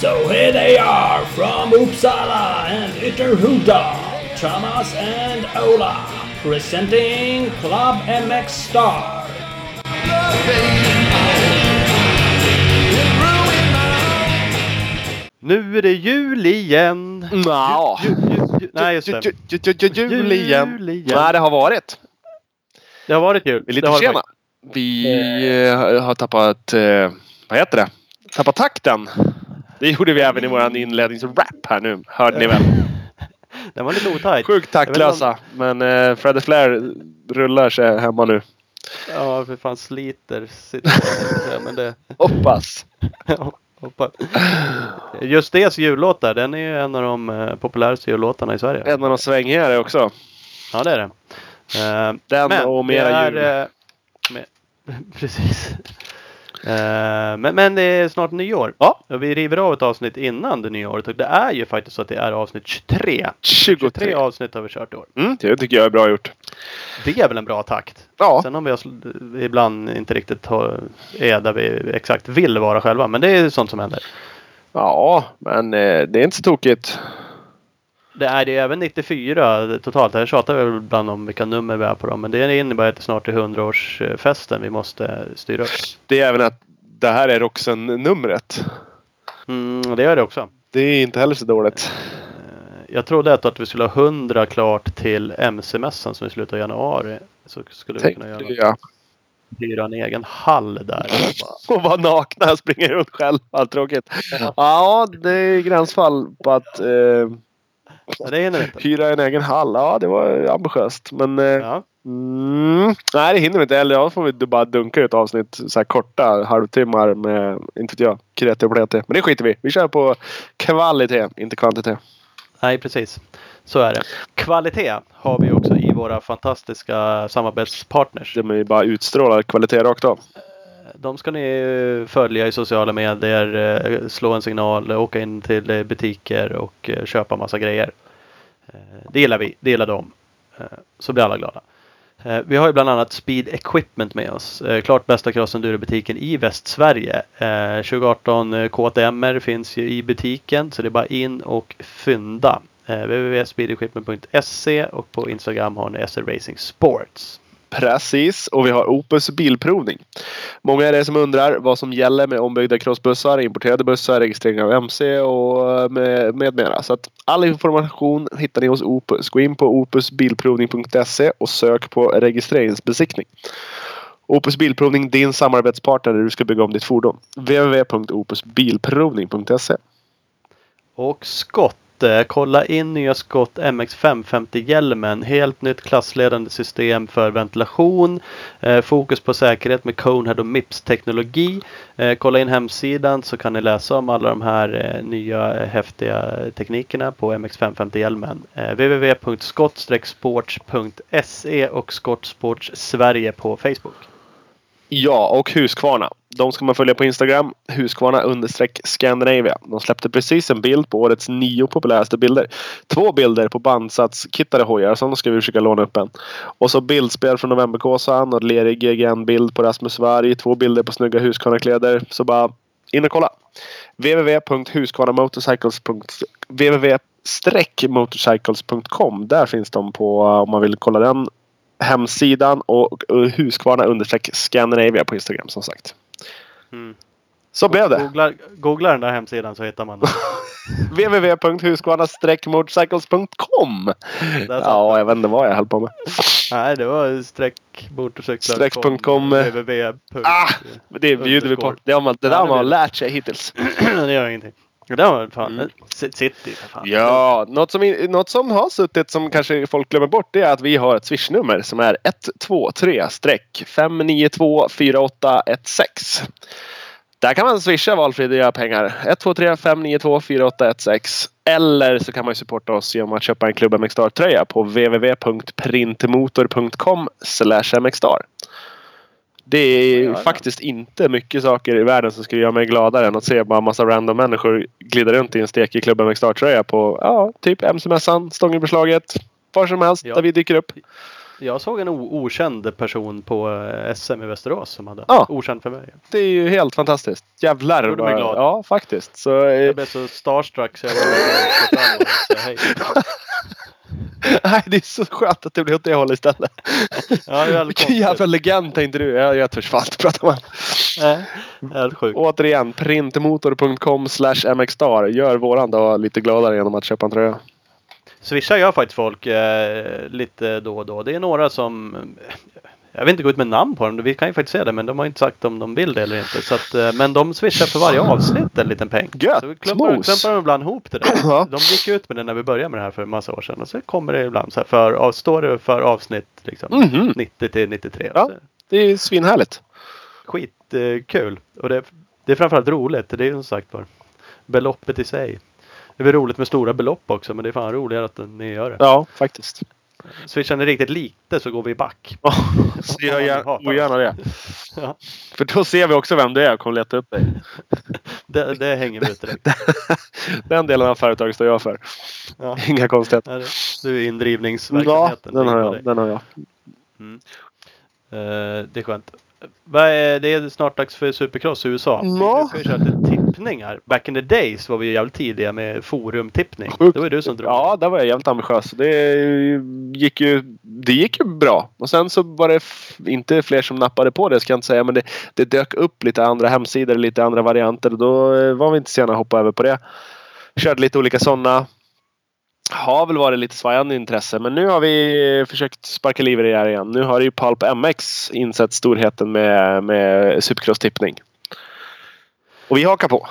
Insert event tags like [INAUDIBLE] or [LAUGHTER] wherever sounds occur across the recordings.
So here they are from Uppsala and Ytterhuda, Thomas and Ola, presenting Club MX Star. Nu är det jul igen. Nja. Ju, ju, ju, nej, just det. Ju- ju- ju- ju- ju- Jul igen. Nej, det har varit. Det har varit jul. Vi är lite Det har det sena. Vi eh, har tappat, eh, vad heter det? Tappat takten. Det gjorde vi även i våran inledningsrap här nu. Hörde ni väl? [LAUGHS] Den var lite otajt. Sjukt taktlösa. Men eh, Freddy Flair rullar sig hemma nu. Ja, för fan sliter. [LAUGHS] Men det... Hoppas. [LAUGHS] Hoppas. Just det jullåtar, den är ju en av de eh, populäraste jullåtarna i Sverige. En av de svängigare också. Ja, det är det. Eh, Den men och mera är, jul. eh, med, [LAUGHS] precis. Eh, men, men det är snart nyår. Ja. Vi river av ett avsnitt innan det nya året. Och det är ju faktiskt så att det är avsnitt 23. 23 23. avsnitt har vi kört i år. Mm, det tycker jag är bra gjort. Det är väl en bra takt. Ja, Sen om vi ibland inte riktigt har, är där vi exakt vill vara själva. Men det är sånt som händer. ja men eh, det är inte så tokigt. Det är det är även 94 totalt. Här tjatar vi väl ibland om vilka nummer vi är på dem. Men det innebär att det snart är 100-årsfesten vi måste styra upp. Det är även att det här är Roxen-numret. Mm, det gör det också. Det är inte heller så dåligt. Jag trodde att, att vi skulle ha 100 klart till MC-mässan som i slutet av januari. Så skulle vi Tänk kunna det, göra, ja. hyra en egen hall där. [LAUGHS] Och vara nakna och springa runt själv. Allt tråkigt. Ja, det är gränsfall på att eh, Det hinner vi inte. hyra en egen hall. Ja, det var ambitiöst. Men eh, Ja. mm, nej, det hinner vi inte. Eller ja, får vi bara dunka ut avsnitt så här korta halvtimmar med, inte vet jag, kreti och pleti. Men det skiter vi. Vi kör på kvalitet, inte kvantitet. Nej, precis. Så är det. Kvalitet har vi också i våra fantastiska samarbetspartners. De är ju bara utstrålar kvalitet rakt av. De ska ni följa i sociala medier, eh, slå en signal, åka in till eh, butiker och eh, köpa massa grejer. Det gillar vi, det gillar de. Så blir alla glada. Vi har ju bland annat Speed Equipment med oss. Klart bästa crossendurobutiken i Västsverige. 2018 KTMR finns ju i butiken så det är bara in och fynda. Www.speedequipment.se och på Instagram har ni SR Racing Sports. Precis, och vi har Opus Bilprovning. Många är det som undrar vad som gäller med ombyggda crossbussar, importerade bussar, registrering av MC och eh, med, med mera. Så att all information hittar ni hos Opus. Gå in på opusbilprovning.se och sök på registreringsbesiktning. Opus Bilprovning, din samarbetspartner när du ska bygga om ditt fordon. www.opusbilprovning.se Och skott. Eh, Kolla in nya skott MX550 hjälmen. Helt nytt klassledande system för ventilation. Eh, fokus på säkerhet med Conehead och Mips teknologi. Eh, kolla in hemsidan så kan ni läsa om alla de här eh, nya eh, häftiga teknikerna på MX550 hjälmen. Eh, www.skott-sports.se och Skottsports Sverige på Facebook. Ja, och Husqvarna. De ska man följa på Instagram. Husqvarna understreck Scandinavia. De släppte precis en bild på årets nio populäraste bilder. Två bilder på bandsatskittade hojar. Som ska vi försöka låna upp en. Och så bildspel från Novemberkåsan och lerig GGN-bild på Rasmus Varg. Två bilder på snygga Husqvarna-kläder. Så bara in och kolla. www.husqvarnamotorcycles. www-motorcycles.com. Där finns de på om man vill kolla den hemsidan och Husqvarna understreck Scandinavia på Instagram som sagt. Mm. Så blev det. Googla, googla den där hemsidan så hittar man den. [LAUGHS] www.husqvarna-motorcycles.com Ja, jag vet inte vad jag höll på med. Nej, det var streck motorcyklar. Streck.com, eh, www. Ah, det bjuder vi på. Det, har man, det Ja, där har det man lärt sig hittills. [CLEARS THROAT] det gör ingenting. Det där var fan. Mm. City fan. Ja, något som, något som har suttit som kanske folk glömmer bort det är att vi har ett swishnummer som är 123-592-4816. Där kan man swisha göra pengar. 123 592 4816. Eller så kan man supporta oss genom att köpa en Club MXstar-tröja på www.printmotor.com mxstar. Det är Ja, ja. faktiskt inte mycket saker i världen som skulle göra mig gladare än att se bara massa random människor glida runt i en stekig Club MXstar-tröja på ja, typ MC-mässan, Stångelbeslaget, var som helst Ja. där vi dyker upp. Jag såg en okänd person på eh, SM i Västerås som hade. Ja. Okänd för mig. Det är ju helt fantastiskt. Jävlar. Gjorde mig glad. Ja, faktiskt. Så, eh, Jag blev så starstruck så jag var [LAUGHS] [LAUGHS] [LAUGHS] nej, det är så skönt att det blir åt det hållet istället. Ja, det Vilken jävla legend tänkte du. Jag, jag törs fan inte prata honom. Nej, Helt sjukt. Återigen, printmotor.com slash mxstar. Gör våran dag lite gladare genom att köpa en tröja. Swishar gör faktiskt folk eh, lite då och då. Det är några som jag vill inte gå ut med namn på dem. Vi kan ju faktiskt se det. Men de har inte sagt om de vill det eller inte. Så att, eh, men de swishar för varje avsnitt en liten peng. Gött, Så vi klumpar, mos. klumpar dem ibland ihop det där. De gick ut med det när vi började med det här för en massa år sedan. Och så kommer det ibland så här för, står det för avsnitt liksom, Mhm. 90 till 93. Ja. Det är svinhärligt. skitkul. Och det, det är framförallt roligt. Det är ju som sagt var beloppet i sig. Det är väl roligt med stora belopp också. Men det är fan roligare att ni gör det. Ja, faktiskt. Swishar ni riktigt lite så går vi back. Ja, så jag gör ogärna det. Ja. För då ser vi också vem det är och kommer leta upp dig. Det, det hänger vi ut direkt. [LAUGHS] Den delen av företaget står jag för. Ja. Inga konstigheter. Ja, Du är Ja, indrivningsverksamheten. den har jag. Den har jag. Eh, det är skönt. Det är snart dags för Supercross i USA. Vi Ja. ju köra lite tippningar. Back in the days var vi jävligt tidiga med forumtippning. Sjukt. Det var ju du som drog. Ja, där var jag jävligt ambitiös. Det gick ju, det gick ju bra. Och sen så var det inte fler som nappade på det ska jag inte säga. Men det, det dök upp lite andra hemsidor, lite andra varianter. Då eh, var vi inte sena att hoppa över på det. Körde lite olika sådana. Har väl varit lite svajande intresse. Men nu har vi försökt sparka liv i det här igen. Nu har ju Pulp MX insett storheten med, med Supercross-tippning. Och vi hakar på.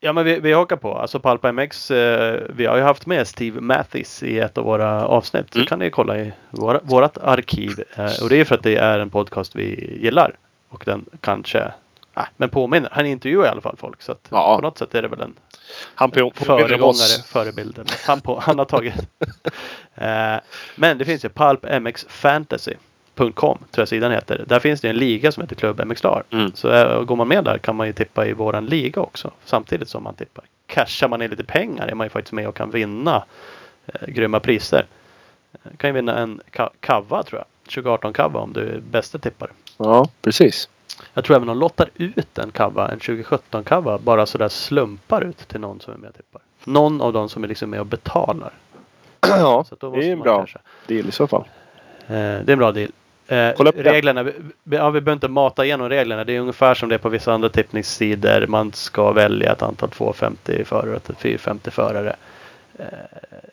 Ja men vi, vi hakar på. Alltså Palpa MX. Eh, vi har ju haft med Steve Mathis i ett av våra avsnitt. Så Mm. kan ni kolla i våra, vårat arkiv. Eh, och det är för att det är en podcast vi gillar. Och den kanske Nej, men påminner. Han intervjuar i alla fall folk. Så att Ja. på något sätt är det väl en Han på, på föregångare, förebilden. Han, på, han har tagit. [LAUGHS] eh, men det finns ju pulpmxfantasy.com tror jag sidan heter. Där finns det en liga som heter Klubb MX Star. Mm. Så eh, går man med där kan man ju tippa i våran liga också. Samtidigt som man tippar. Cashar man in lite pengar är man ju faktiskt med och kan vinna eh, grymma priser. Eh, kan ju vinna en ka- kava tror jag. 2018 kava om du är bästa tippare. Ja, precis. Jag tror även de lottar ut en kava, en 2017 kava, bara sådär slumpar ut till någon som är med och tippar. Någon av dem som är liksom med och betalar. [CLEARS THROAT] Ja, det är en bra kanske- deal i så fall. Eh, det är en bra deal. Eh, Kolla upp reglerna, vi, ja, vi behöver inte mata igenom reglerna. Det är ungefär som det är på vissa andra tippningssidor. Man ska välja ett antal 250 förare och ett 450 förare. Eh,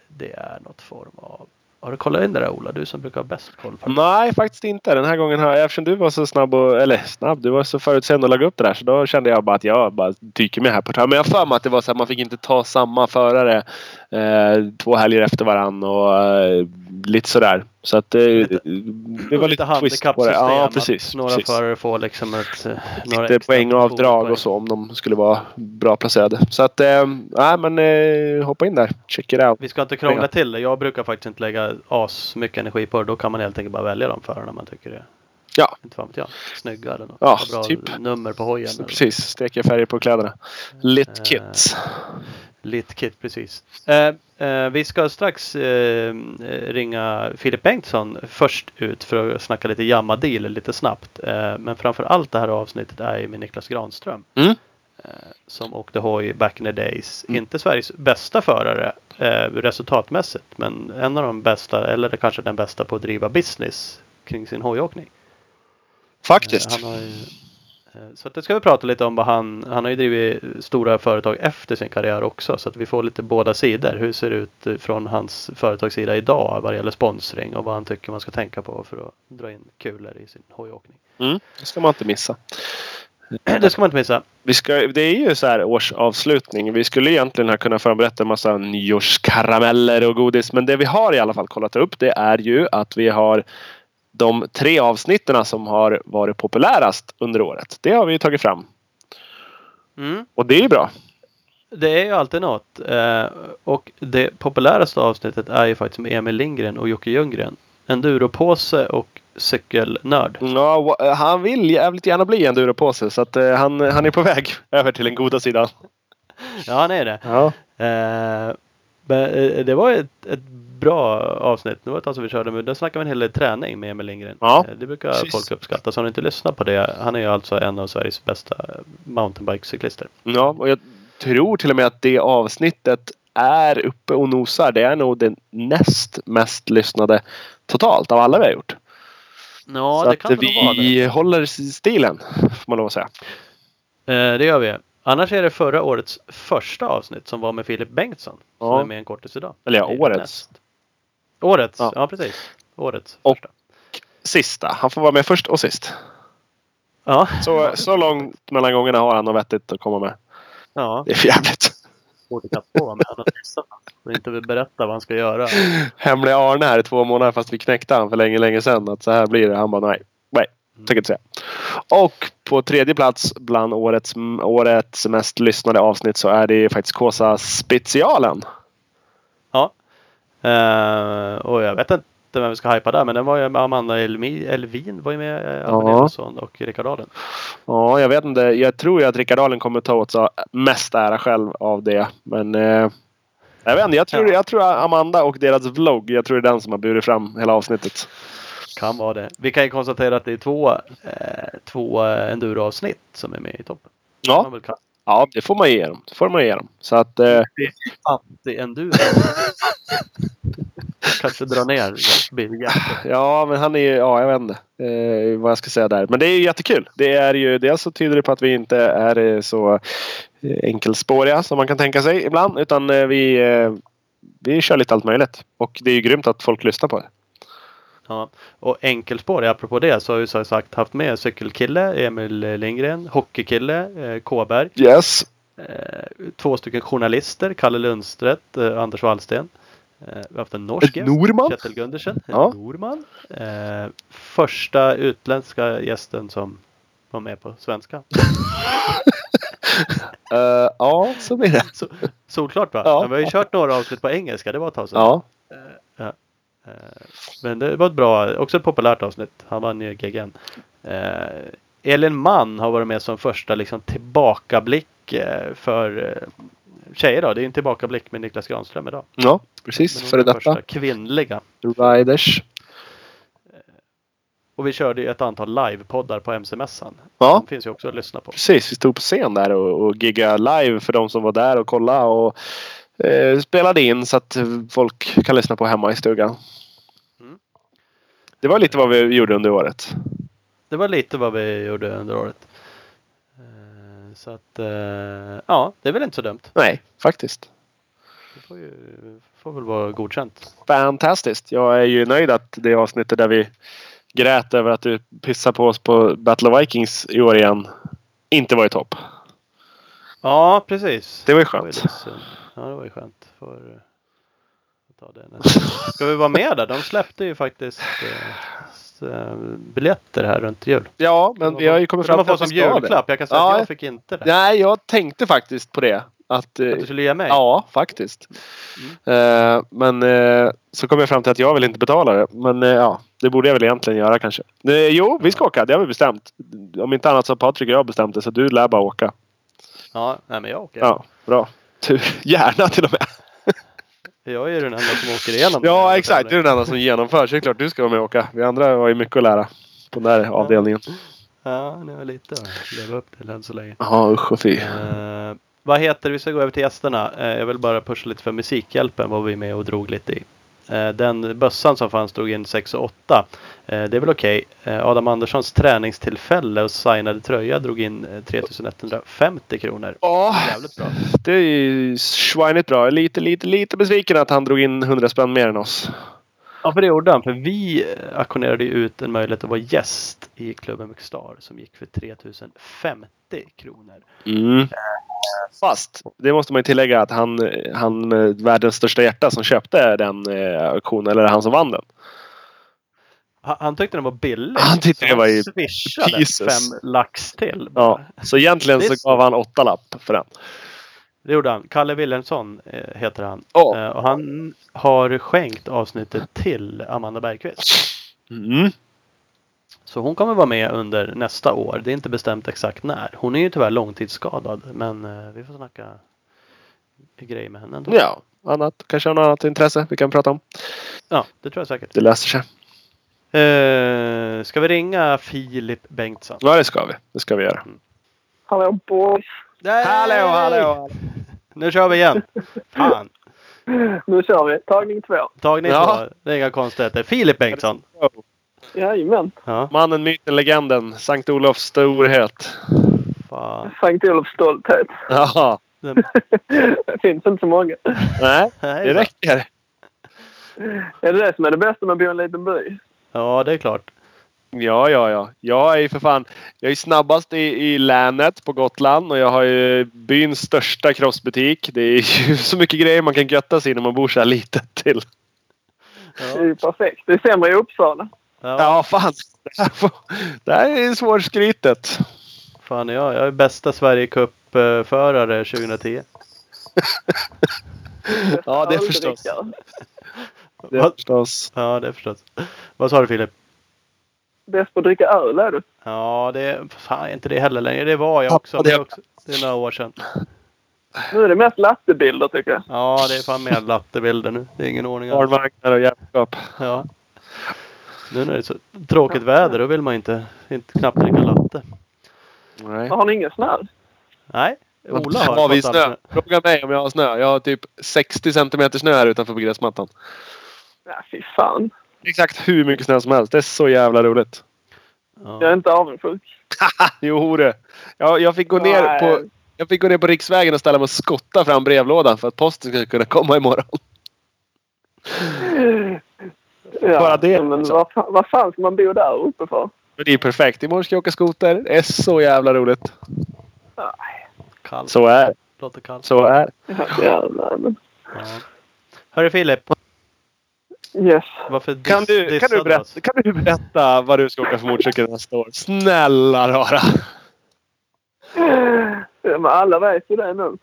det är något form av... Har du kollat in det där Ola? Du som brukar ha bäst koll på det. Nej, faktiskt inte. Den här gången har jag, eftersom du var så snabb och, eller snabb, du var så förutseende och lagade upp det där. Så då kände jag bara att jag bara dyker med här på ett. Men jag har för mig att det var så att man fick inte ta samma förare eh, två helger efter varann och eh, lite sådär. Så att eh, Lite- det var lite twist på det. Ja, precis. Några precis. förare får liksom ett... eh, några Lite poängavdrag poäng. och så om de skulle vara bra placerade. Så att, eh, nej men eh, hoppa in där. Check it out. Vi ska inte krångla till det. Jag brukar faktiskt inte lägga as mycket energi på det. Då kan man helt enkelt bara välja de förarna man tycker är, Ja, inte fan jag, snygga eller något. Ja, bra typ. nummer på hojen. precis. Stekiga färger på kläderna. Lit Eh, kits. Lit kit, precis. Eh, eh, vi ska strax eh, ringa Filip Bengtsson först ut för att snacka lite jamma-deal lite snabbt. Eh, men framför allt det här avsnittet är ju med Niklas Granström. Mm. Eh, som åkte hoj back in the days. Mm. Inte Sveriges bästa förare eh, resultatmässigt. Men en av de bästa, eller kanske den bästa på att driva business kring sin hojåkning. Faktiskt. Han har ju, så att det ska vi prata lite om vad han, han har ju drivit stora företag efter sin karriär också. Så att vi får lite båda sidor. Hur ser det ut eh, från hans företagssida idag vad det gäller sponsring och vad han tycker man ska tänka på för att dra in kulor i sin hojåkning. Mm, det ska man inte missa. [CLEARS THROAT] Det ska man inte missa. Vi ska, det är ju så här årsavslutning. Vi skulle egentligen ha kunnat förberett en massa nyårskarameller och godis. Men det vi har i alla fall kollat upp det är ju att vi har de tre avsnitten som har varit populärast under året. Det har vi tagit fram. Mm. Och det är ju bra. Det är ju alltid något. Eh, och det populäraste avsnittet är ju faktiskt med Emil Lindgren och Jocke Ljunggren. Enduropåse och cykelnörd. Ja, wa- han vill jävligt gärna bli en duropåse så att eh, han, han är på väg [LAUGHS] över till den goda sidan. Ja, han är det. Ja. Eh, men, eh, det var ett, ett bra avsnitt. Det var ett tag som vi körde, men där snackade vi en hel del träning med Emil Lindgren. Ja, Eh, Det brukar precis. folk uppskatta. Så har ni inte lyssnat på det, han är ju alltså en av Sveriges bästa mountainbikecyklister. Ja, och jag tror till och med att det avsnittet är uppe och nosar. Det är nog det näst mest lyssnade totalt av alla vi har gjort. Ja, Så det kan att det nog vara. det. vi håller stilen, får man lov att säga. Eh, det gör vi. Annars är det förra årets första avsnitt som var med Filip Bengtsson. Som Ja. är med en kortis idag. Eller ja, årets. näst. Årets, Ja. ja, precis. Årets Och- första. Sista. Han får vara med först och sist. Ja, Så, så långt mellan gångerna har han något vettigt att komma med. ja. Det är för jävligt. Borde kan få vara med testa. Och inte vill berätta vad han ska göra. Hemliga Arne här i två månader fast vi knäckte han för länge, länge sedan. Att så här blir det. Han bara nej. Nej, tänker inte säga. Och på tredje plats bland årets, årets mest lyssnade avsnitt så är det faktiskt Kåsa specialen. Eh, och jag vet inte vem vi ska hypa där men den var ju med Amanda Elmi, Elvin var ju med. eh, Albin Ja. Och Rickard Ahlen. Ja, jag vet inte. Jag tror ju att Rickard Ahlen kommer ta åt sig mest ära själv av det. Men eh, jag vet inte. Jag tror, Ja. jag tror Amanda och deras vlogg. Jag tror det är den som har burit fram hela avsnittet. Kan vara det. Vi kan ju konstatera att det är två, eh, två eh, enduro-avsnitt som är med i toppen. Ja, ja det får man ge dem. Det får man ge dem. Så att eh, det. Anti-enduro. Kanske dra ner. Ja, men han är ju, ja jag vet inte eh, vad jag ska säga där. Men det är ju jättekul. Det är ju, dels så tyder det på att vi inte är eh, så eh, enkelspåriga som man kan tänka sig ibland. Utan eh, vi, vi kör lite allt möjligt. Och det är ju grymt att folk lyssnar på det. Ja. Och enkelspår, apropå det, så har vi som sagt haft med cykelkille, Emil Lindgren, hockeykille, eh, Kåberg, Yes. eh, två stycken journalister, Kalle Lundstedt, eh, Anders Wallsten. Eh, vi har haft en norsk gäst, Norman. Kjetil Gundersen, en Ja. norman. Eh, första utländska gästen som var med på svenska. [LAUGHS] Eh, ja, så blir det. Så, solklart va? Ja. Men vi har ju kört några avsnitt på engelska, det var ett tag sedan. Ja. Eh, Men det var ett bra, också ett populärt avsnitt. Han vann ju GGN. Eh, Elin Mann har varit med som första liksom, tillbakablick eh, för tjejer då. Det är en tillbakablick med Niklas Granström idag. ja, precis. Före den första detta. kvinnliga. Riders. Och vi körde ju ett antal livepoddar på MC-mässan. Ja, De finns ju också att lyssna på. precis. Vi stod på scen där och, och giggade live för de som var där och kollade. Och eh, spelade in så att folk kan lyssna på hemma i stugan. Det var lite vad vi gjorde under året. Det var lite vad vi gjorde under året. Eh, Så att, eh, ja, det är väl inte så dumt. Nej, faktiskt. Det får, ju, får väl vara godkänt. Fantastiskt. Jag är ju nöjd att det avsnittet där vi grät över att du pissade på oss på Battle of Vikings i år igen inte var i topp. Ja, precis. Det var ju skönt. Ja, det var ju skönt. Eh, ta det nästa. Ska vi vara med där? De släppte ju faktiskt eh, eh, biljetter här runt jul. Ja, men vi har ju kommit fram till att som vi ska julklapp. Jag kan säga Ja. att jag fick inte det. Nej, jag tänkte faktiskt på det. Att, eh, Att du skulle ge mig? ja, faktiskt. Mm. Eh, men eh, så kom jag fram till att jag vill inte betala det. Men eh, ja, det borde jag väl egentligen göra kanske. Jo, vi ska åka. Det har vi bestämt. Om inte annat så har Patrik och jag bestämt det. Så du lär bara åka. Ja, nej men jag åker. Ja, bra. Tur. [LAUGHS] Gärna till och med. Jag är ju den enda som åker igenom. [LAUGHS] Ja, exakt. Du är den enda som genomför. Så det är klart du ska vara med och åka. Vi andra har ju mycket att lära på den där avdelningen. Ja, nu är jag lite att leva upp till än så länge. Ja, usch och fy. Eh, vad heter Vi ska gå över till gästerna. Eh, jag vill bara pusha lite för Musikhjälpen var vi med och drog lite i. Eh, den bössan som fanns drog in 6 och 8. Eh, det är väl okej. Eh, Adam Anderssons träningstillfälle och signade tröja drog in eh, 3150 kronor. Ja, Jävligt bra. det är ju svinigt bra. Lite, lite, lite besviken att han drog in 100 spänn mer än oss. Ja, för det gjorde han. För vi eh, auktionerade ut en möjlighet att vara gäst i klubben Mixstar som gick för 3050 kronor. Mm. Fast det måste man ju tillägga att han, han med världens största hjärta som köpte den eh, auktionen, eller han som vann den. Han, han tyckte den var billig. Han tyckte det var ju swishade Jesus. fem lax till. Ja, så egentligen så. gav han åtta lapp för den. Det gjorde han. Kalle Wilhelmsson eh, heter han. Ja. Eh, och han har skänkt avsnittet till Amanda Bergqvist. Mm. Så hon kommer vara med under nästa år. Det är inte bestämt exakt när. Hon är ju tyvärr långtidsskadad. Men eh, vi får snacka grejer med henne ändå. Ja, annat. Kanske har något annat intresse vi kan prata om. Ja, det tror jag säkert. Det löser sig. Eh, ska vi ringa Filip Bengtsson? Ja, det ska vi. Det ska vi göra. Hallå boys! Nej! Hallå, hallå! Nu kör vi igen. Fan. Nu kör vi. Tagning två. Tagning Ja. två. Det är inga konstigheter. Filip Bengtsson. Jajamän. Ja, Mannen, myten, legenden. Sankt Olofs storhet. fan. Sankt Olofs stolthet. Ja. Den- Det finns inte så många. Nej, Nej, det räcker. Är det det som är det bästa med att bo i en liten by? Ja, det är klart. Ja, ja, ja. Jag är ju för fan. Jag är snabbast i, i länet på Gotland och jag har ju byns största crossbutik. Det är ju [LAUGHS] så mycket grejer man kan götta sig i när man bor så här litet till. Det är ju perfekt. Det är sämre i Uppsala. Ja, Ja, fan. [LAUGHS] Det här, får, det här är svårskrytet. fan jag, jag är bästa Sverige Cup-förare 2010. [LAUGHS] Ja, det förstås. Det förstås. Ja, det förstås. Vad sa du Filip? Bäst på att dricka öl är du. Ja, det fan är inte det heller längre. Det var jag Ja, också. det- är, också, det är några år sedan. Nu är det mest lattebilder tycker jag. Ja, det är fan mer lattebilder nu. Det är ingen ordning alls. Barnvagnar och jävligskap. Ja. Nu när det är så tråkigt väder då vill man inte, inte knappt dricka latte. Nej. Har ni ingen snö? Nej, Ola har har vi snö? Fråga mig om jag har snö. Jag har typ 60 centimeter snö här utanför på gräsmattan. Ja, fy fan. Exakt hur mycket snö som helst. Det är så jävla roligt. Jag Ja. är inte avundsjuk. [LAUGHS] Jo det. Jag, jag, fick gå ner på, jag fick gå ner på riksvägen och ställa mig och skotta fram brevlådan för att posten skulle kunna komma imorgon. [LAUGHS] Ja, Bara det, Men alltså. vad, fan, vad fan ska man bo där uppe för? Men det är perfekt. Imorgon ska jag åka skoter. Det är så jävla roligt. Kallt. Så är det. Låter kallt. Så är det. Ja, jävlar, men. Ja. Hörru Filip, Yes. varför Kan du, kan, du berätta, kan du berätta vad du ska åka för motorcykel nästa år? Snälla rara. Men alla vet ju det nu.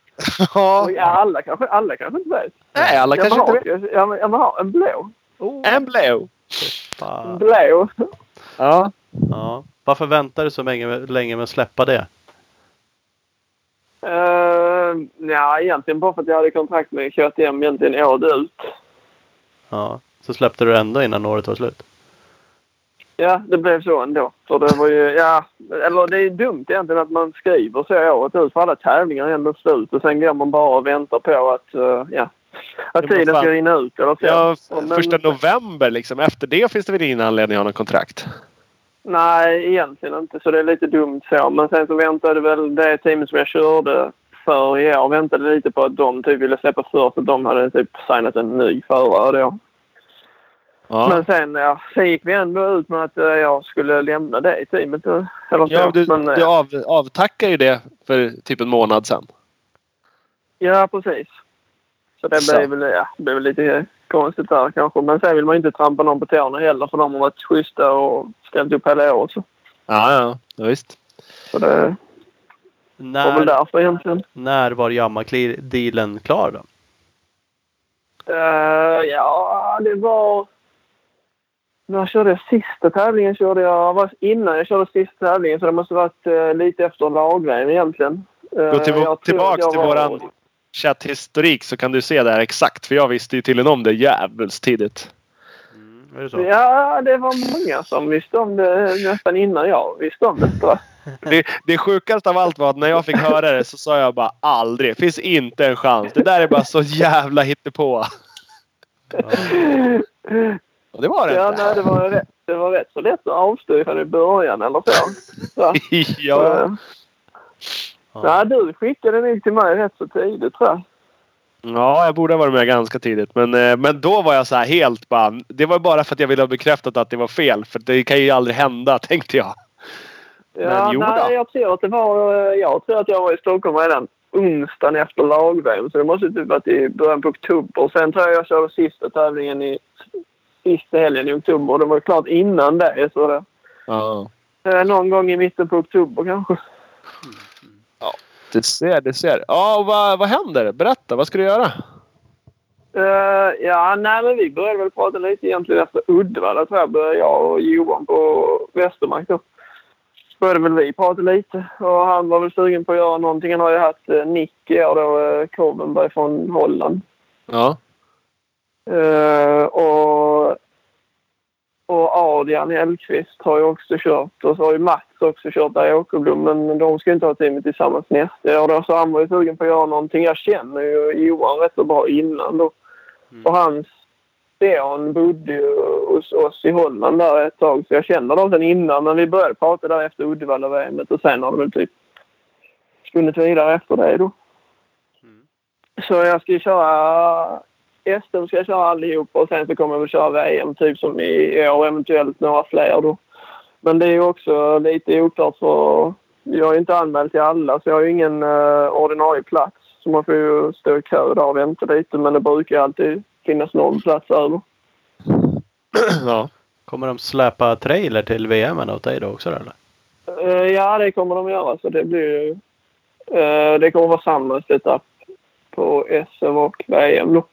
Ja. Alla kanske, alla kanske inte vet. Nej, alla Ja, kanske inte vet. har- Ja, men, ja, men har en blå. Oh, En blå. En blå. Ja. Ja. Varför väntar du så länge, länge med att släppa det? Uh, ja, egentligen bara för att jag hade kontrakt med KTM egentligen året ut. Ja. Så släppte du ändå innan året var slut? Ja, det blev så ändå. För det var ju, ja, eller det är dumt egentligen att man skriver så året ut för alla tävlingar är ändå slut och sen går man bara och väntar på att, uh, ja, att tiden ska rinna ut eller så. ja Och men- första november liksom. Efter det finns det väl ingen anledning att ha något kontrakt? Nej, egentligen inte. Så det är lite dumt så. Men sen så väntade väl det teamet som jag körde för i år väntade lite på att de typ ville släppa först. Att de hade typ signat en ny förare då. Ja. Men sen, ja, sen gick vi ändå ut med att eh, jag skulle lämna det teamet. Eller så. Ja, du, men, eh, du av, avtackar ju det för typ en månad sedan. ja, precis. Så det blev väl, ja, det blev lite konstigt där kanske. Men sen vill man inte trampa någon på tårna heller för de har varit schyssta och ställt upp hela året. Så, Ja, ja. ja visst. så det var väl När, därför egentligen. när var Jamma-dealen klar då? Eh, ja, det var... När jag körde sista tävlingen körde jag... Var innan jag körde sista tävlingen så det måste varit uh, lite efter lagrejen egentligen. Gå till, tillbaks till våran chatthistorik så kan du se det här exakt. För jag visste ju tydligen om det jävligt tidigt. Mm, det? Ja, det var många som visste om det nästan innan jag visste om det. tror jag. Det, det sjukaste av allt var att när jag fick höra det så sa jag bara aldrig. Finns inte en chans. Det där är bara så jävla hittepå. [LAUGHS] Och det var det Ja, nej, det var rätt. Det var rätt så lätt att avstå ifall i början eller så. så. [LAUGHS] ja. eh, Ja, du skickade nog till mig rätt så tidigt tror jag. ja, jag borde ha varit med ganska tidigt. Men, eh, men då var jag så här helt bara. Det var bara för att jag ville ha bekräftat att det var fel. För det kan ju aldrig hända [LAUGHS] tänkte jag. Ja, Men jo nej, då. jag tror att det var... eh, Jag tror att jag var i Stockholm redan onsdagen efter lagrejen. Så det måste typ varit i början på oktober. Sen tror jag jag körde sista tävlingen i sista helgen i oktober. Det var klart innan det. Så det, Ja. någon gång i mitten på oktober kanske. Det ser, det ser. Ja, och vad, vad händer? Berätta, vad ska du göra? Eh, ja, nej men vi började väl prata lite egentligen efter Uddevalla tror jag. Började jag och Johan på Västermark då. Började väl vi prata lite och han var väl sugen på att göra någonting. Han har ju haft eh, Nick i år då, eh, Korvenberg från Holland. Ja. Eh, och, och Adrian Hellqvist har ju också kört. Och så har ju Mats också kört där i Åkerblom. Men de ska inte ha teamet tillsammans nästa år. då. Så han var ju sugen på att göra någonting. Jag känner ju Johan rätt så bra innan då. Och hans son bodde ju hos oss i Holland där ett tag. Så jag känner dem sedan innan. Men vi började prata där efter Uddevalla-VM och sen har de väl typ spunnit vidare efter det då. Så jag ska ju köra SM ska jag köra allihopa och sen så kommer jag väl köra VM typ som i år, eventuellt några fler då. Men det är ju också lite oklart för jag är inte anmäld till alla så jag har ju ingen uh, ordinarie plats. Så man får ju stå i kö där och vänta lite men det brukar ju alltid finnas någon plats över. [CLEARS THROAT] ja. Kommer de släpa trailer till VM åt dig då också eller? Uh, ja, det kommer de göra. Så det blir ju... Uh, det kommer vara samma setup på SM och VM då.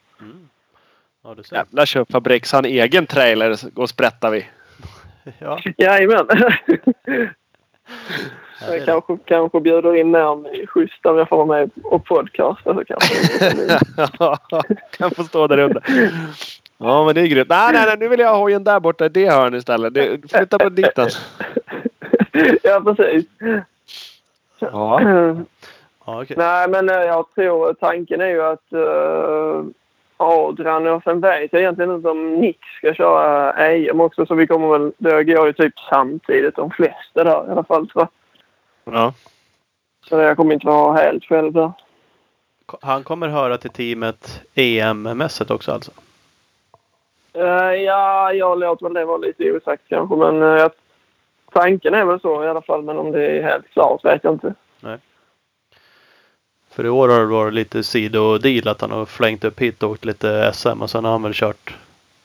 Ja, du ser. Jävlar kör Fabriks han egen trailer och sprättar vi. [LAUGHS] Ja, Jajamän. [LAUGHS] Jag kanske, kanske bjuder in någon schysst om jag får vara med och podcasta. Så kanske. kan [LAUGHS] få stå där under. Ja men det är grymt. Nej nej nej nu vill jag ha hojen där borta i det hörnet istället. Flytta på dit den. ja, precis. Ja. [CLEARS THROAT] ja, okej. Nej, men eh, jag tror tanken är ju att uh, Adrian och sen vet jag egentligen inte om Nick ska köra EM också. Så vi kommer väl, det går ju typ samtidigt de flesta där i alla fall tror jag. ja. Så jag kommer inte vara helt själv där. Han kommer höra till teamet EM-mässigt också alltså? Eh, ja, jag låter väl det vara lite osagt kanske. Men uh, tanken är väl så i alla fall. Men om det är helt klart vet jag inte. För i år har det varit lite sidodeal att han har flängt upp hit och åkt lite SM och sen har han väl kört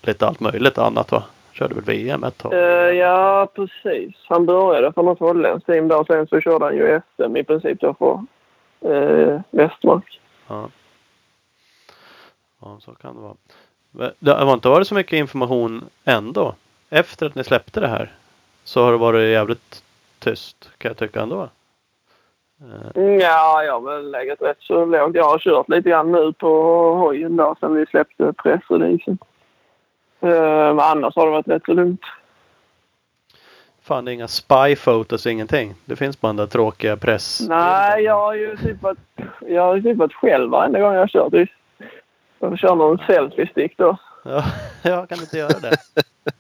lite allt möjligt annat va? Körde väl VM ett tag? Eh, ja, precis. Han började för något holländskt team där. Sen så körde han ju SM i princip då för uh, Westmark. Ja. ja, så kan det vara. Det har inte varit så mycket information ändå. Efter att ni släppte det här så har det varit jävligt tyst kan jag tycka ändå. Eh, Ja, jag har väl legat rätt så lågt. Jag har kört lite grann nu på hojen där sen vi släppte pressreleasen. Eh, Men annars har det varit rätt så lugnt. Fan, det är inga spy photos, ingenting. Det finns bara den där tråkiga press. Nej, jag har ju typ varit, jag har typ varit själv varenda gång jag har kört. Jag får köra någon selfie-stick då. Ja, [LAUGHS] jag kan inte göra det. [LAUGHS]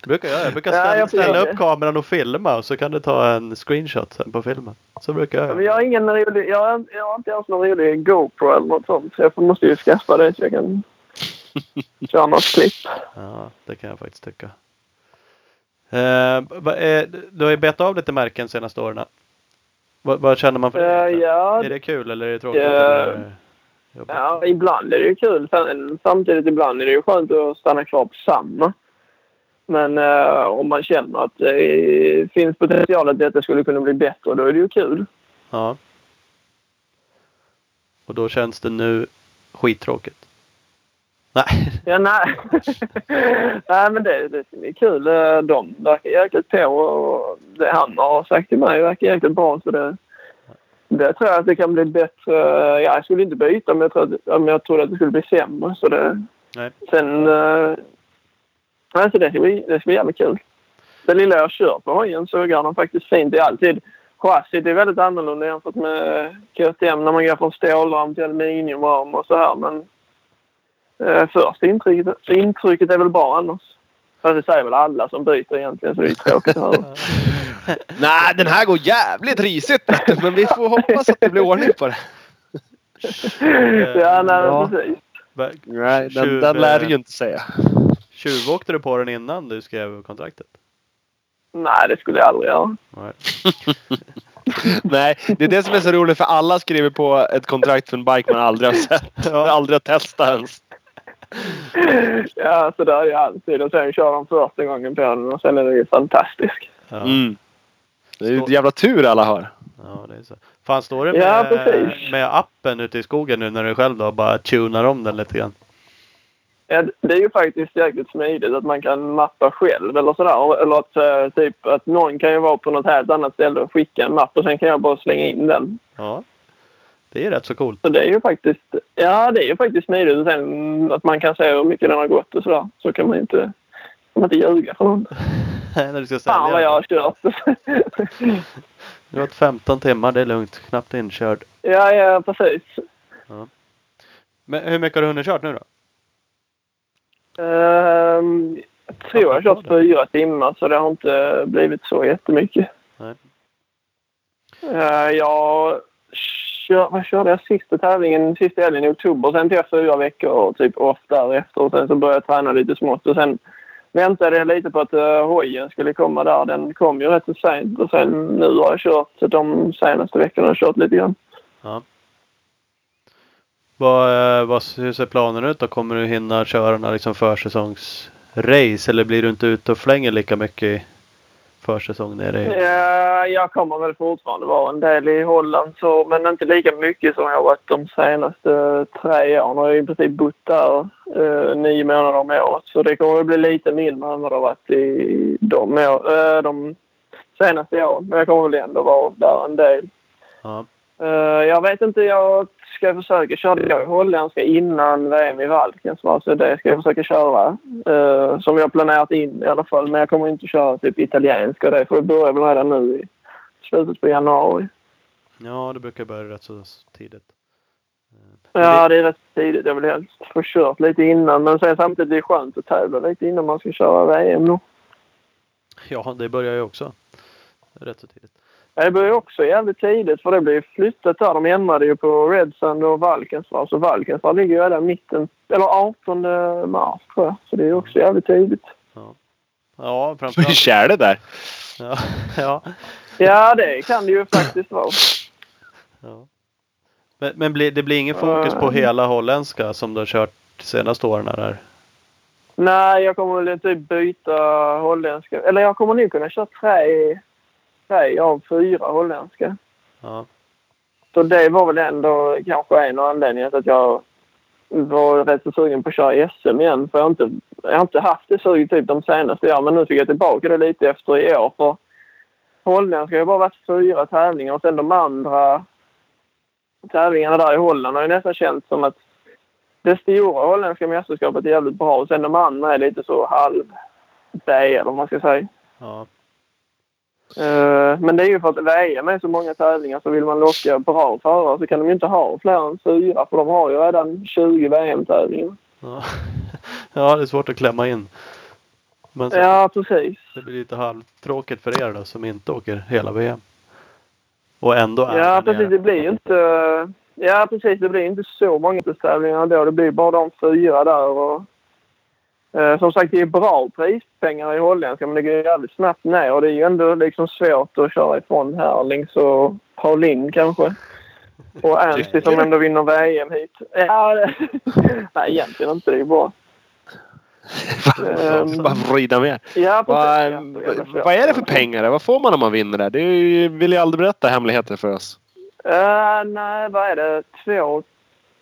Det brukar jag. Jag brukar ställa, jag får ställa upp det. kameran och filma och så kan du ta en screenshot sen på filmen. Så brukar jag Men jag har ingen rolig, jag har, jag har inte ens någon rolig GoPro eller något sånt. Så jag måste ju skaffa det så jag kan [LAUGHS] köra något klipp. Ja, det kan jag faktiskt tycka. Eh, du har ju bett av lite märken senaste åren. Vad, vad känner man för det? Eh, egentligen? ja, Är det kul eller är det tråkigt? Ja. eller är det jobbigt? Ja, ibland är det ju kul. Samtidigt ibland är det ju skönt att stanna kvar på samma. Men eh, om man känner att det finns potential att detta skulle kunna bli bättre, då är det ju kul. Ja. Och då känns det nu skittråkigt. Nej. Ja, nej. [LAUGHS] nej, men det, det är kul. Eh, De verkar jäkligt på och det han har sagt till mig verkar jäkligt bra. Så det, det tror jag att det kan bli bättre. Ja, jag skulle inte byta om jag, trodde, om jag trodde att det skulle bli sämre. Så det, Nej. Sen... Alltså det ska, bli, det ska bli jävligt kul. Det lilla jag kör på hojen så går den faktiskt fint. Det är alltid... Chassit är väldigt annorlunda jämfört med KTM när man går från stålram till aluminiumram och så här. Men uh, första intrycket, intrycket är väl bra annars. Fast det säger väl alla som byter egentligen så det är tråkigt att höra. [LAUGHS] Nej den här går jävligt risigt. Men vi får hoppas att det blir ordning på det. [LAUGHS] ja, nej, Ja. precis. Nej den, den lär eh, ju inte säga. Tjuvåkte du på den innan du skrev kontraktet? Nej, det skulle jag aldrig göra. Nej. [LAUGHS] Nej det är det som är så roligt för alla skriver på ett kontrakt för en bike man aldrig har sett. [LAUGHS] Aldrig har testat ens. [LAUGHS] Ja, så där är det alltid. Och sen kör de första gången på den och sen är det ju fantastiskt. Ja. Mm. Det är ju ett jävla tur alla har. ja, det är så. Fan, står det Ja, med, precis. med appen ute i skogen nu när du själv då bara tunar om den lite grann? Ja, det är ju faktiskt jäkligt smidigt att man kan mappa själv eller sådär. Eller att eh, typ att någon kan ju vara på något helt annat ställe och skicka en mapp och sen kan jag bara slänga in den. Ja. Det är rätt så coolt. Så det är ju faktiskt, ja det är ju faktiskt smidigt. Och sen att man kan se hur mycket den har gått och sådär. Så kan man inte, kan man inte ljuga för någon. [LAUGHS] När du ska Fan vad jag har kört. [LAUGHS] Du har gått 15 timmar, det är lugnt. Knappt inkörd. ja, ja precis. Men hur mycket har du hunnit kört nu då? Ehm, jag tror jag har kört fyra timmar så det har inte blivit så jättemycket. Nej. Uh, jag kör, vad körde jag sista tävlingen, sista helgen i oktober. Sen tog jag fyra veckor typ off därefter och sen så började jag träna lite smått och sen väntade jag lite på att uh, hojen skulle komma där. Den kom ju rätt så sent och sen nu har jag kört de senaste veckorna har jag kört lite grann. Ja. Vad, eh, vad, hur ser planen ut då? Kommer du hinna köra några liksom försäsongsrace eller blir du inte ute och flänger lika mycket i försäsong nere i... Ja, jag kommer väl fortfarande vara en del i Holland så, men inte lika mycket som jag har varit de senaste tre åren. Jag har i princip bott där eh, nio månader om året så det kommer att bli lite mindre än vad det har varit i de, år, eh, de senaste åren. Men jag kommer väl ändå vara där en del. Ja. Eh, jag vet inte, jag ska försöka köra. Jag är holländska innan VM i Valkensvall så det ska jag försöka köra. Uh, som jag planerat in i alla fall. Men jag kommer inte köra typ italienska och det för det börjar väl redan nu i slutet på januari. ja, det brukar börja rätt så tidigt. Ja, det är rätt tidigt. Jag vill helst få kört lite innan. Men sen samtidigt är det skönt att tävla lite innan man ska köra VM då. Ja, det börjar ju också. Rätt så tidigt. Ja, Det börjar också jävligt tidigt för det blev flyttat där. De ändrade ju på Redsand och Valkensvall. Så Valkensvall ligger ju redan mitten, eller 18 mars tror jag. Så det är också jävligt tidigt. Ja, Du är framförallt. kär det där. Ja, ja, Ja, det kan det ju faktiskt vara. ja. Men, men blir, det blir ingen fokus på hela holländska som du har kört de senaste åren där? Nej, jag kommer väl typ byta holländska. Eller jag kommer nog kunna köra tre, tre av fyra holländska. Ja, Så det var väl ändå kanske en av anledningarna till att jag var rätt så sugen på att köra SM igen. För jag har inte, jag har inte haft det suget typ de senaste åren. Men nu fick jag tillbaka det lite efter i år. För holländska har ju bara varit fyra tävlingar och sen de andra tävlingarna där i Holland har ju nästan känts som att det stora holländska mästerskapet är jävligt bra och sen de andra är lite så halv B eller vad man ska säga. ja, Men det är ju för att VM är så många tävlingar så vill man locka bra förare så kan de ju inte ha fler än fyra för de har ju redan 20 VM-tävlingar. ja. [LAUGHS] ja, det är svårt att klämma in. Men så, Ja, precis. det blir lite halvtråkigt för er då som inte åker hela VM. Och ändå är Ja, där precis. Det blir ju inte... Ja, precis. Det blir inte så många tävlingar då. Det blir bara de fyra där. Och, eh, som sagt, det är bra prispengar i holländska men det går jävligt snabbt ner. Och det är ju ändå liksom svårt att köra ifrån Herlings och Paulin kanske. Och Ernst som ändå vinner VM hit. Ja, det- [LAUGHS] nej, egentligen inte. Det är bra. Bara vrida med. Ja, Vad, vad är det för pengar? Vad får man om man vinner där? Du vill ju aldrig berätta hemligheter för oss. Uh, nej, vad är det? Två...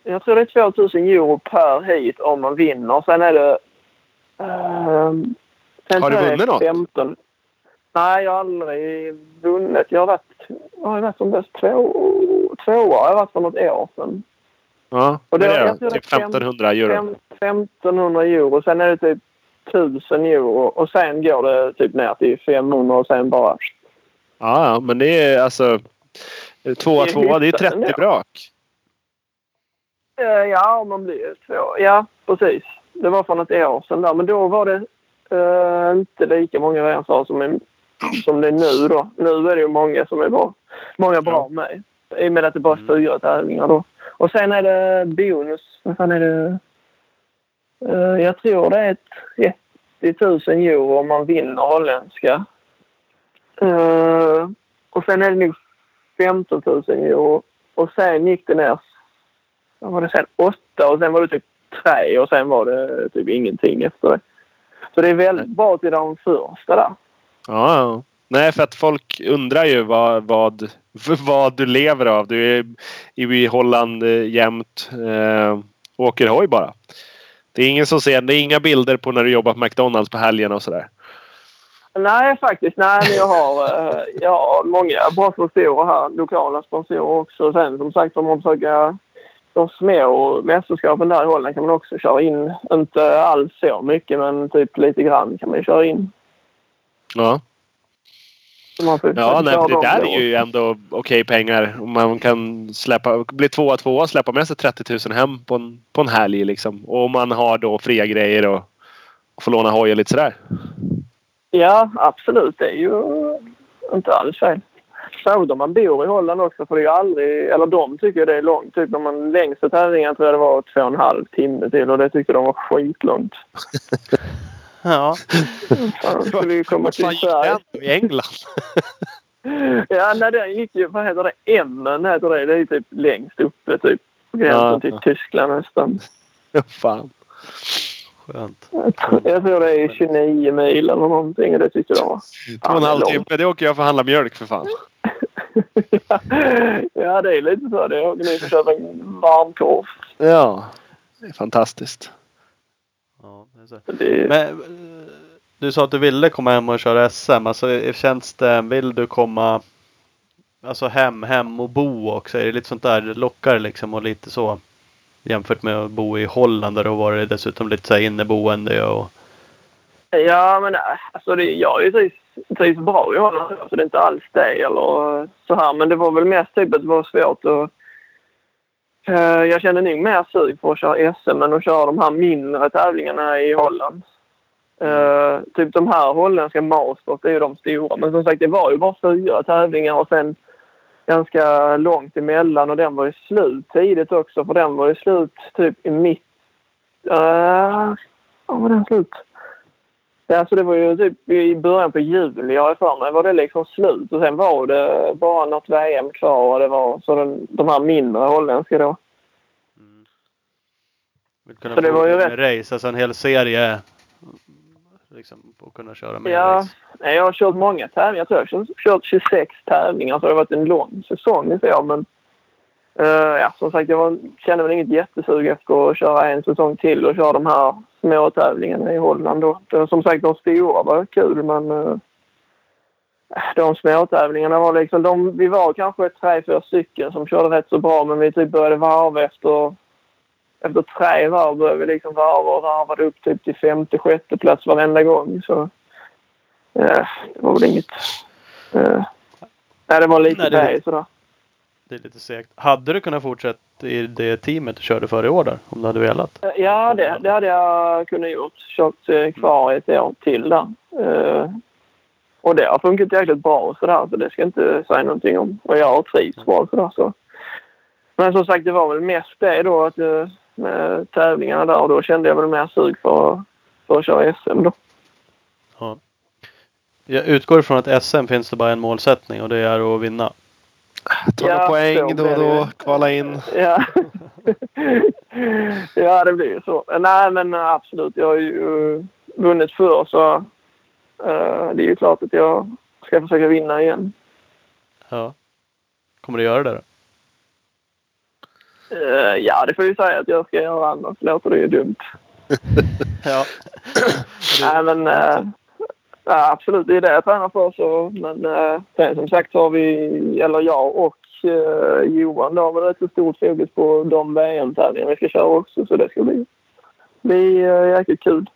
Jag tror det är 2000 euro per hit om man vinner. Sen är det... sen Har du vunnit något? 15... Nej, jag har aldrig vunnit. Jag har varit, jag har varit som bäst två, tvåa. Jag har varit för något år sedan. Ja, Och det- det är det. Typ 1500 euro. Fem, 1500 euro. Sen är det typ 1000 euro. Och sen går det typ ner till 500 och sen bara... Ja, ja, men det är alltså... Tvåa, tvåa. Det är hyfsat 30 ändå. brak. Eh, Ja, om man blir två. Ja, precis. Det var för något år sedan där. Men då var det eh, inte lika många VM-förare som, är- som det är nu då. Nu är det ju många som är bra. Många bra med. I och med att det bara är fyra tävlingar då. Och sen är det bonus. Vad fan är det? Eh, jag tror det är 30 000 euro om man vinner holländska. Eh, och sen är det nog 15 000 euro. Och sen gick det ner vad var det sen? Åtta och sen var det typ tre och sen var det typ ingenting efter det. Så det är väldigt bra till de första där. Ja, ja. Nej, för att folk undrar ju vad, vad, [LAUGHS] vad du lever av. Du är i Holland eh, jämt. Eh, åker hoj bara. Det är ingen som ser. Det är inga bilder på när du jobbar på McDonalds på helgen och sådär. Nej, faktiskt. Nej, men jag har, eh, jag har många bra sponsorer här. Lokala sponsorer också. Sen som sagt, om man försöker de små mästerskapen där i Holland kan man också köra in. Inte alls så mycket, men typ lite grann kan man ju köra in. Ja. Ja, nej, det där är ju ändå okej pengar. Om man kan släppa, bli tvåa tvåa släppa med sig 30 000 hem på en, på en helg liksom. Och om man har då fria grejer och, och får låna hoj och lite sådär. Ja, absolut. Det är ju inte alls fel. Särskilt om man bor i Holland också. För det är aldrig... Eller de tycker det är långt. Typ när man längsta tävlingen tror jag det var två och en halv timme till. Och det tyckte de var skitlångt. Ja. Fan, skulle ju komma till Sverige. den? I England? Ja, nej, det gick ju... Vad heter det? Emmen heter det. Det är typ längst uppe. Typ gränsen Ja. till Tyskland nästan. Fan. Skönt. Jag tror- det är 29 mil eller någonting. Och det tyckte de var... Två och en halv timme. Det åker jag för att handla mjölk för fan. Ja, det är lite så. Det ni får köpa en varmkorv. Ja. Det är fantastiskt. Ja, det är så. Det, Men eh, du sa att du ville komma hem och köra SM. Alltså eh, känns det, vill du komma alltså hem, hem och bo också? Är det lite sånt där det lockar liksom och lite så? Jämfört med att bo i Holland där du har varit dessutom lite så här inneboende och Ja, men alltså det, jag trivs, trivs bra i Holland. Så det är inte alls det eller så här. Men det var väl mest typ att det var svårt att... eh, jag kände nog mer sug för att köra SM än att köra de här mindre tävlingarna i Holland. Eh, typ de här holländska Masters, det är ju de stora. Men som sagt, det var ju bara fyra tävlingar och sen ganska långt emellan och den var ju slut tidigt också. För den var ju slut typ i mitt... Uh, var den slut? Ja, så det var ju typ i början på juli, jag har för mig, var det liksom slut. Och sen var det bara något VM kvar och det var så den, de här mindre holländska då. vill kunna Så det var ju med race, alltså en hel serie. Liksom och kunna köra med Ja, race. jag har kört många tävlingar. Jag tror jag har kört- kört 26 tävlingar så det har varit en lång säsong så. Men eh, ja, som sagt, jag var, kände väl inget jättesug efter att köra en säsong till och köra de här små tävlingarna i Holland då. Det, som sagt, de stora var kul men uh, de små tävlingarna var liksom, de, vi var kanske tre, fyra stycken som körde rätt så bra men vi typ började varva efter efter tre varv började vi liksom varva och varvade upp typ till femte, sjätte plats varenda gång. Så eh, det var väl inget... Eh, nej, det var lite Nej, det- sådär. Det är lite segt. Hade du kunnat fortsätta i det teamet du körde förra i år där? Om du hade velat? Ja, det, det hade jag kunnat gjort. Kört eh, kvar ett år till där. Eh, och det har funkat jäkligt bra och sådär, så det ska jag inte säga någonting om. Och jag har trivts bra och sådär. Så. Men som sagt, det var väl mest det då att eh, med tävlingarna där och då kände jag väl mer sug för, för att köra SM då. Ja. Jag utgår från att SM finns det bara en målsättning och det är att vinna. Ta Ja, poäng då och då. Kvala in. Ja. [LAUGHS] ja, det blir ju så. Nej, men absolut. Jag har ju eh, vunnit förr så eh, det är ju klart att jag ska försöka vinna igen. Ja. Kommer du göra det då? Eh, ja, det får ju säga att jag ska göra annars låter det ju dumt. [LAUGHS] Ja. Nej, men eh, ja, absolut. Det är det jag tränar för. Så, men eh, sen som sagt så har vi, eller jag och eh, Johan, då har vi rätt så stort fokus på de VM-tävlingar vi ska köra också. Så det ska bli, bli eh, jäkligt kul.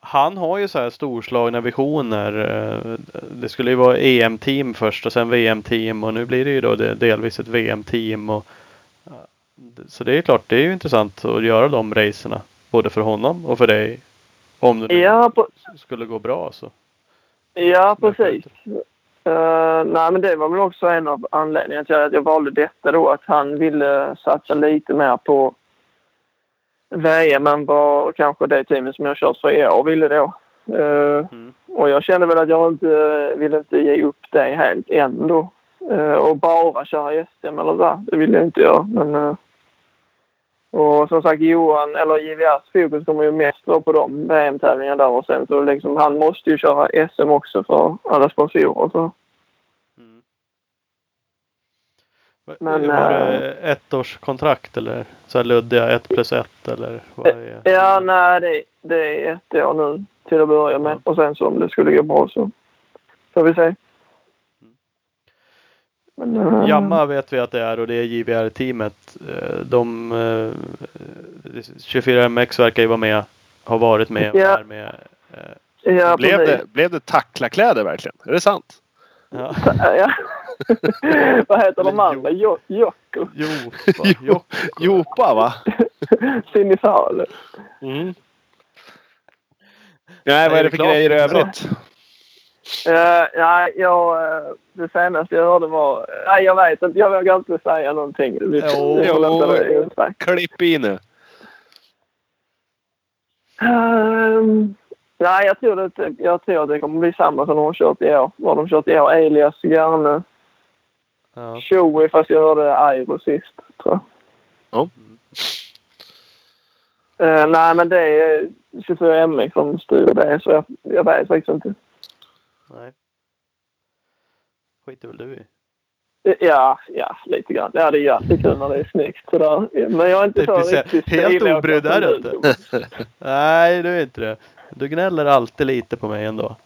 Han har ju så här storslagna visioner. Eh, det skulle ju vara EM-team först och sen VM-team och nu blir det ju då delvis ett VM-team. Och, eh, så det är klart, det är ju intressant att göra de racerna. Både för honom och för dig. Om det nu Ja, på, skulle gå bra så. Ja, precis. Uh, nej, men det var väl också en av anledningarna till att jag valde detta då. Att han ville satsa lite mer på VM än vad kanske det teamet som jag kört för i år ville då. Uh, Mm. Och jag kände väl att jag inte ville inte ge upp det helt än då. Uh, och bara köra SM eller så. Det ville jag inte göra. Men, och som sagt Johan, eller JVRs fokus kommer ju mest vara på de VM-tävlingarna där och sen så liksom han måste ju köra SM också för alla sponsorer. Så. Mm. Men, var det ett års kontrakt eller så här luddiga ett plus ett eller? Vad är... Ja, nej, det, det är ett år nu till att börja med. Och sen så om det skulle gå bra så får vi se. Men, eh, Jamma vet vi att det är och det är JVR-teamet. Eh, De eh, 24MX verkar ju vara med, har varit med Ja. är med. Ja, blev, det, blev det tacklarkläder verkligen? Är det sant? Ja. Ja. [LAUGHS] Vad heter de andra? Jo- Jocko? Jo, va? [LAUGHS] jo. Jopa va? [LAUGHS] Sinisal? Mm. Nej, vad är det för grejer i övrigt? Ja, ja, jag, eh, det senaste jag hörde var... Nej, jag vet inte. Jag vågar inte säga någonting. Vi Jo. vi osagt. Klipp i nu. Um, nej, jag tror, det, jag tror att det kommer bli samma som de har kört i år. Vad de kört i år. Elias, Garne, Ja. Joey fast jag hörde Airo sist, tror jag. Ja. Eh, nej, men det är 24 MX som styr det, så jag, jag vet faktiskt inte. Nej. Skiter väl du i. Ja, ja, lite grann. Ja, det är jättekul när det är snyggt sådär. Men jag är inte så riktigt helt obrydd är du inte. Nej, du är inte det. Du gnäller alltid lite på mig ändå.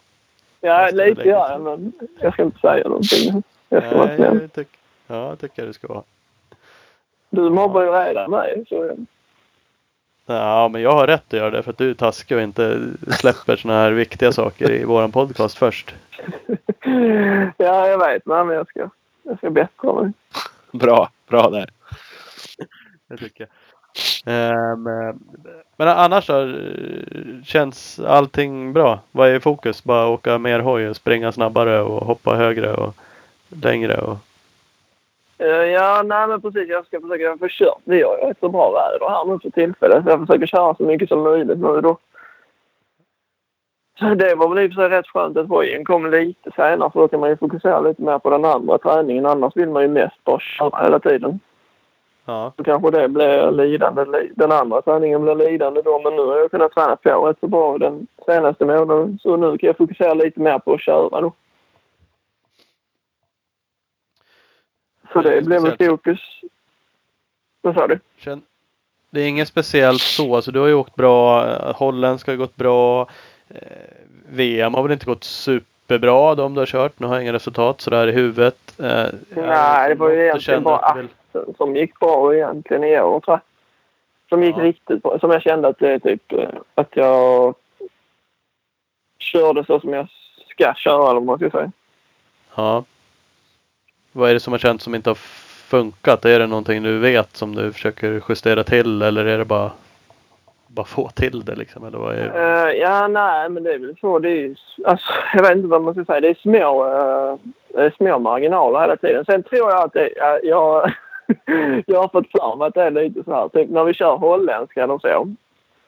Ja, lite gör jag, men jag ska inte säga någonting. Jag ska vara Nej, snäll. jag tyck, ja, jag tycker du ska vara. Du mobbar ju redan mig. Så... Ja, men jag har rätt att göra det för att du är taskig och inte släpper såna här viktiga saker i våran podcast först. [LAUGHS] ja, jag vet. Nej, men jag ska, jag ska bättra mig. Bra, bra där. Det tycker jag. Ehm, men annars då? Känns allting bra? Vad är fokus? Bara åka mer hoj och springa snabbare och hoppa högre och längre och Ja, nej men precis. Jag ska försöka få kört. Vi har ju rätt så bra väder här nu för tillfället. Jag försöker köra så mycket som möjligt nu då. Så det var väl i och för sig rätt skönt att hojen kom lite senare för då kan man ju fokusera lite mer på den andra träningen. Annars vill man ju mest bara köra hela tiden. ja. Så kanske det blir lidande. li- Den andra träningen blir lidande då. Men nu har jag kunnat träna på rätt så bra den senaste månaden. Så nu kan jag fokusera lite mer på att köra då. Så det blev väl fokus. Vad sa du? Känn, det är inget speciellt så. Alltså, du har ju åkt bra. eh, Holländska har gått bra. Eh, VM har väl inte gått superbra de du har kört. Nu har jag inga resultat sådär i huvudet. Eh, Nej, det var ju egentligen bara du vill- axeln som gick bra egentligen i år tror jag. Som gick Ja. riktigt bra. Som jag kände att det är typ eh, att jag körde så som jag ska köra eller vad man ska säga. Ja. Vad är det som har känts som inte har funkat? Är det någonting du vet som du försöker justera till eller är det bara bara få till det liksom? Eller vad är det? Ja, nej, men det är väl så. Det är, ju- alltså, [LAUGHS] jag vet inte vad man ska säga. Det är små, uh, det är små marginaler hela tiden. Sen tror jag att det, uh, jag, [LAUGHS] jag har fått för mig att det är lite så här. Typ när vi kör holländska eller så.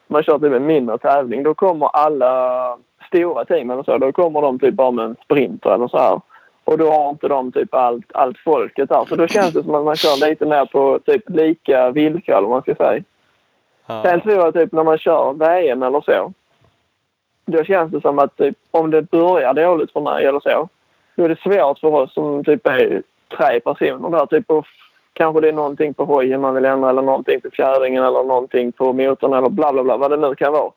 Man kör typ en mindre tävling. Då kommer alla stora teamen och så. Då kommer de typ bara med en sprinter eller så här. Och då har inte de typ allt, allt folket där. Så då känns det som att man kör lite mer på typ lika villkor vad man ska säga. Sen Ja. tror jag typ när man kör VM eller så. Då känns det som att typ, om det börjar dåligt för mig eller så. Då är det svårt för oss som typ är tre personer där. Typ, och kanske det är någonting på hojen man vill ändra eller någonting på fjädringen eller någonting på motorn eller bla bla bla vad det nu kan vara.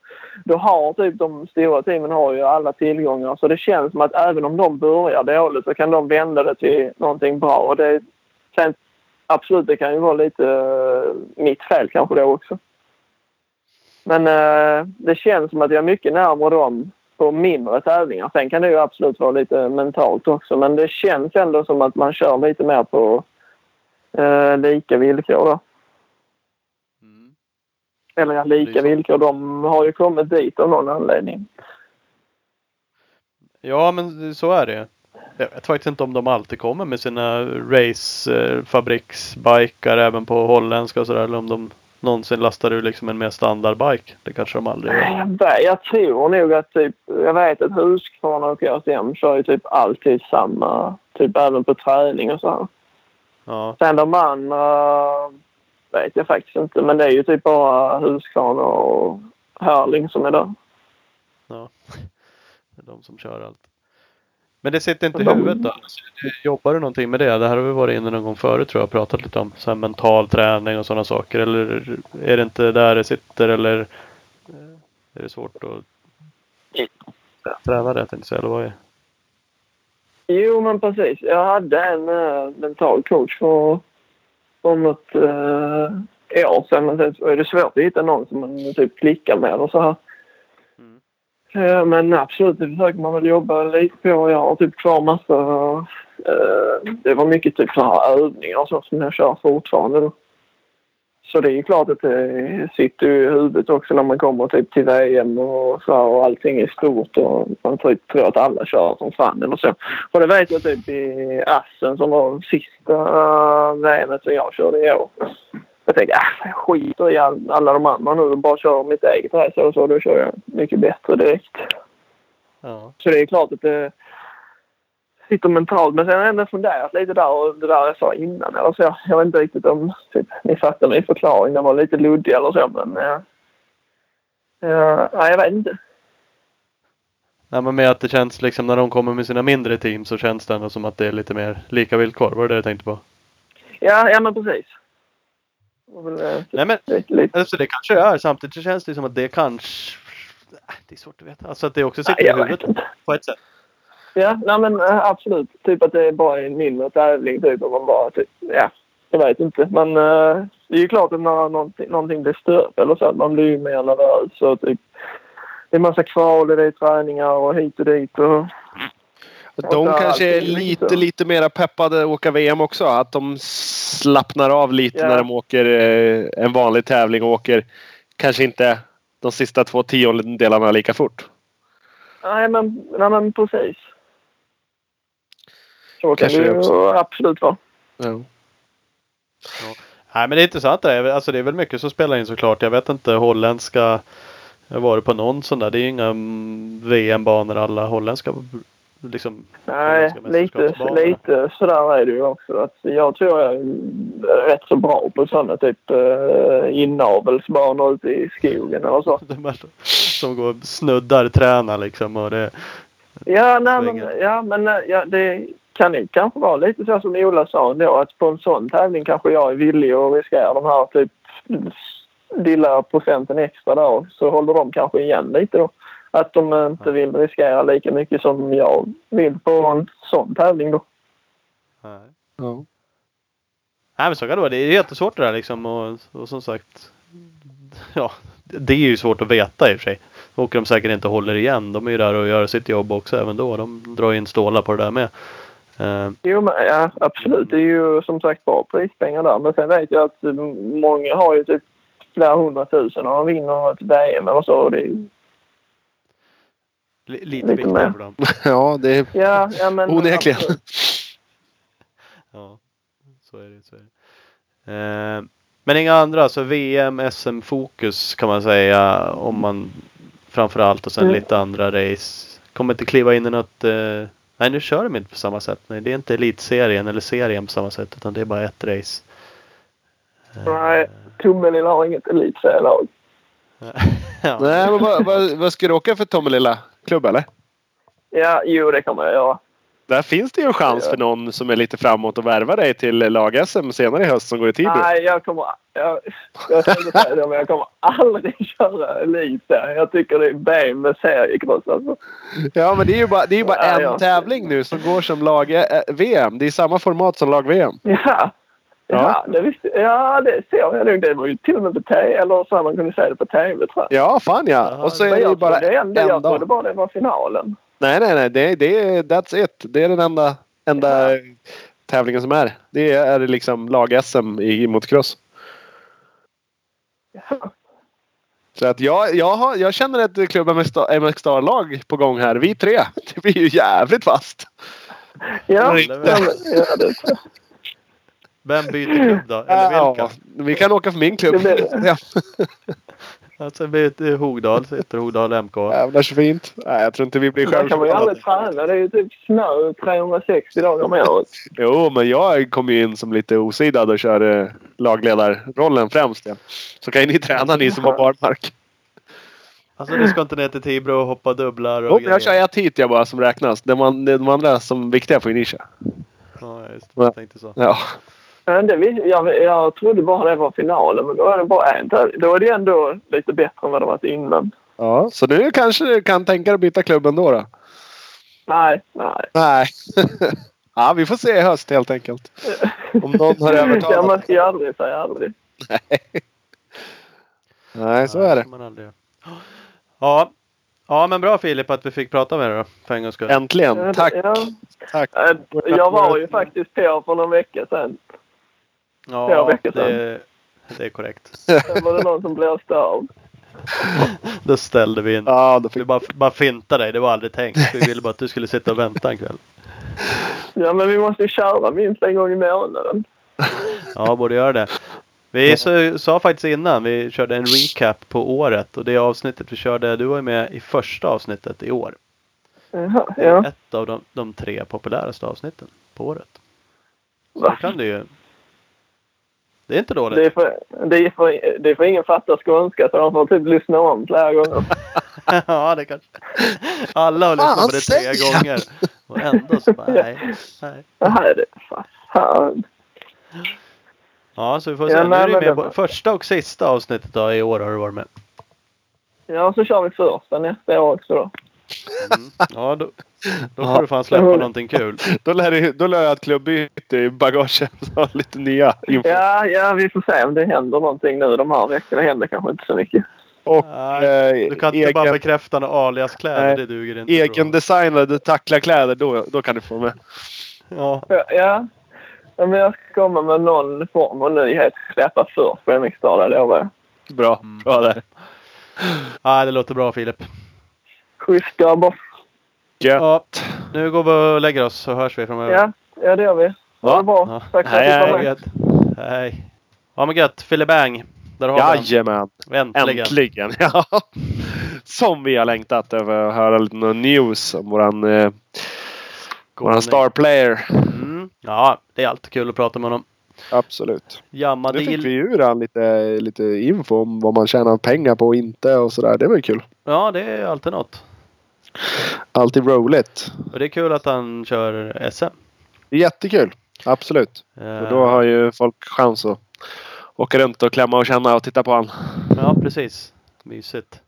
Då har typ de stora teamen har ju alla tillgångar så det känns som att även om de börjar dåligt så kan de vända det till någonting bra. Och det, sen, absolut, det kan ju vara lite uh, mitt fel kanske då också. Men uh, det känns som att jag är mycket närmare dem på mindre tävlingar. Sen kan det ju absolut vara lite mentalt också. Men det känns ändå som att man kör lite mer på eh, lika villkor då. Mm. Eller ja, lika villkor. De har ju kommit dit av någon anledning. ja, men så är det. Jag vet faktiskt inte om de alltid kommer med sina racefabriksbikar även på holländska och sådär. Eller om de någonsin lastar ur liksom en mer standardbike. Det kanske de aldrig gör. Jag, vet, jag tror nog att typ, jag vet att Husqvarna och KTM kör ju typ alltid samma, typ även på träning och så här. Ja, Sen de andra vet jag faktiskt inte. Men det är ju typ bara Husqvarna och Hörling som är där. ja. Det är de som kör allt. Men det sitter inte i De- huvudet då? Jobbar du någonting med det? Det här har vi varit inne någon gång förut tror jag. Pratat lite om. Så här mental träning och sådana saker. Eller är det inte där det sitter? Eller eh, är det svårt att träna det? tänkte jag säga, Eller vad är Jo, men precis. Jag hade en uh, mental coach för, för något uh, år sedan. Men sen är det svårt att hitta någon som man typ klickar med och så här. Mm. Eh, men absolut, det försöker man väl jobba lite på. Jag har typ kvar massa... eh, det var mycket typ så här övningar och så som jag kör fortfarande. Då. Så det är ju klart att det sitter i huvudet också när man kommer typ till VM och så och allting är stort och man typ tror att alla kör som fan eller så. Och det vet jag typ i Assen som var sista VMet som jag körde i år. Jag tänkte äh, jag skiter i all, alla de andra nu och bara kör mitt eget race och så. Då kör jag mycket bättre direkt. Ja. Så det är klart att det sitter mentalt. Men sen har jag ändå funderat lite där och det där jag sa innan. Eller så. Jag vet inte riktigt om typ, ni fattar min förklaring. Den var lite luddig eller så. Men eh, eh, nej, jag vet inte. Nej men med att det känns liksom när de kommer med sina mindre team så känns det ändå som att det är lite mer lika villkor. Var det det du tänkte på? Ja, ja men precis. Väl, eh, Nej men lite, alltså det kanske det är. Samtidigt så känns det som att det kanske... Äh, Det är svårt att veta. Alltså att det också sitter Nej, i huvudet på ett sätt. Ja, nej men eh, absolut. Typ att det är bara en mindre tävling. Typ och man bara typ, ja, jag vet inte. Men eh, det är ju klart att när någonting, någonting blir större eller så att man blir ju mer nervös och typ det är massa kval och det är träningar och hit och dit och De så kanske är lite, lite mera peppade att åka VM också. Att de slappnar av lite Ja. när de åker eh, en vanlig tävling och åker kanske inte de sista två tiondelarna lika fort. Nej men, nej, men precis. Så kan Kanske det ju också. absolut vara. Ja. Nej men det är intressant det. är- Alltså det är väl mycket som spelar in såklart. Jag vet inte holländska. Jag har varit på någon sån där. Det är ju inga mm, VM-banor alla holländska liksom. Nej, lite, lite sådär är det ju också. Att jag tror jag är rätt så bra på sådana typ uh, inavelsbanor ute i skogen eller så. [LAUGHS] Som går snuddar tränar liksom. Och det, Ja, nej, men, ja, men eh, ja, det kan ju kanske vara lite så som Ola sa ändå att på en sån tävling kanske jag är villig att riskera de här typ lilla procenten extra där så håller de kanske igen lite då. Att de inte vill riskera lika mycket som jag vill på en sån tävling då. nej. Ja. Nej men så kan det vara. Det är jättesvårt det där liksom. Och, och som sagt. Ja, det är ju svårt att veta i och för sig. Åker de säkert inte håller igen. De är ju där och gör sitt jobb också även då. De drar in stålar på det där med. Eh, Jo, men, ja, absolut. Det är ju som sagt bra prispengar där. Men sen vet jag att eh, många har ju typ flera hundratusen och de vinner ett VM eller så. Och det är, ju- li- lite Lite viktigare för dem. [LAUGHS] ja, det är ja, ja, men onekligen. [LAUGHS] Ja, så är det. Så är det. Eh, men inga andra. Så VM, SM-fokus kan man säga. Om man framförallt och sen Mm. lite andra race. Kommer inte kliva in i något. Eh, nej nu kör de inte på samma sätt. Nej, det är inte elitserien eller serien på samma sätt. Utan det är bara ett race. Eh, Nej, Tummelilla har inget elitserielag. [LAUGHS] ja. Nej, men vad, vad, vad ska du åka för Tommelilla klubb eller? Ja, jo det kan man göra. Där finns det ju en chans för någon som är lite framåt och värva dig till lag-SM senare i höst som går i Tibro. Nej, jag kommer... Jag, jag tänkte säga det, men jag kommer aldrig [LAUGHS] köra elitserie. Jag tycker det är B med seriecross alltså. Ja, men det är ju bara, det är bara Ja, en ja. tävling nu som går som lag-VM. Det är samma format som lag-VM. Ja. Ja. Ja, det visste Ja, det ser jag nog. Det var ju till och med på TV, eller så man kunde säga det på TV tror jag. Ja, fan ja. Och så är det ju bara en jag trodde dag. bara det var finalen. Nej, nej, nej. Det, det, är- that's it. Det är den enda, enda Ja. tävlingen som är. Det är liksom lag-SM i motocross. Ja. Så att jag, jag, har, jag känner ett Klubb MX Star-lag på gång här. Vi tre. [LAUGHS] Det blir ju jävligt fast. Ja, det, Vem byter klubb då? Eller vilka? Ja, vi kan åka för min klubb. Det [LAUGHS] blir det. Alltså byter Hogdal. Sitter Hogdal MK. jävlar så fint. Nej, jag tror inte vi blir där kan man ju aldrig träna. Det är ju typ snö 360 dagar om året. Jo, men jag kommer ju in som lite osidad och kör eh, lagledarrollen främst. Ja. Så kan ju ni träna ni som har barmark. Alltså du ska inte ner till Tibro och hoppa dubblar och Jo, jag kör ett hit jag bara som räknas. De, de andra som viktiga får ju ni köra. Ja, just det. Ja. Jag tänkte så. Ja. Men det, jag, jag trodde bara det var finalen, men då är det bara en. Då är det ändå lite bättre än vad det varit innan. ja. Så nu kanske du kan tänka dig att byta klubb ändå då? Nej, nej. Nej. [LAUGHS] ja, vi får se i höst helt enkelt. Om någon har Ja, övertalat. man ska ju aldrig säga aldrig. [LAUGHS] Nej, så är det. Ja. ja, men bra Filip att vi fick prata med dig då. För en gångs skull. Äntligen. Tack. Ja, Tack. Eh, jag var ju faktiskt på för någon vecka sedan. Flera Ja, veckor sedan. det, det är korrekt. Sen var det någon som blåste av. [LAUGHS] Då ställde vi in. Ja, då Vi fick... bara, bara finta dig. Det var aldrig tänkt. Vi ville bara att du skulle sitta och vänta en kväll. Ja, men vi måste ju köra minst en gång i månaden. Ja, borde göra det. Vi så, sa faktiskt innan, vi körde en recap på året och det avsnittet vi körde, du var ju med i första avsnittet i år. Jaha, ja. Ett av de, de tre populäraste avsnitten på året. Så Va? kan du ju. Det är inte Det dåligt. är, för, det, är för, det är för ingen fattar skånska så de får typ lyssna om flera gånger. [LAUGHS] ja, det kanske. Alla har lyssnat på det tre gånger. Och ändå så bara, nej, nej. Det här är det. Fan. Ja, så vi får se. Ja, nu är du med det- på första och sista avsnittet då, i år har du varit med. Ja, så kör vi första nästa år också då. Mm. Ja, då, då får Ja. du fan släppa någonting kul. Då lär, det, då lär jag ett klubbyte i bagaget. Så lite nya info. Ja, ja, vi får se om det händer någonting nu de här veckorna. Det händer kanske inte så mycket. Och Nej, eh, Du kan inte bara egen, bekräfta några aliaskläder, Nej. det duger inte. egendesignade tacklarkläder. Då, då kan du få med. Ja, Ja, ja. Men jag ska komma med någon form av nyhet. Släppa först på det lovar jag. Bra. Mm. Bra där. ja, det låter bra Filip. Schysst grabbar. Gött. Ja, nu går vi och lägger oss så hörs vi framöver. Ja, ja, det gör vi. Ha Ja. det bra. Ja. Tack för att Hej, du hej. kom gött. Hej. Ja men gött. Filibang. Där har vi Jajamän. den. Äntligen. Äntligen. [LAUGHS] Ja. Som vi har längtat över att höra lite news om våran, eh, våran star player. Mm. Ja, det är alltid kul att prata med honom. Absolut. Jamma Nu fick vi ur han lite, lite info om vad man tjänar pengar på och inte och sådär. Det var ju kul. Ja, det är alltid något. Alltid roligt. Och det är kul att han kör SM. Jättekul. Absolut. Och då har ju folk chans att åka runt och klämma och känna och titta på han. Ja, precis. Mysigt.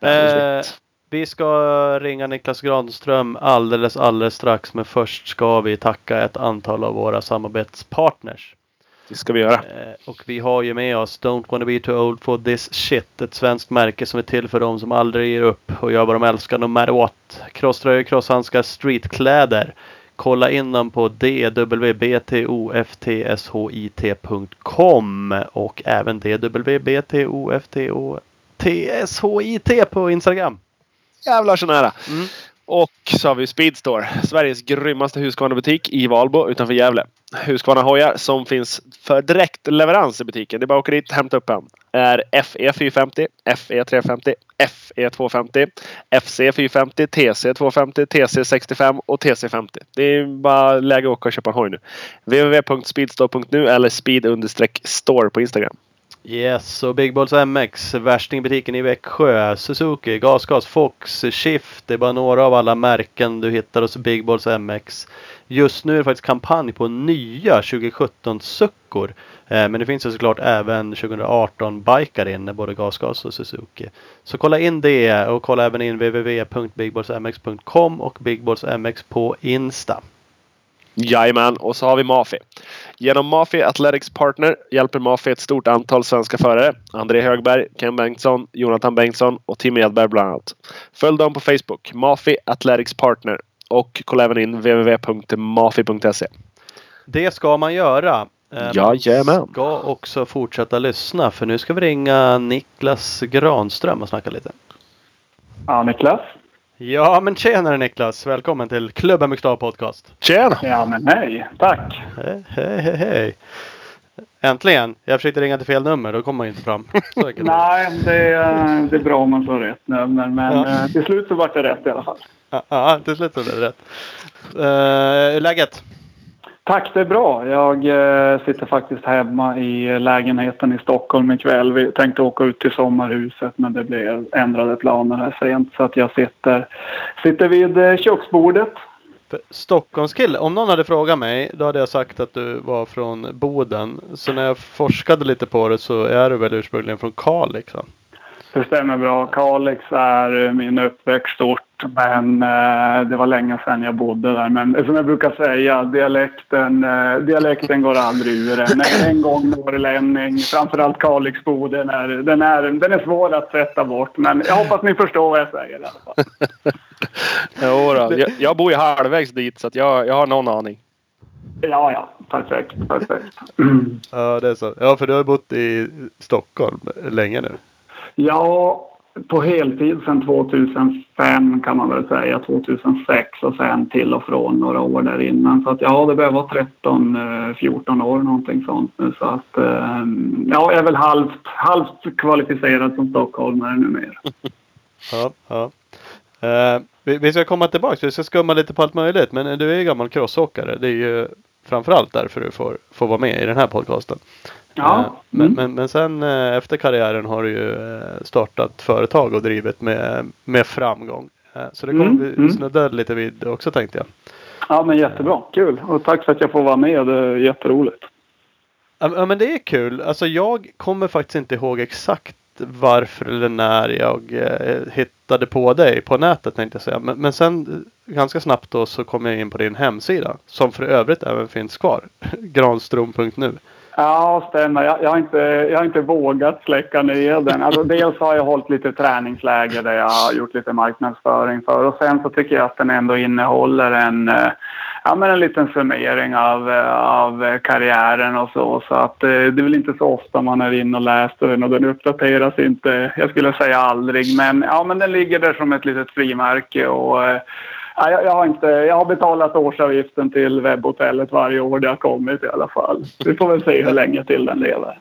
Eh, vi ska ringa Niklas Granström alldeles, alldeles strax. Men först ska vi tacka ett antal av våra samarbetspartners. Det ska vi göra. Eh, och vi har ju med oss Don't wanna be too old for this shit. Ett svenskt märke som är till för dem som aldrig ger upp och gör vad de älskar no matter what. Crosströjor, crosshandskar, streetkläder. Kolla in dem på dwbtofthshit.com och även dwbtofthit på Instagram. Jävlar så nära. Mm. Och så har vi Speedstore. Sveriges grymmaste Husqvarna-butik i Valbo utanför Gävle. Husqvarna-hojar som finns för direkt leverans i butiken. Det är bara att åka dit och hämta upp en. Är FE 450, FE 350, FE 250, FC 450, TC 250, TC 65 och TC 50. Det är bara läge att åka och köpa en hoj nu. www.speedstore.nu eller speed-store på Instagram. Yes, och Big Balls MX, värstingbutiken i Växjö, Suzuki, Gasgas, Fox, Shift. Det är bara några av alla märken du hittar hos Big Balls MX. Just nu är det faktiskt kampanj på nya 2017 suckor. Eh, men det finns ju såklart även 2018 bikar inne, både Gasgas och Suzuki. Så kolla in det och kolla även in www.bigballsmx.com och Big Balls MX på Insta. Jajamän, och så har vi Mafi. Genom Mafi Athletics Partner hjälper Mafi ett stort antal svenska förare. André Högberg, Ken Bengtsson, Jonathan Bengtsson och Tim Edberg bland annat. Följ dem på Facebook, Mafi Athletics Partner. Och kolla även in www.mafi.se. Det ska man göra. Eh, Jajamän. Man ska också fortsätta lyssna för nu ska vi ringa Niklas Granström och snacka lite. Ja, Niklas. Ja men tjenare Niklas! Välkommen till Klubben Mixed Podcast. Tjena! Ja, men hej. Tack. Hej, hej, hej, hej! Äntligen! Jag försökte ringa till fel nummer, då kommer man inte fram. [LAUGHS] Nej, det är, det är bra om man får rätt nu. Men, men Ja. eh, till slut så vart det rätt i alla fall. Ja, Ja, till slut så blev det rätt. Uh, läget? Tack, det är bra. Jag eh, sitter faktiskt hemma i lägenheten i Stockholm ikväll. Vi tänkte åka ut till sommarhuset men det blev ändrade planer här sent så att jag sitter, sitter vid eh, köksbordet. Stockholmskille, om någon hade frågat mig då hade jag sagt att du var från Boden. Så när jag forskade lite på det så är du väl ursprungligen från Kalix va? Det stämmer bra. Kalix är min uppväxtort men eh, det var länge sedan jag bodde där. Men som jag brukar säga, dialekten, eh, dialekten går aldrig ur en. En gång norrlänning, framförallt Kalixbo, den är, den, är, den är svår att sätta bort. Men jag hoppas ni förstår vad jag säger i alla fall. [LAUGHS] Jo då. Jag, jag bor ju halvvägs dit så att jag, jag har någon aning. Ja, ja. Perfekt, perfekt. Ja, det är så. Ja, för du har bott i Stockholm länge nu. Ja, på heltid sedan 2005 kan man väl säga. 2006 och sen till och från några år där innan. Så att ja, det börjar vara 13, 14 eh, år någonting sånt nu. Så att ehm, ja, jag är väl halvt, halvt kvalificerad som stockholmare numera. [LAUGHS] Ja, ja. Eh, vi, vi ska komma tillbaka, vi ska skumma lite på allt möjligt. Men eh, du är ju gammal crossåkare. Det är ju framförallt därför du får, får vara med i den här podcasten. Ja. Eh, Men, Mm. men, men sen eh, efter karriären har du ju eh, startat företag och drivit med, med framgång. Så det kommer Mm, vi mm. snudda lite vid också tänkte jag. ja, men jättebra. Kul. Och tack för att jag får vara med. Det är jätteroligt. Ja men det är kul. Alltså jag kommer faktiskt inte ihåg exakt varför eller när jag eh, hittade på dig på nätet tänkte jag säga. Men, men sen ganska snabbt då så kom jag in på din hemsida. Som för övrigt även finns kvar. [LAUGHS] Granstrom.nu. Ja, stämmer. Jag, jag, har inte, jag har inte vågat släcka ner den. Alltså, dels har jag hållit lite träningsläger där jag har gjort lite marknadsföring för. Och sen så tycker jag att den ändå innehåller en, eh, ja, men en liten summering av, eh, av karriären och så. Så att eh, det är väl inte så ofta man är inne och läser den och den uppdateras inte, jag skulle säga aldrig. Men, ja, men den ligger där som ett litet frimärke. Och, Nej, jag, jag, har inte, jag har betalat årsavgiften till webbhotellet varje år det har kommit i alla fall. Vi får väl se hur länge till den lever.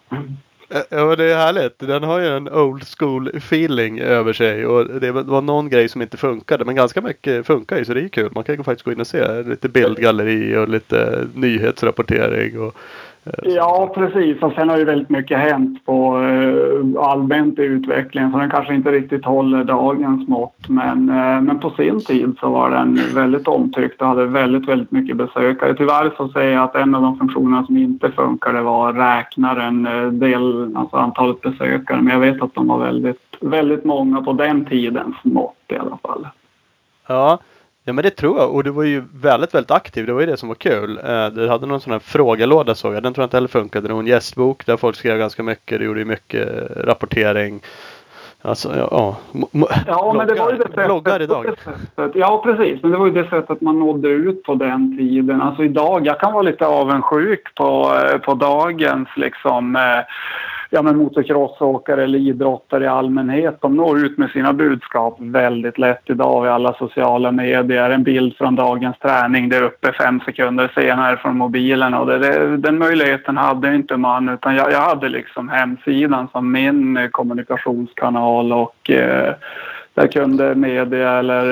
Ja men det är härligt. Den har ju en old school feeling över sig. Och det var- någon grej som inte funkade. Men ganska mycket funkar ju så det är kul. Man kan ju faktiskt gå in och se lite bildgalleri och lite nyhetsrapportering. Och, Ja, precis. Och sen har ju väldigt mycket hänt på eh, allmänt i utvecklingen så den kanske inte riktigt håller dagens mått. Men, eh, men på sin tid så var den väldigt omtyckt och hade väldigt, väldigt mycket besökare. Tyvärr så säger jag att en av de funktionerna som inte funkade var räknaren, eh, del, alltså antalet besökare. Men jag vet att de var väldigt, väldigt många på den tidens mått i alla fall. Ja, ja men det tror jag. Och du var ju väldigt, väldigt aktiv. Det var ju det som var kul. Eh, Du hade någon sån här frågelåda såg jag. Den tror jag inte heller funkade. Det var en gästbok där folk skrev ganska mycket. Du gjorde ju mycket rapportering. Alltså, ja. ja. Men det var ju det sättet. Bloggar idag. Ja, precis. Men det var ju det sättet man nådde ut på den tiden. Alltså idag, jag kan vara lite avundsjuk på, eh, på dagens liksom eh, ja, men motocrossåkare eller idrottare i allmänhet. De når ut med sina budskap väldigt lätt idag i alla sociala medier. En bild från dagens träning, det är uppe fem sekunder senare från mobilen. Och det, det, den möjligheten hade inte man, utan jag, jag hade liksom hemsidan som min kommunikationskanal och eh, där kunde media eller,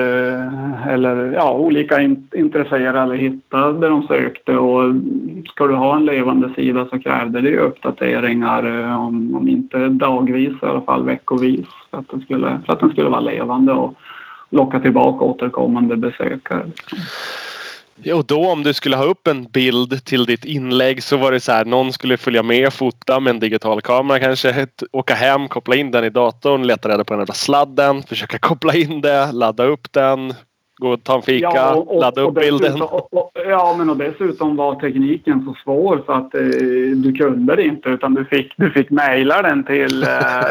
eller ja, olika in, intresserade hitta det de sökte. Och ska du ha en levande sida så krävde det ju uppdateringar, eh, om, om inte dagvis i alla fall veckovis, för att, den skulle, för att den skulle vara levande och locka tillbaka återkommande besökare. Jo, då om du skulle ha upp en bild till ditt inlägg så var det så här. Någon skulle följa med och fota med en digital kamera kanske. Åka hem, koppla in den i datorn, leta reda på den där sladden, försöka [LAUGHS] koppla in det, ladda upp den, gå och ta en fika, och- och- ladda upp och bilden. ja, men och dessutom var tekniken så svår så att eh, du kunde det inte utan du fick, du fick mejla den till, eh,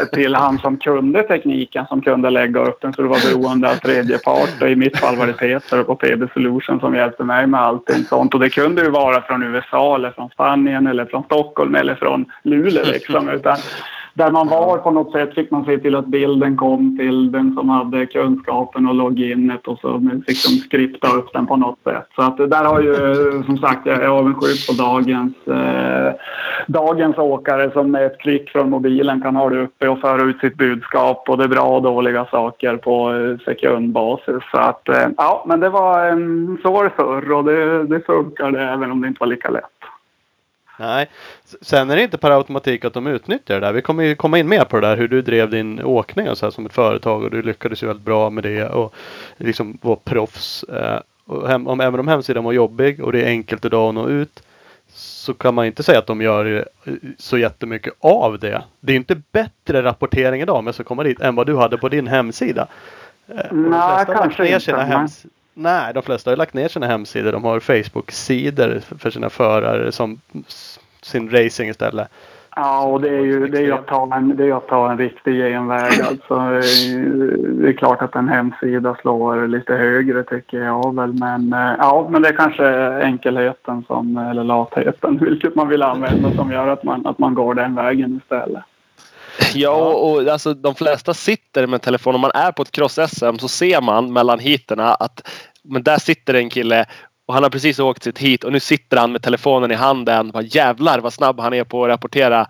[LAUGHS] till han som kunde tekniken som kunde lägga upp den så du var beroende av tredje part. Och I mitt fall var det Peter på PB Solution som hjälpte mig med allting sånt. Och det kunde ju vara från USA eller från Spanien eller från Stockholm eller från Luleå liksom. Utan där man var på något sätt fick man se till att bilden kom till den som hade kunskapen och loginet och så fick de skripta upp den på något sätt. Så att där har ju som sagt, jag är avundsjuk på dagens, eh, dagens åkare som med ett klick från mobilen kan ha det uppe och föra ut sitt budskap och det är bra och dåliga saker på eh, sekundbasis. Så att eh, ja, men det var, eh, så var det förr och det, det funkade även om det inte var lika lätt. Nej. Sen är det inte per automatik att de utnyttjar det där. Vi kommer ju komma in mer på det där hur du drev din åkning och så här som ett företag och du lyckades ju väldigt bra med det och liksom var proffs. Eh, och hem, om även om hemsidan var jobbig och det är enkelt idag att nå ut så kan man inte säga att de gör så jättemycket av det. Det är inte bättre rapportering idag om jag ska komma dit än vad du hade på din hemsida. Eh, Nej, kanske inte. Hems Nej, de flesta har lagt ner sina hemsidor. De har Facebook-sidor för sina förare som sin racing istället. Ja, och det är ju, det är att, ta en, det är att ta en riktig genväg. [CLEARS THROAT] Alltså, det är klart att en hemsida slår lite högre tycker jag väl. Men, eh, ja, men det är kanske enkelheten som, eller latheten, [LAUGHS] vilket man vill använda, som gör att man, att man går den vägen istället. Ja, och, och alltså, de flesta sitter med telefon. Om man är på ett cross-SM så ser man mellan heaterna att men där sitter en kille och han har precis åkt sitt hit och nu sitter han med telefonen i handen. Bara, jävlar vad snabb han är på att rapportera.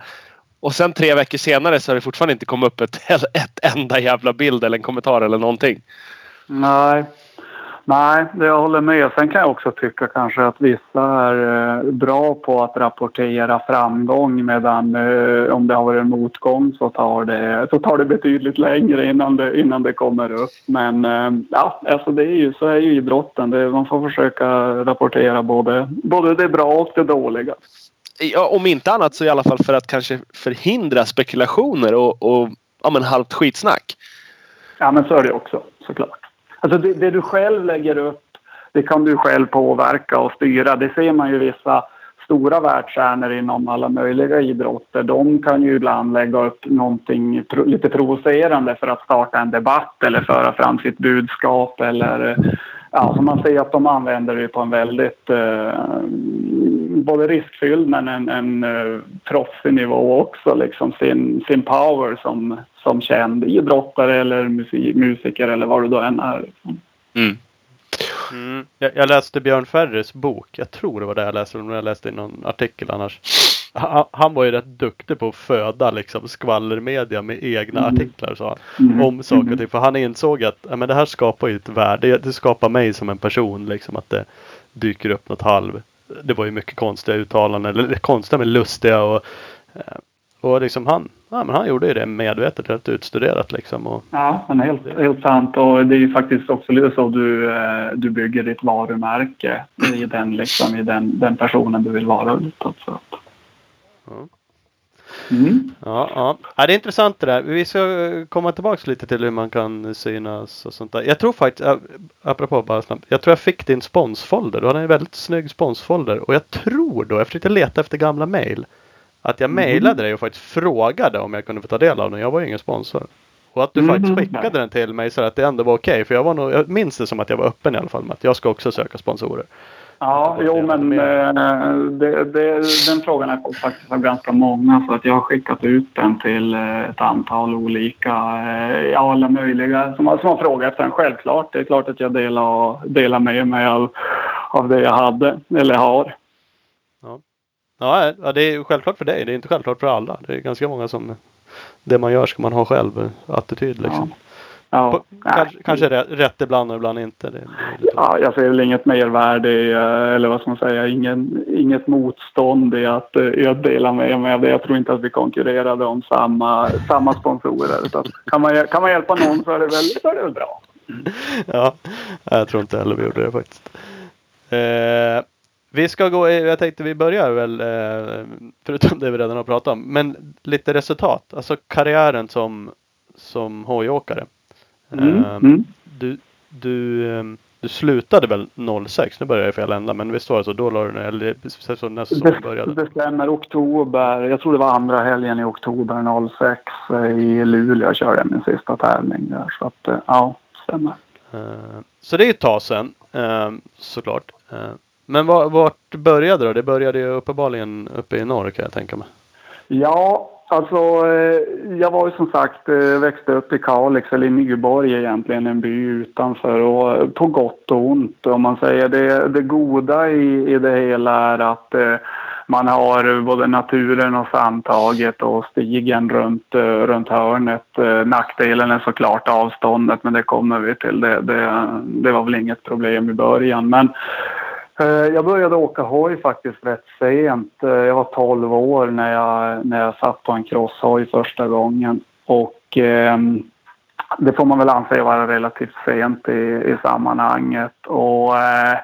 Och sen tre veckor senare så har det fortfarande inte kommit upp ett, [LAUGHS] ett enda jävla bild eller en kommentar eller någonting. Nej, Nej, det jag håller med. Sen kan jag också tycka kanske att vissa är eh, bra på att rapportera framgång medan eh, om det har varit en motgång så tar det, så tar det betydligt längre innan det, innan det kommer upp. Men eh, ja, alltså det är ju, så är ju idrotten. Det, man får försöka rapportera både, både det bra och det dåliga. Ja, om inte annat så i alla fall för att kanske förhindra spekulationer och, och ja, men halvt skitsnack. Ja, men så är det också såklart. Alltså det, det, du själv lägger upp, det kan du själv påverka och styra. Det ser man ju vissa stora världsstjärnor inom alla möjliga idrotter. De kan ju ibland lägga upp någonting lite provocerande för att starta en debatt eller föra fram sitt budskap eller Ja, så man ser att de använder det på en väldigt eh, både riskfylld men en, en uh, proffsig nivå också. Liksom sin, sin power som, som känd idrottare eller musik, musiker eller vad du då än är. Liksom. Mm. Mm. Jag, jag, läste Björn Ferrys bok. Jag tror det var det jag läste. Om jag läste i någon artikel annars. Han, han, var ju rätt duktig på att föda liksom skvallermedia med egna mm. artiklar sa han. Mm. Om saker och ting. Mm. För han insåg att ja, men det här skapar ju ett värde. Det skapar mig som en person. Liksom att det dyker upp något halv. Det var ju mycket konstiga uttalanden. Eller konstiga men lustiga. Och, eh, och liksom han, ja, men han gjorde ju det medvetet, rätt utstuderat liksom. Och... Ja, men helt, helt sant. Och det är ju faktiskt också lite så du, eh, du bygger ditt varumärke i den, liksom, i den, den personen du vill vara utåt. Så. Ja. Mm. Ja, ja. ja, det är intressant det där. Vi ska komma tillbaks lite till hur man kan synas och sånt där. Jag tror faktiskt, apropå bara snabbt. Jag tror jag fick din sponsfolder. Du hade en väldigt snygg sponsfolder. Och jag tror då, jag försökte leta efter gamla mail. Att jag mm. mejlade dig och faktiskt frågade om jag kunde få ta del av den. Jag var ju ingen sponsor. Och att du mm. faktiskt skickade den till mig så att det ändå var okej. Okay. För jag var nog, jag minns det som att jag var öppen i alla fall med att jag ska också söka sponsorer. Ja, jo men äh, det, det, den frågan är faktiskt av ganska många så att jag har skickat ut den till äh, ett antal olika, äh, alla möjliga som har, som har frågat efter den. Självklart, det är klart att jag delar, delar med mig av, av det jag hade eller har. Ja, ja, det är självklart för dig. Det är inte självklart för alla. Det är ganska många som det man gör ska man ha själv. Attityd liksom. Ja. På, kanske, kanske rätt ibland och ibland inte. Det, det ja, jag ser väl inget mervärde eh, eller vad ska man säga, ingen, inget motstånd i att uh, dela med mig av det. Jag tror inte att vi konkurrerade om samma, samma sponsorer. Så kan, man, kan man hjälpa någon så är det väl, så är det väl bra. [LAUGHS] Ja, jag tror inte heller vi gjorde det faktiskt. Eh, vi ska gå, jag tänkte vi börjar väl, eh, förutom det vi redan har pratat om, men lite resultat. Alltså karriären som, som hojåkare. Mm. Mm. Du, du, ehm, du slutade väl 06? Nu börjar jag i fel ända, men visst var det så? Då la du eller så när säsongen började? Det stämmer. Oktober. Jag tror det var andra helgen i oktober 06 eh, i Luleå jag körde min sista tävling där. Så att, eh, ja, stämmer. Så det är ett tag sedan såklart. Men vart började det? Det började ju uppenbarligen uppe i norr kan jag tänka mig. Ja, Alltså, eh, jag var ju som sagt, eh, växte upp i Kalix, eller i Nyborg egentligen, en by utanför. Och eh, på gott och ont, om man säger. Det, det goda i, i det hela är att man har både naturen och samtaget och stigen runt, runt hörnet. Nackdelen är såklart avståndet, men det kommer vi till. Det, det, det var väl inget problem i början. Men Eh, jag började åka hoj faktiskt rätt sent. Eh, jag var 12 år när jag, när jag satt på en crosshoj första gången. Och eh, det får man väl anse vara relativt sent i, i sammanhanget. Och eh,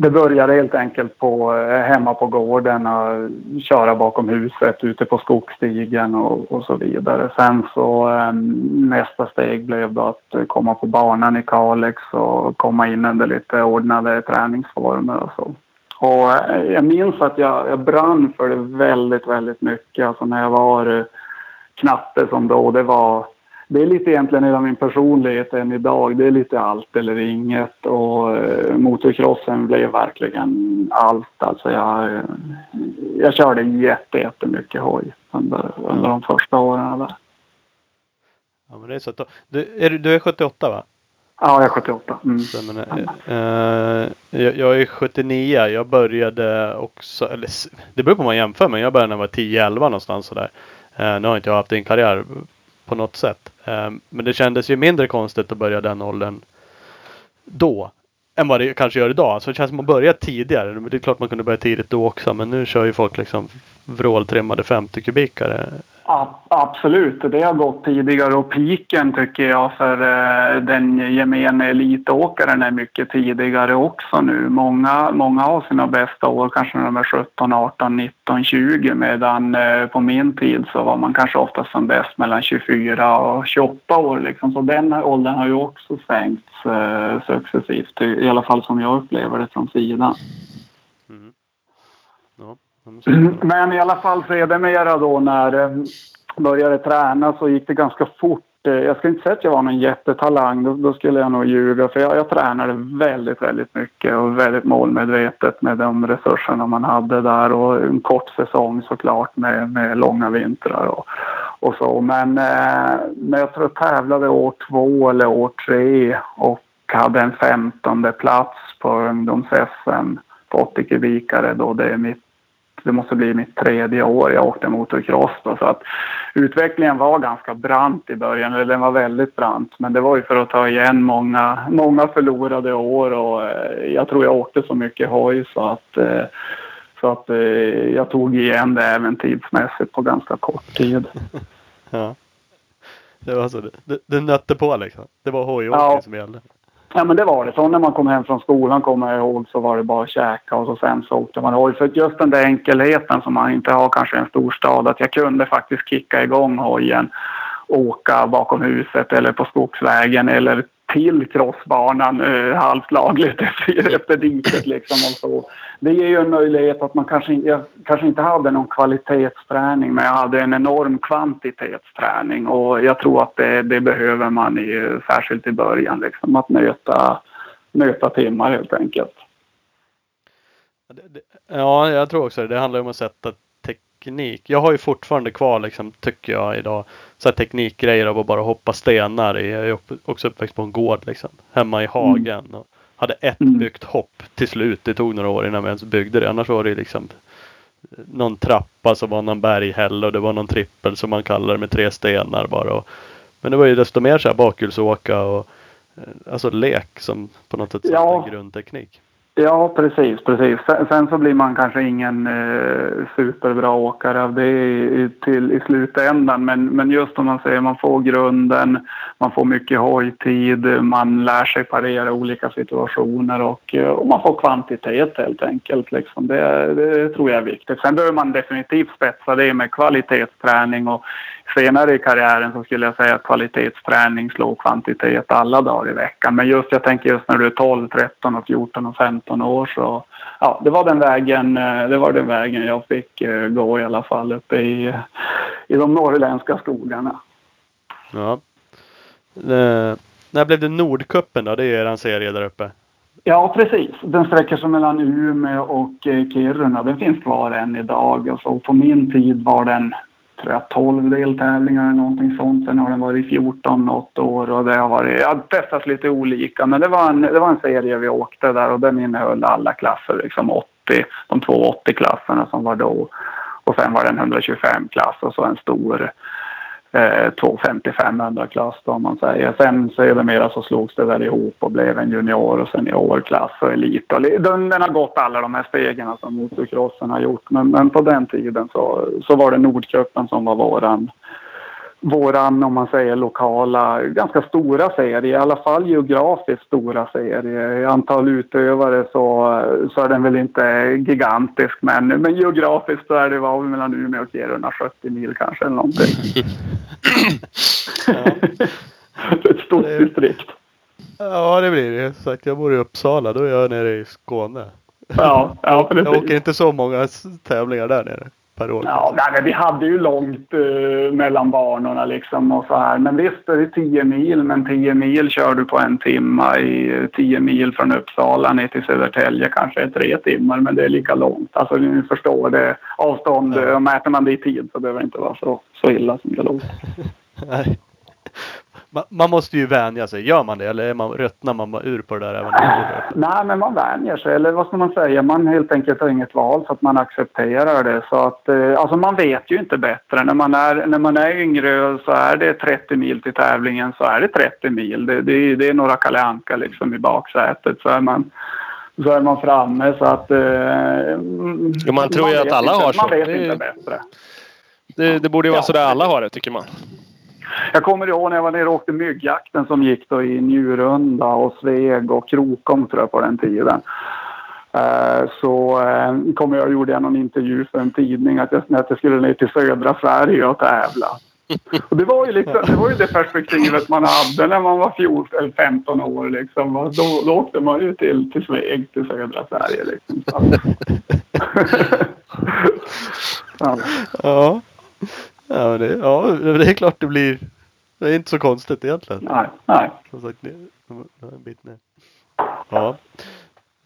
det började helt enkelt på, eh, hemma på gården och köra bakom huset ute på skogsstigen och, och så vidare. Sen så eh, nästa steg blev då att komma på banan i Kalix och komma in under lite ordnade träningsformer och så. Och eh, jag minns att jag, jag brann för det väldigt, väldigt mycket. Alltså när jag var eh, knatte som då, det var det är lite egentligen hela min personlighet än idag. Det är lite allt eller inget och eh, motocrossen blev verkligen allt. Alltså jag, eh, jag körde jätte, jättemycket hoj under, under de första åren där. Ja, men det är så att, du, är, du är 78 va? Ja, jag är 78. Mm. Så, men, eh, jag, jag är 79. Jag började också, eller det beror på hur man jämför men jag började när jag var 10-11 någonstans sådär. Eh, nu har inte jag haft en karriär på något sätt. Ehm, men det kändes ju mindre konstigt att börja den åldern då. Än vad det kanske gör idag. Så det känns som att börja tidigare. Det är klart man kunde börja tidigt då också. Men nu kör ju folk liksom vråltrimmade 50 kubikare Absolut, det har gått tidigare och piken tycker jag för eh, den gemene elitåkaren är mycket tidigare också nu. Många, många har sina bästa år kanske när de är 17, 18, 19, 20 medan eh, på min tid så var man kanske oftast som bäst mellan 24 och 28 år. Liksom. Så den åldern har ju också sänkts eh, successivt, i alla fall som jag upplever det från sidan. [CLEARS THROAT] Men i alla fall sedermera då när jag började träna så gick det ganska fort. Eh, jag ska inte säga att jag var någon jättetalang, då, då skulle jag nog ljuga. För jag, jag tränade väldigt, väldigt mycket och väldigt målmedvetet med de resurserna man hade där. Och en kort säsong såklart med, med långa vintrar och, och så. Men eh, när jag tror jag tävlade år två eller år tre och hade en femtonde plats på ungdoms-SM på 80 kubikare då. Det är mitt det måste bli mitt tredje år jag åkte motocross. Då, så att utvecklingen var ganska brant i början, eller den var väldigt brant. Men det var ju för att ta igen många, många förlorade år och eh, jag tror jag åkte så mycket hoj så att eh, så att eh, jag tog igen det även tidsmässigt på ganska kort tid. [LAUGHS] ja. Det var så. Det, det nötte på liksom. Det var hojåkning ja. som gällde. Ja men det var det. Så när man kom hem från skolan kommer jag ihåg så var det bara att käka och så sen så åkte man hoj. För just den där enkelheten som man inte har kanske i en storstad. Att jag kunde faktiskt kicka igång hojen. Åka bakom huset eller på skogsvägen eller till crossbanan eh, halvt lagligt [LAUGHS] efter, diket liksom och så. Det ger ju en möjlighet att man kanske, jag kanske inte hade någon kvalitetsträning men jag hade en enorm kvantitetsträning och jag tror att det, det behöver man i, särskilt i början liksom att möta, nöta timmar helt enkelt. Ja, jag tror också det. Det handlar om att sätta teknik. Jag har ju fortfarande kvar liksom, tycker jag idag, så här teknikgrejer av att bara hoppa stenar. Jag är också uppväxt på en gård liksom, hemma i hagen. Mm. Och hade ett mm. byggt hopp till slut. Det tog några år innan vi ens byggde det. Annars var det liksom någon trappa som var någon berghäll och det var någon trippel som man kallar det med tre stenar bara. Och, men det var ju desto mer så här bakhjulsåka och eh, alltså lek som på något sätt ja. grundteknik. Ja, precis. precis. Sen så blir man kanske ingen eh, superbra åkare av det i, till, i slutändan. Men, men just om man säger, man får grunden, man får mycket hojtid, man lär sig parera olika situationer och, eh, och man får kvantitet helt enkelt. Liksom. Det, det tror jag är viktigt. Sen behöver man definitivt spetsa det med kvalitetsträning och senare i karriären så skulle jag säga att kvalitetsträning slår kvantitet alla dagar i veckan. Men just jag tänker just när du är 12, 13, och 14 och 15 år så ja, det var den vägen, eh, det var den vägen jag fick eh, gå i alla fall uppe i, i de norrländska skogarna. Ja. Eh, när blev det Nordkuppen då? Det är er serie där uppe. Ja, precis. Den sträcker sig mellan Umeå och Kiruna. Den finns kvar än idag. Alltså, på min tid var den tror jag, 12 deltävlingar eller någonting sånt. Sen har den varit 14 något år och det har varit, jag har testat lite olika. Men det var, en, det var en serie vi åkte där och den innehöll alla klasser, liksom 80, de två 80-klasserna som var då. Och sen var det en 125-klass och så en stor eh, 250-500 klass då, om man säger. Sen sedermera så slogs det väl ihop och blev en junior och seniorklass och elit. Och den, den har gått alla de här stegen som motocrossen har gjort. Men, men på den tiden så, så var det Nordcupen som var våran våran, om man säger lokala, ganska stora serie. I alla fall geografiskt stora serie. I antal utövare så, så är den väl inte gigantisk. Men, men geografiskt så är det var mellan Umeå och Kiruna 70 mil kanske eller någonting. [LAUGHS] Ett stort Det- distrikt. Ja det blir det. Sagt, jag bor i Uppsala. Då är jag nere i Skåne. Ja, ja [LAUGHS] Jag åker precis. inte så många tävlingar där nere per år. Ja, nej, vi hade ju långt eh, mellan banorna liksom och så här. Men visst är det 10 mil, men 10 mil kör du på en timma. I 10 mil från Uppsala ner till Södertälje kanske är tre timmar, men det är lika långt. Alltså ni förstår det. Avstånd, ja. mäter man det i tid så behöver det inte vara så, så illa som det låter. [LAUGHS] Man, man måste ju vänja sig. Gör man det eller är man, ruttnar man bara ur på det där även där? Nej, men man vänjer sig. Eller vad ska man säga? Man helt enkelt har inget val så att man accepterar det. Så att, eh, alltså man vet ju inte bättre. När man, är, när man är yngre så är det 30 mil till tävlingen så är det 30 mil. Det, det, är- det är några Kalle Anka liksom i baksätet så är man, så är man framme. Så att... Eh, Jo, man tror ju att alla inte, har så. Man vet inte bättre. Det, det borde ju vara Ja. sådär alla har det tycker man. Jag kommer ihåg när jag var nere och åkte myggjakten som gick då i Njurunda och Sveg och Krokom tror jag på den tiden. Eh, Så kommer jag och gjorde någon intervju för en tidning att jag, att jag skulle ner till södra Sverige och tävla. Och det var ju liksom, det var ju det perspektivet man hade när man var 14 eller 15 år liksom. Då, då åkte man ju till, till Sveg, till södra Sverige liksom. [LAUGHS] ja. Ja. Det, ja, det är klart det blir. Det är inte så konstigt egentligen. Nej, nej. Som sagt, det det en bit ner. Ja.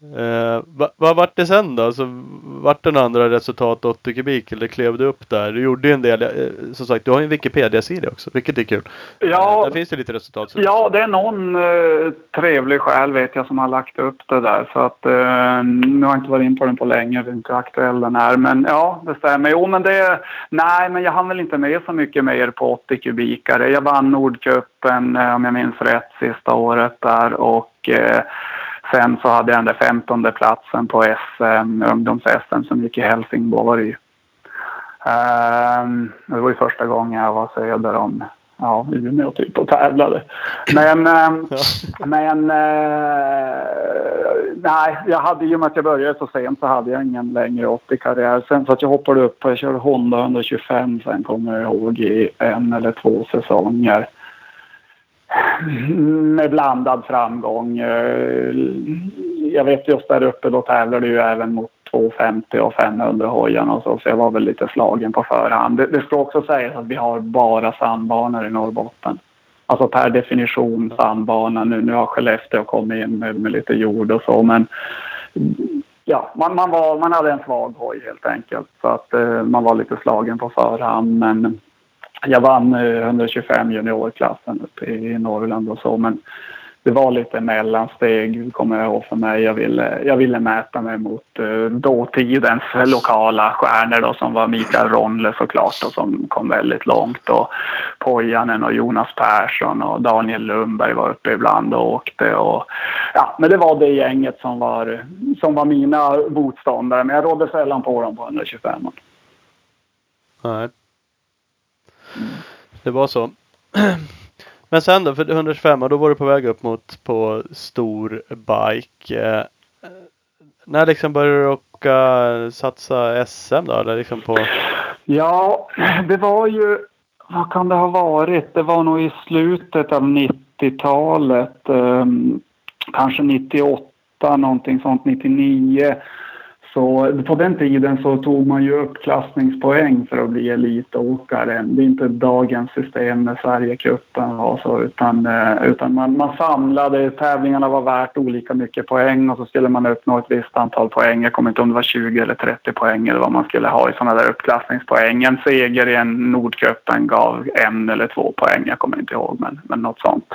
Eh, va- vad vart det sen då? Alltså, vart några andra resultat 80 kubik eller klev du upp där? Du gjorde ju en del. Eh, som sagt, du har ju en Wikipedia-sida också, vilket är kul. Ja, Där finns det lite resultat. Så. Ja, det är någon eh, trevlig själ vet jag som har lagt upp det där. Så att, eh, nu har jag inte varit in på den på länge, det är inte aktuell den är. Men ja, det stämmer. Jo, men det... Nej, men jag hann väl inte med så mycket mer på 80 kubikare. Jag vann Nordcupen, eh, om jag minns rätt, sista året där. Och eh, sen så hade jag den där 15 platsen på SM, ungdoms-SM som gick i Helsingborg. Ehm, det var ju första gången jag var söder om ja, Umeå typ och tävlade. Men, ehm, men eh, nej, jag hade ju med att jag började så sent så hade jag ingen längre 80-karriär. Sen så att jag hoppade upp och jag körde Honda 125 sen kommer jag ihåg i en eller två säsonger. Mm, med blandad framgång. Eh, jag vet just där uppe då tävlade ju även mot 250 och 500 hojarna och så, så jag var väl lite slagen på förhand. Det, det ska också sägas att vi har bara sandbanor i Norrbotten. Alltså per definition sandbana. Nu, nu har Skellefteå kommit in med, med lite jord och så men ja, man, man, var, man hade en svag hoj helt enkelt. Så att eh, man var lite slagen på förhand men jag vann eh, 125 juniorklassen uppe i Norrland och så men det var lite mellansteg kommer jag ihåg för mig. Jag ville, jag ville mäta mig mot eh, dåtidens lokala stjärnor då, som var Mikael Ronle såklart och som kom väldigt långt. Och Pojanen och Jonas Persson och Daniel Lundberg var uppe ibland och åkte. Och, ja, men det var det gänget som var, som var mina motståndare. Men jag rådde sällan på dem på 125. Nej. Det var så. [CLEARS THROAT] Men sen då, för 125 då var du på väg upp mot på stor bike. Eh, när liksom började du åka satsa SM då? Eller liksom på... Ja, det var ju... Vad kan det ha varit? Det var nog i slutet av 90-talet. Eh, kanske 98, någonting sånt, 99 så på den tiden så tog man ju uppklassningspoäng för att bli elitåkare. Det är inte dagens system med Sverigecupen och så utan, eh, utan man, man samlade, tävlingarna var värt olika mycket poäng och så skulle man uppnå ett visst antal poäng. Jag kommer inte ihåg om det var 20 eller 30 poäng eller vad man skulle ha i sådana där uppklassningspoäng. En seger i en Nordcupen gav en eller två poäng, jag kommer inte ihåg men, men något sånt.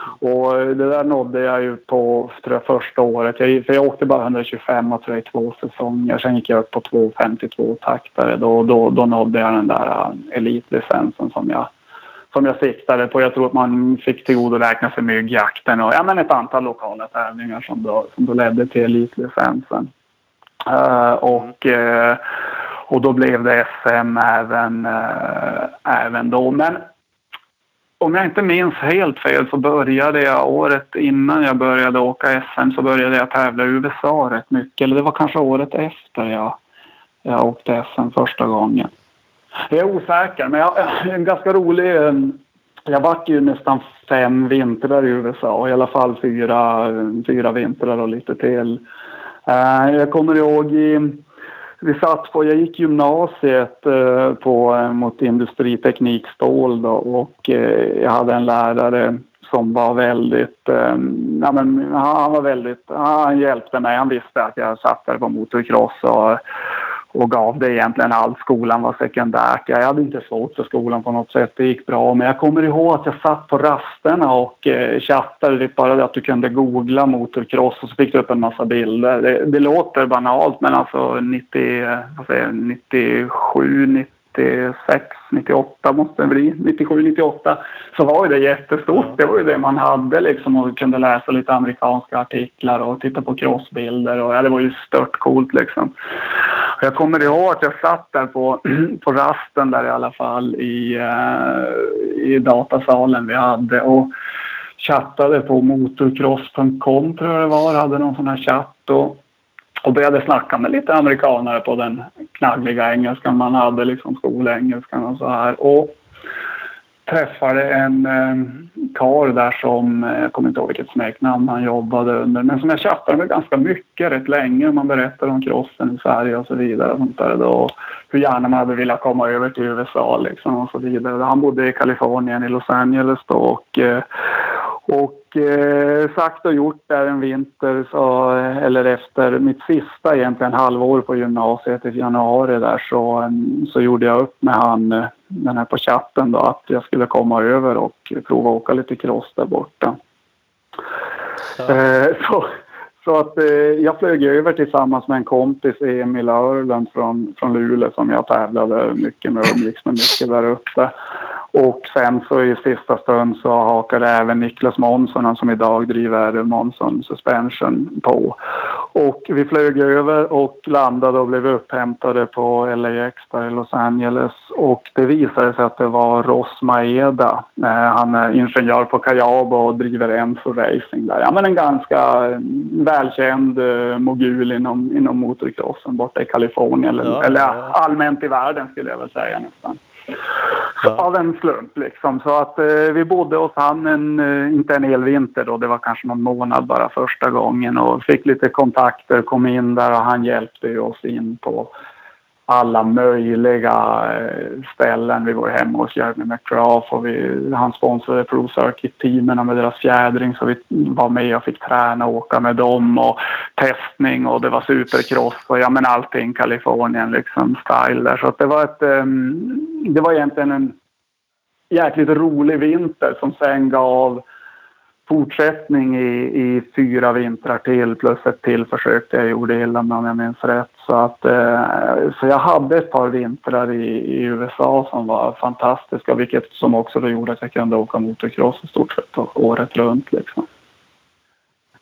Och det där nådde jag ju på tror jag, första året. Jag, för jag åkte bara 125 och tror jag, i två säsonger. Sen gick jag upp på 252 taktare. Då, då, då nådde jag den där äh, elitlicensen som jag, som jag siktade på. Jag tror att man fick tillgodoräkna sig myggjakten och ja, men ett antal lokala tävlingar som då, som då ledde till elitlicensen. Uh, och, uh, och då blev det SM även, uh, även då. Men om jag inte minns helt fel så började jag året innan jag började åka SM så började jag tävla i USA rätt mycket. Eller det var kanske året efter jag, jag åkte SM första gången. Jag är osäker men jag, [CLEARS THROAT] en ganska rolig... Eh, jag vart ju nästan fem vintrar i USA. I alla fall fyra, fyra vintrar och lite till. Eh, jag kommer ihåg i vi satt på, jag gick gymnasiet eh, på, eh, mot industriteknik stål då, och eh, jag hade en lärare som var väldigt, eh, ja, men, han var väldigt, han hjälpte mig. Han visste att jag satt där på motocross och och gav det egentligen allt. Skolan var sekundärt. Jag hade inte svårt för skolan på något sätt. Det gick bra. Men jag kommer ihåg att jag satt på rasterna och eh, chattade. Det bara det att du kunde googla motocross och så fick du upp en massa bilder. Det, det låter banalt men alltså 90, vad säger, 97, 90 96, 98 måste det bli, 97, 98 så var ju det jättestort. Det var ju det man hade liksom och kunde läsa lite amerikanska artiklar och titta på crossbilder och ja, det var ju stört coolt liksom. Jag kommer ihåg att jag satt där på, [CLEARS THROAT] på rasten där i alla fall i, uh, i datasalen vi hade och chattade på motorcross.com tror jag det var, hade någon sån här chatt och och började snacka med lite amerikanare på den knaggliga engelskan man hade, liksom skolengelskan och så här. Och träffade en eh, karl där som, eh, jag kommer inte ihåg vilket smeknamn han jobbade under, men som jag chattade med ganska mycket rätt länge. Man berättade om crossen i Sverige och så vidare. Och sånt där. Då, hur gärna man hade velat komma över till USA liksom och så vidare. Han bodde i Kalifornien, i Los Angeles då och eh, och eh, sagt och gjort där en vinter, så, eller efter mitt sista egentligen halvår på gymnasiet i januari där så, så gjorde jag upp med han, eh, den här på chatten då, att jag skulle komma över och prova åka lite cross där borta. Ja. Eh, [LAUGHS] så, så att eh, jag flög över tillsammans med en kompis, Emil Örlund från, från Luleå som jag tävlade mycket med umgicks med mycket där uppe. Och sen så i sista stund så hakade även Niklas Månsson, han som idag driver Månsson Suspension på. Och vi flög över och landade och blev upphämtade på LAX där i Los Angeles. Och det visade sig att det var Ross Maeda. Eh, han är ingenjör på Kayabo och driver Enso Racing där. Ja men en ganska välkänd eh, mogul inom, inom motocrossen borta i Kalifornien. Eller, ja, eller allmänt i världen skulle jag väl säga nästan. Ja. Av en slump liksom. Så att eh, vi bodde hos han, en, eh, inte en hel vinter då, det var kanske någon månad bara första gången och fick lite kontakter, kom in där och han hjälpte oss in på alla möjliga eh, ställen. Vi var hemma hos Jeremy McGrath och vi, han sponsrade Pro Circuit-teamen med deras fjädring så vi var med och fick träna och åka med dem och testning och det var supercross och ja men allting Kalifornien liksom style där. Så att det var ett, um, det var egentligen en jäkligt rolig vinter som sen gav fortsättning i, i fyra vintrar till plus ett till försök jag gjorde i Irland om jag minns rätt. Så, att, eh, så jag hade ett par vintrar i, i, USA som var fantastiska vilket som också då gjorde att jag kunde åka motocross i stort sett året runt. Liksom.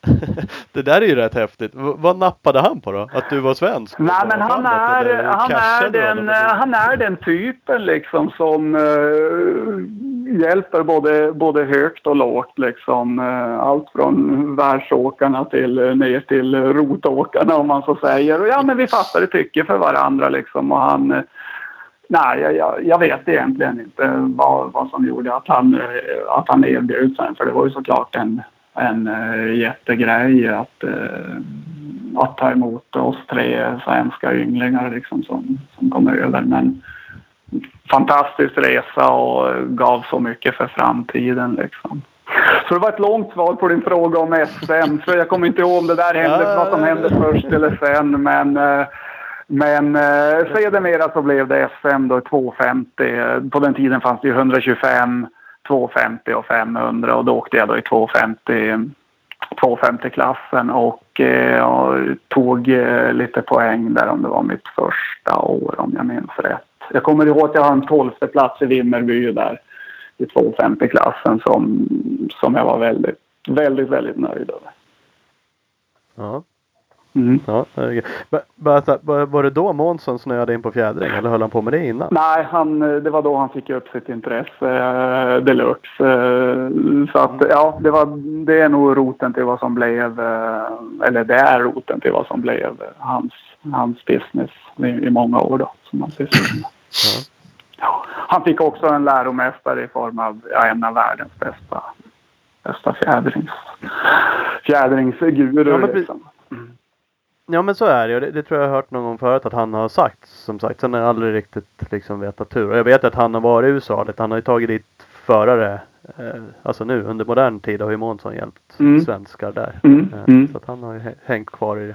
[LAUGHS] det där är ju rätt häftigt. V vad nappade han på då? Att du var svensk? Nej men han är, han, är den, han är den typen liksom som uh, hjälper både, både högt och lågt liksom. Eh, allt från världsåkarna till eh, ner till rotåkarna om man så säger. Och ja men vi fattade tycke för varandra liksom och han eh, Nej, jag, jag, vet egentligen inte vad, vad som gjorde att han, att han erbjöd sig. För det var ju såklart en en jättegrej att, att ta emot oss tre svenska ynglingar liksom som, som kom över. Men fantastisk resa och gav så mycket för framtiden liksom. Så det var ett långt svar på din fråga om SM. Så jag kommer inte ihåg om det där hände, vad som hände först eller sen. Men, eh, men eh, sedermera så blev det SM då 250. På den tiden fanns det ju 125, 250 och 500 och då åkte jag då i 250 250-klassen och eh, tog eh, lite poäng där om det var mitt första år om jag minns rätt. Jag kommer ihåg att jag har en tolfte plats i Vimmerby där i 250-klassen som, som jag var väldigt, väldigt, väldigt nöjd över. Ja. Mm. ja det är okej. Ba- bara så här, var- var det då Månsson snöade in på fjädring eller höll han på med det innan? Nej, han, det var då han fick upp sitt intresse eh, deluxe. Eh, så att ja, det, var, det är nog roten till vad som blev, eh, eller det är roten till vad som blev hans, hans business i, i många år då. Som han sysslar med. Ja, han fick också en läromästare i form av ja, en av världens bästa, bästa fjädrings, fjädringsgurur. Ja, men liksom. Ja men så är det ju. Det, det tror jag har hört någon gång förut att han har sagt. Som sagt, sen har jag aldrig riktigt liksom vetat hur. Och jag vet att han har varit i USA lite. Han har ju tagit dit förare. Eh, alltså nu under modern tid har ju Månsson hjälpt Mm. svenskar där. Mm, Eh, mm. Så att han har ju hä- hängt kvar i det.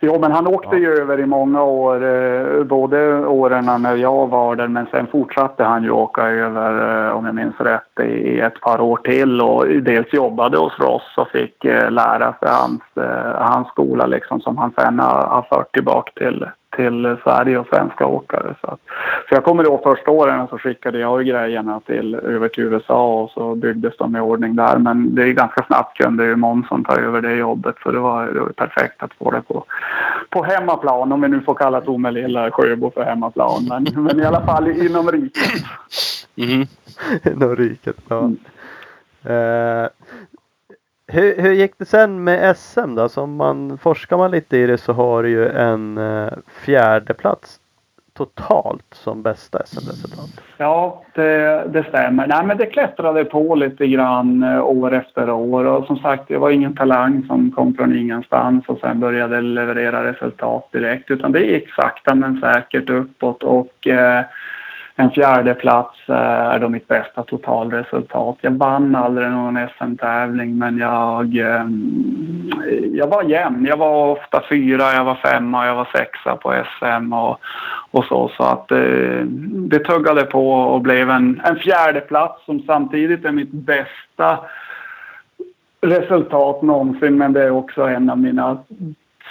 Jo, men han åkte Ja. ju över i många år. eh, Både åren när jag var där men sen fortsatte han ju åka över, eh, om jag minns rätt, i ett par år till. Och dels jobbade hos Ross och fick eh, lära sig hans, hans skola liksom som han sen har fört tillbaka till, till Sverige och svenska åkare. Så, att, så jag kommer ihåg första åren så skickade jag grejerna till, över till USA och så byggdes de i ordning där. Men det är ganska snabbt kunde ju Månsson ta över det jobbet så det var, det var perfekt att få det på, på hemmaplan. Om vi nu får kalla Tomelilla Sjöbo för hemmaplan. Men, men i alla fall inom riket. [LAUGHS] Mhm. Inom riket. Ja. Mm. Eh, hur, hur gick det sen med SM då? Som man forskar man lite i det så har du ju en eh, fjärde plats totalt som bästa SM-resultat. Ja, det, det stämmer. Nej, men det klättrade på lite grann eh, år efter år. Och som sagt, det var ingen talang som kom från ingenstans och sen började leverera resultat direkt. Utan det gick sakta men säkert uppåt. Och eh, en fjärde plats eh, är då mitt bästa totalresultat. Jag vann aldrig någon SM-tävling men jag, eh, jag var jämn. Jag var ofta fyra, jag var femma, jag var sexa på SM och, och så. Så att det, det tuggade på och blev en, en fjärde plats som samtidigt är mitt bästa resultat någonsin. Men det är också en av mina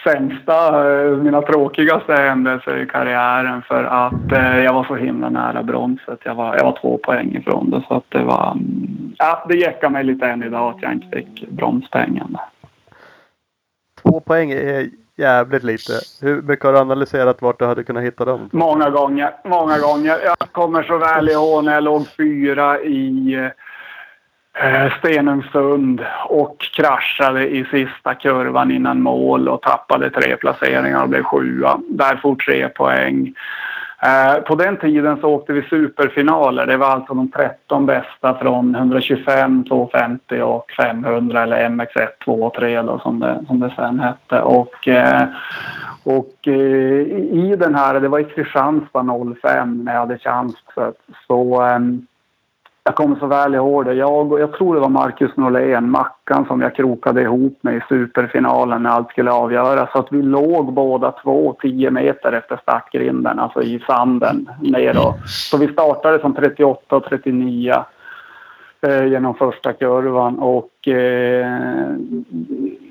sämsta, eh, mina tråkigaste händelser i karriären för att eh, jag var så himla nära bronset. Jag var, jag var två poäng ifrån det så att det var... mm, Ja, det jäckar mig lite än idag att jag inte fick bronspengen. Två poäng är jävligt lite. Hur mycket har du analyserat vart du hade kunnat hitta dem? Många gånger, många gånger. Jag kommer så väl ihåg när jag låg fyra i Eh, Stenungsund och kraschade i sista kurvan innan mål och tappade tre placeringar och blev sjua. Där får tre poäng. Eh, på den tiden så åkte vi superfinaler. Det var alltså de 13 bästa från 125, 250 och 500 eller MX1, 2 och 3 då, som, det, som det sen hette. Och, eh, och i den här, det var i Kristianstad 05 när jag hade chans. Så, så jag kommer så väl ihåg det. Jag, och- jag tror det var Marcus Norlén, Mackan, som jag krokade ihop med i superfinalen när allt skulle avgöras. Så att vi låg båda två tio meter efter startgrinden, alltså i sanden neråt. Så vi startade som 38 och 39 eh, genom första kurvan och eh,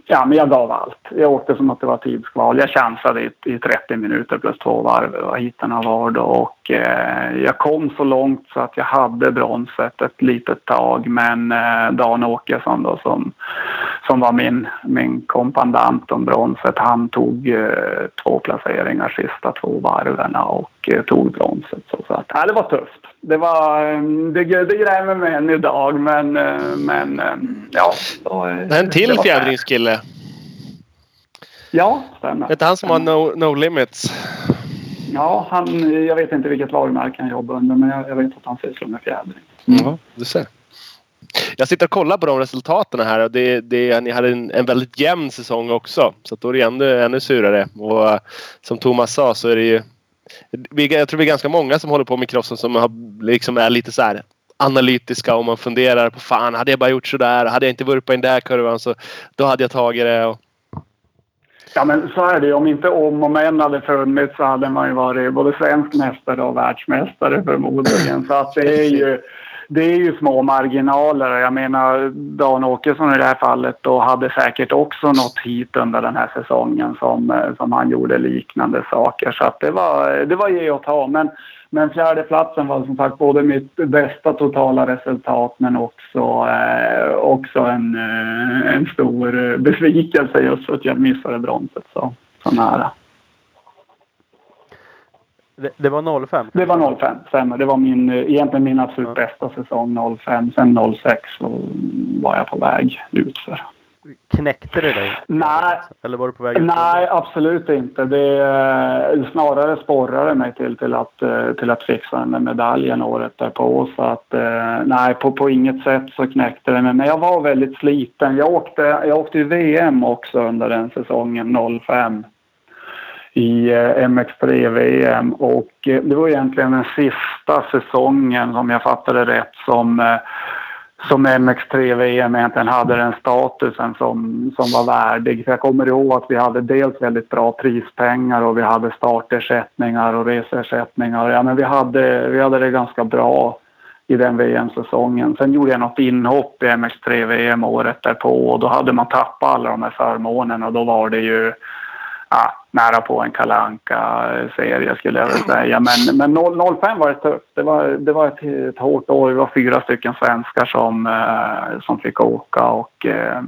ja, men jag gav allt. Jag åkte som att det var tidskval. Jag chansade i, i 30 minuter plus två varv och hittarna var då och eh, jag kom så långt så att jag hade bronset ett litet tag men eh, Dan Åkesson då som, som var min, min kompandant om bronset han tog eh, två placeringar sista två varven och eh, tog bronset. Så, så att, ja, det var tufft. Det, var, eh, det, det grämer mig än idag men, eh, men eh, ja. Är en till fjädringskille. Ja, stämmer. Det är han som har no, no limits. Ja, han, jag vet inte vilket varumärke han jobbar under men jag, jag vet att han sysslar med fjädring. Ja, du ser. Jag sitter och kollar på de resultaten här och det, det, ni hade en, en väldigt jämn säsong också. Så då är det ännu, ännu surare. Och uh, som Thomas sa så är det ju... Jag tror vi är ganska många som håller på med crossen som har, liksom är lite så här analytiska och man funderar på fan hade jag bara gjort sådär. Hade jag inte vurpat i den där kurvan så då hade jag tagit det. Och... Ja men så är det Om inte om och men hade funnits så hade man ju varit både svensk mästare och världsmästare förmodligen. Så att det är ju det är ju små marginaler. Jag menar Dan Åkesson i det här fallet då hade säkert också nått hit under den här säsongen som, eh, som han gjorde liknande saker. Så att det var, det var ge och ta. Men, men fjärdeplatsen var som sagt både mitt bästa totala resultat men också, eh, också en, eh, en stor eh, besvikelse just för att jag missade bronset så, så nära. Det, det var 05? Det var 05, stämmer. Det var min, egentligen min absolut bästa säsong 05. Sen 06 så var jag på väg utför. Knäckte det dig? Nej. Eller var du på väg Nej, absolut inte. Det eh, snarare sporrade mig till, till, att, eh, till att fixa den där medaljen året därpå. Så att eh, nej, på, på inget sätt så knäckte det mig. Men jag var väldigt sliten. Jag åkte, jag åkte i VM också under den säsongen 05 i eh, MX3-VM och eh, det var egentligen den sista säsongen om jag fattade rätt som eh, som MX3-VM egentligen hade den statusen som, som var värdig. För jag kommer ihåg att vi hade dels väldigt bra prispengar och vi hade startersättningar och reseersättningar. Ja, men vi, hade, vi hade det ganska bra i den VM-säsongen. Sen gjorde jag något inhopp i MX3-VM året därpå och då hade man tappat alla de här förmånerna och då var det ju ja, nära på en kalanka serie skulle jag vilja säga. Men, men 05 var det tufft. Det var, det var ett, ett hårt år. Vi var fyra stycken svenskar som, eh, som fick åka och eh,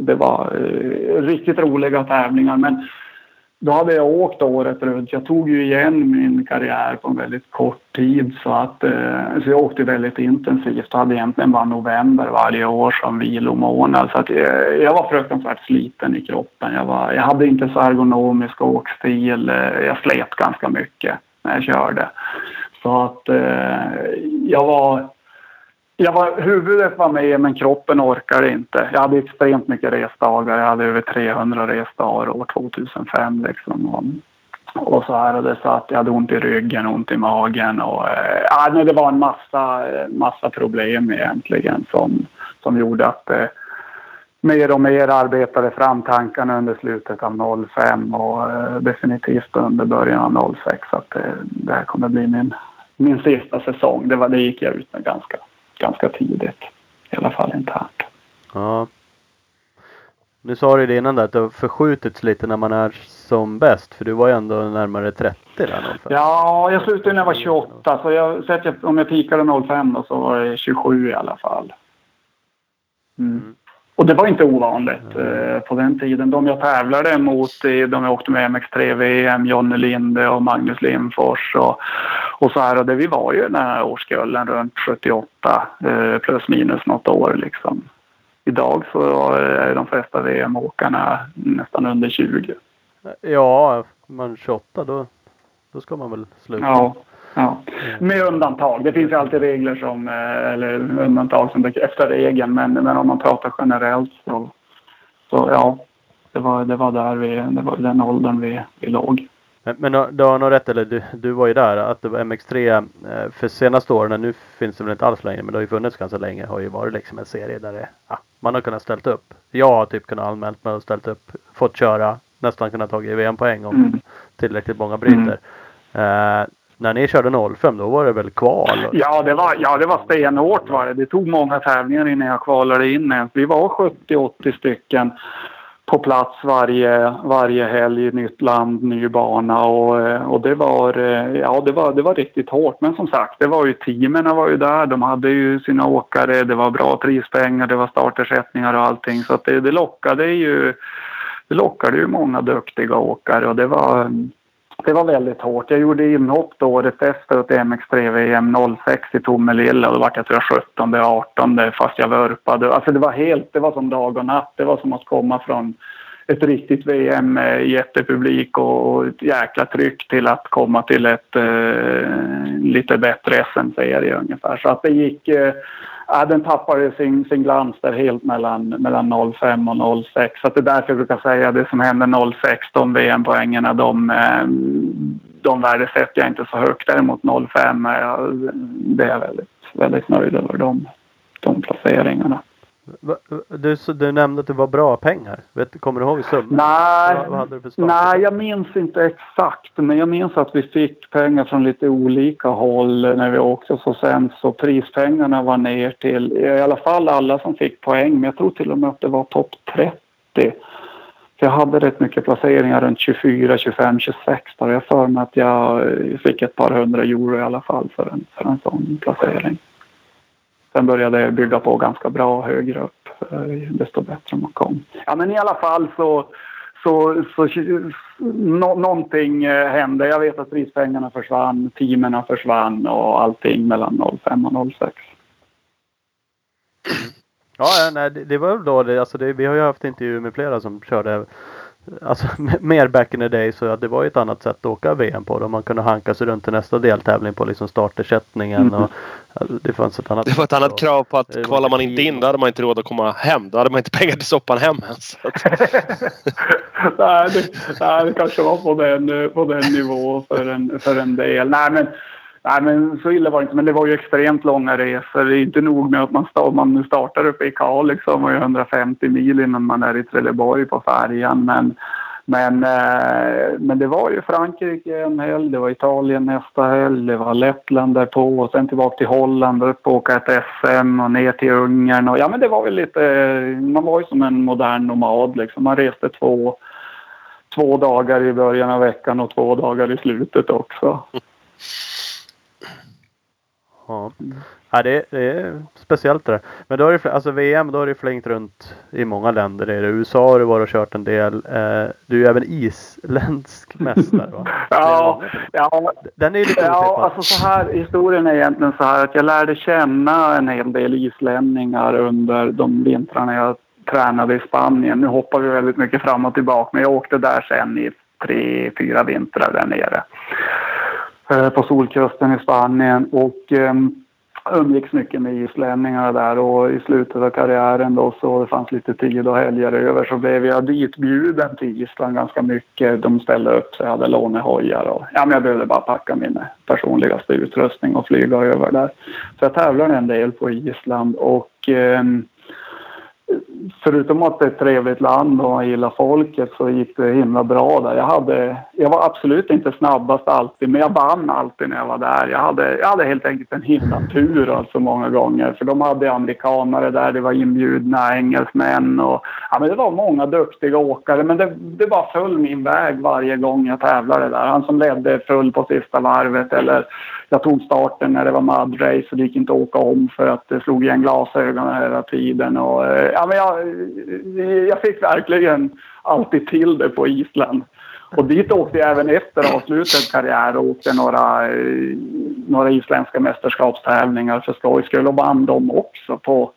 det var eh, riktigt roliga tävlingar. Men då hade jag åkt året runt. Jag tog ju igen min karriär på en väldigt kort tid så att eh, så jag åkte väldigt intensivt och hade egentligen bara november varje år som vilomånad. Så att jag, eh, jag var fruktansvärt sliten i kroppen. Jag, var, jag hade inte så ergonomisk åkstil. Eh, jag slet ganska mycket när jag körde. Så att eh, jag var jag var, huvudet var med men kroppen orkade inte. Jag hade extremt mycket resdagar. Jag hade över 300 resdagar år 2005 liksom. Och, och så här och det satt, jag hade ont i ryggen, ont i magen och eh, ja, det var en massa, eh, massa problem egentligen som, som gjorde att eh, mer och mer arbetade fram tankarna under slutet av 05 och eh, definitivt under början av 06 att eh, det här kommer bli min, min sista säsong. Det, var, det gick jag ut med ganska ganska tidigt. I alla fall internt. Ja. Nu sa du det innan där att det har förskjutits lite när man är som bäst. För du var ju ändå närmare 30 där 05. Ja, jag slutade när jag var 28. Så jag, så att om jag pikade 05 då så var det 27 i alla fall. Mm. mm. Och det var inte ovanligt eh, på den tiden. De jag tävlade mot, de jag åkte med MX3-VM, Jonny Linde och Magnus Lindfors och, och så här. Och det, vi var ju den här årskullen runt 78 eh, plus minus något år liksom. Idag så är de flesta VM-åkarna nästan under 20. Ja, man 28 då, då ska man väl sluta. Ja. Ja. Med undantag. Det finns ju alltid regler som, eh, eller undantag som bekräftar regeln. Men, men om man pratar generellt så, så ja. Det var, det var där vi, det var den åldern vi, vi låg. Men, men du har nog rätt, eller du, du var ju där, att det var MX3 eh, för senaste åren, nu finns det väl inte alls längre, men det har ju funnits ganska länge, har ju varit liksom en serie där det, ja, man har kunnat ställt upp. Jag har typ kunnat anmält mig och ställt upp, fått köra, nästan kunnat ta VM-poäng om mm. tillräckligt många bryter. Mm. Uh, när ni körde 05 då var det väl kval? Ja, det var, ja, det var stenhårt var det. Det tog många tävlingar innan jag kvalade in ens. Vi var 70-80 stycken på plats varje, varje helg. Nytt land, ny bana och, och det, var, ja, det, var, det var riktigt hårt. Men som sagt, det var ju teamen var ju där. De hade ju sina åkare. Det var bra prispengar, det var startersättningar och allting. Så att det, det lockade ju det lockade ju många duktiga åkare och det var det var väldigt hårt. Jag gjorde inhopp då året efter ett MX3-VM 06 i Tomelilla. Då var jag tror jag 17 18 fast jag vurpade. Alltså det var helt, det var som dag och natt. Det var som att komma från ett riktigt VM med jättepublik och ett jäkla tryck till att komma till ett eh, lite bättre SM-serie ungefär. Så att det gick, eh, ja, den tappade sin, sin glans där helt mellan, mellan 05 och 06. Så att det är därför jag brukar säga att det som hände 06, de VM-poängerna, de, eh, de värdesätter jag inte så högt. Däremot 05 är jag, det är jag väldigt, väldigt nöjd över de, de placeringarna. Du, du nämnde att det var bra pengar. Vet, kommer du ihåg summan? Nej, vad, vad hade du för start? nej, jag minns inte exakt. Men jag minns att vi fick pengar från lite olika håll när vi åkte. Så sen så prispengarna var ner till i alla fall alla som fick poäng. Men jag tror till och med att det var topp 30. För jag hade rätt mycket placeringar runt 24, 25, 26. Där jag för mig att jag fick ett par hundra euro i alla fall för en, för en sån placering. Sen började jag bygga på ganska bra högre upp eh, desto bättre man kom. Ja men i alla fall så, så, så no, någonting eh, hände. Jag vet att prispengarna försvann, teamen försvann och allting mellan 05 och 06. Ja, nej, det, det var då det, alltså det, vi har ju haft intervjuer med flera som körde Alltså [LAUGHS] mer back in the day så det var ett annat sätt att åka VM på. Då man kunde hanka sig runt till nästa deltävling på liksom startersättningen. Mm. Och, alltså, det fanns ett annat Det var ett annat krav på att kvalar man inte in då hade man inte råd att komma hem. Då hade man inte pengar till soppan hem ens. [LAUGHS] [LAUGHS] nej, det, nej, det kanske var på den, på den nivån för en, för en del. Nej, men Nej, men så illa var det inte. Men det var ju extremt långa resor. Det är inte nog med att man, start, man startar uppe i Kalix liksom, och är 150 mil innan man är i Trelleborg på färjan. Men, men, eh, men det var ju Frankrike en helg, det var Italien nästa helg, det var Lettland därpå och sen tillbaka till Holland och upp och åka ett SM och ner till Ungern. Och, ja, men det var väl lite... Man var ju som en modern nomad liksom. Man reste två, två dagar i början av veckan och två dagar i slutet också. [LAUGHS] Ja, ja det, det, är speciellt det där. Men då har det, alltså VM, då har det flängt runt i många länder. Det är det. USA har du varit och kört en del. Eh, du är ju även isländsk [LAUGHS] mästare va? ja, ja. Den är ju lite Ja, alltså så här, historien är egentligen så här att jag lärde känna en hel del islänningar under de vintrarna jag tränade i Spanien. Nu hoppar vi väldigt mycket fram och tillbaka men jag åkte där sen i tre, fyra vintrar där nere Eh, på solkusten i Spanien och ehm, umgicks mycket med islänningar där och i slutet av karriären då så det fanns lite tid och helger över så blev jag ditbjuden till Island ganska mycket. De ställde upp sig, hade lånehojar och ja, men jag behövde bara packa min personligaste utrustning och flyga över där. Så jag tävlade en del på Island och eh, förutom att det är ett trevligt land och man gillar folket så gick det himla bra där. Jag, hade, jag var absolut inte snabbast alltid, men jag vann alltid när jag var där. Jag hade, jag hade helt enkelt en himla tur alltså många gånger. För de hade amerikanare där, det var inbjudna engelsmän och ja, men det var många duktiga åkare. Men det, det bara föll min väg varje gång jag tävlade där. Han som ledde föll på sista varvet eller jag tog starten när det var mudrace. och det gick inte att åka om för att det slog igen glasögonen hela tiden. Och, eh, ja, men jag, jag fick verkligen alltid till det på Island. Och dit åkte jag även efter avslutad karriär och åkte några, några isländska mästerskapstävlingar för skojs skull och vann dem också på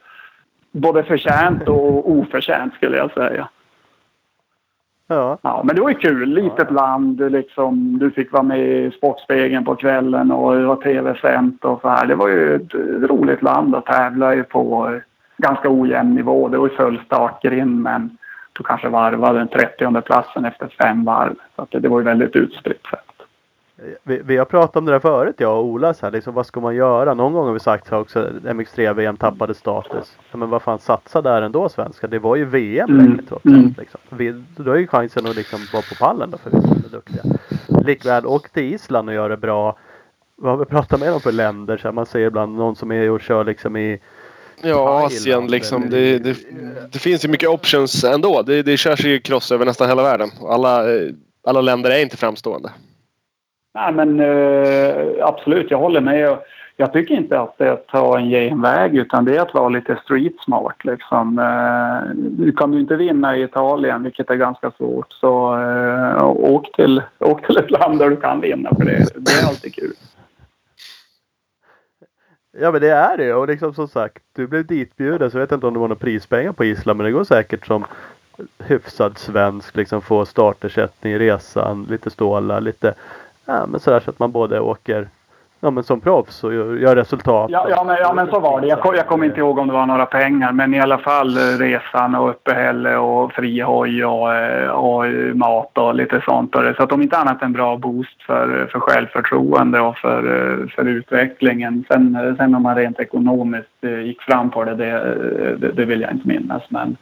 både förtjänt och oförtjänt skulle jag säga. Ja. ja. Men det var ju kul. Litet land. Liksom, du fick vara med i Sportspegeln på kvällen och det var tv-sänt och så här. Det var ju ett roligt land att tävla på ganska ojämn nivå. Det var ju full startgrind men du kanske varvade den 30 platsen efter fem varv. Så det, det var ju väldigt utspritt fält. Vi, vi, har pratat om det där förut jag och Ola. Så här, liksom, vad ska man göra? Någon gång har vi sagt också att MX3-VM tappade status. Ja, men vad fan satsa där ändå svenskar. Det var ju VM mm. längre trots. Mm. Liksom. Vi, du har ju chansen att liksom vara på pallen då för vi som är duktiga. Likväl åk till Island och gör det bra. Vad har vi pratat med dem för länder? Så här, man säger ibland någon som är och kör liksom i Ja, Asien liksom. Det, det, det, finns ju mycket options ändå. Det, det körs ju cross över nästan hela världen. Alla, alla länder är inte framstående. Nej, men uh, absolut, jag håller med. Jag tycker inte att det är att ta en genväg utan det är att vara lite street smart. Liksom. Uh, du kan du inte vinna i Italien, vilket är ganska svårt, så uh, åk, till, åk till ett land där du kan vinna för det, det är alltid kul. Ja men det är det. Och liksom som sagt du blev ditbjuden så jag vet inte om det var några prispengar på Island men det går säkert som hyfsad svensk liksom få startersättning i resan, lite stålar, lite ja men sådär så att man både åker ja, men som proffs och gör, gör resultat. Ja, ja, men, ja, men så var det. Jag, kom- jag kommer inte ihåg om det var några pengar, men i alla fall eh, resan och uppehälle och frihoj och, eh, och mat och lite sånt. Så att om inte annat en bra boost för, för självförtroende och för, eh, för utvecklingen. Sen, sen om man rent ekonomiskt gick fram på det, det, det, det vill jag inte minnas. Men,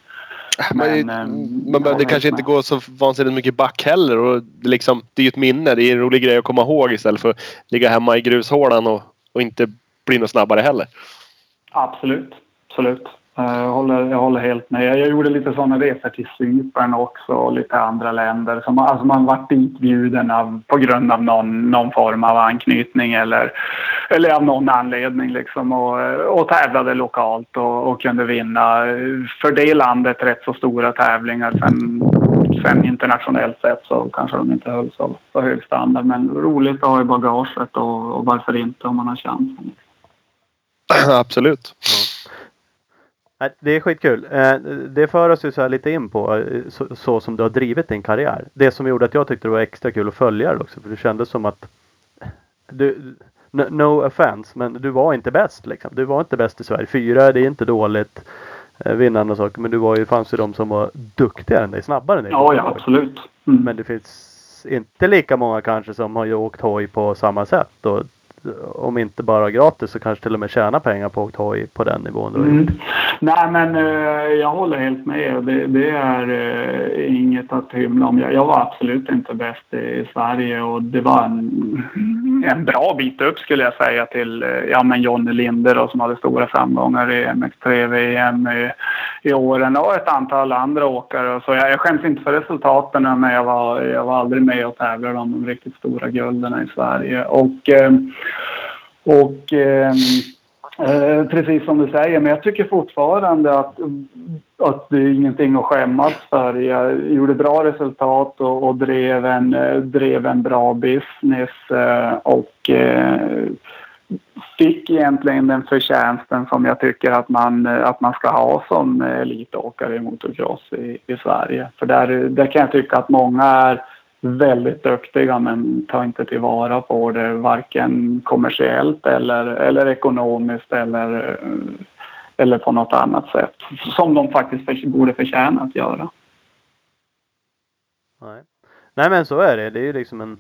men, Men, ehm, man behövde ja, kanske inte gå så vansinnigt mycket back heller. Och det, liksom, det är ju ett minne. Det är en rolig grej att komma ihåg istället för att ligga hemma i grushålan och, och inte bli något snabbare heller. Absolut, absolut. Eh, Jag håller, jag håller helt med. Jag gjorde lite sådana resor till Cypern också och lite andra länder. Som, alltså man varit ditbjuden av, på grund av någon, någon form av anknytning eller, eller av någon anledning. Liksom, och, och tävlade lokalt och, och kunde vinna för det landet rätt så stora tävlingar. Sen, sen internationellt sett så kanske de inte höll så, så hög standard. Men roligt att ha i bagaget och, och varför inte om man har chansen. [CLEARS THROAT] Absolut. Nej, Det är skitkul. Eh, Det för oss ju så lite in på eh, så, så som du har drivit din karriär. Det som gjorde att jag tyckte det var extra kul att följa det också. För det kändes som att du, no, no offense, men du var inte bäst liksom. Du var inte bäst i Sverige. Fyra, det är inte dåligt. Eh, Vinna andra saker. Men du var ju, fanns ju de som var duktigare än dig, snabbare än dig. Ja, ja absolut. Mm. Men det finns inte lika många kanske som har ju åkt hoj på samma sätt. Och om inte bara gratis så kanske till och med tjäna pengar på åkt hoj på den nivån. Mm. Nej, men eh, jag håller helt med. Det, det är eh, inget att hymla om. Jag, jag var absolut inte bäst i Sverige och det var en, en bra bit upp skulle jag säga till eh, ja, men Johnny Linder då, som hade stora framgångar i MX3-VM i, i åren och ett antal andra åkare. Så jag, jag skäms inte för resultaten men jag var, jag var aldrig med och tävlade om de riktigt stora gulden i Sverige. Och, och eh, Eh, precis som du säger, men jag tycker fortfarande att, att det är ingenting att skämmas för. Jag gjorde bra resultat och, och drev, en, eh, drev en bra business eh, och eh, fick egentligen den förtjänsten som jag tycker att man, eh, att man ska ha som elitåkare i motocross i, i Sverige. För där, där kan jag tycka att många är väldigt duktiga men tar inte tillvara på det varken kommersiellt eller, eller ekonomiskt eller, eller på något annat sätt. Som de faktiskt för, borde förtjäna att göra. Nej. Nej men så är det. Det är ju liksom en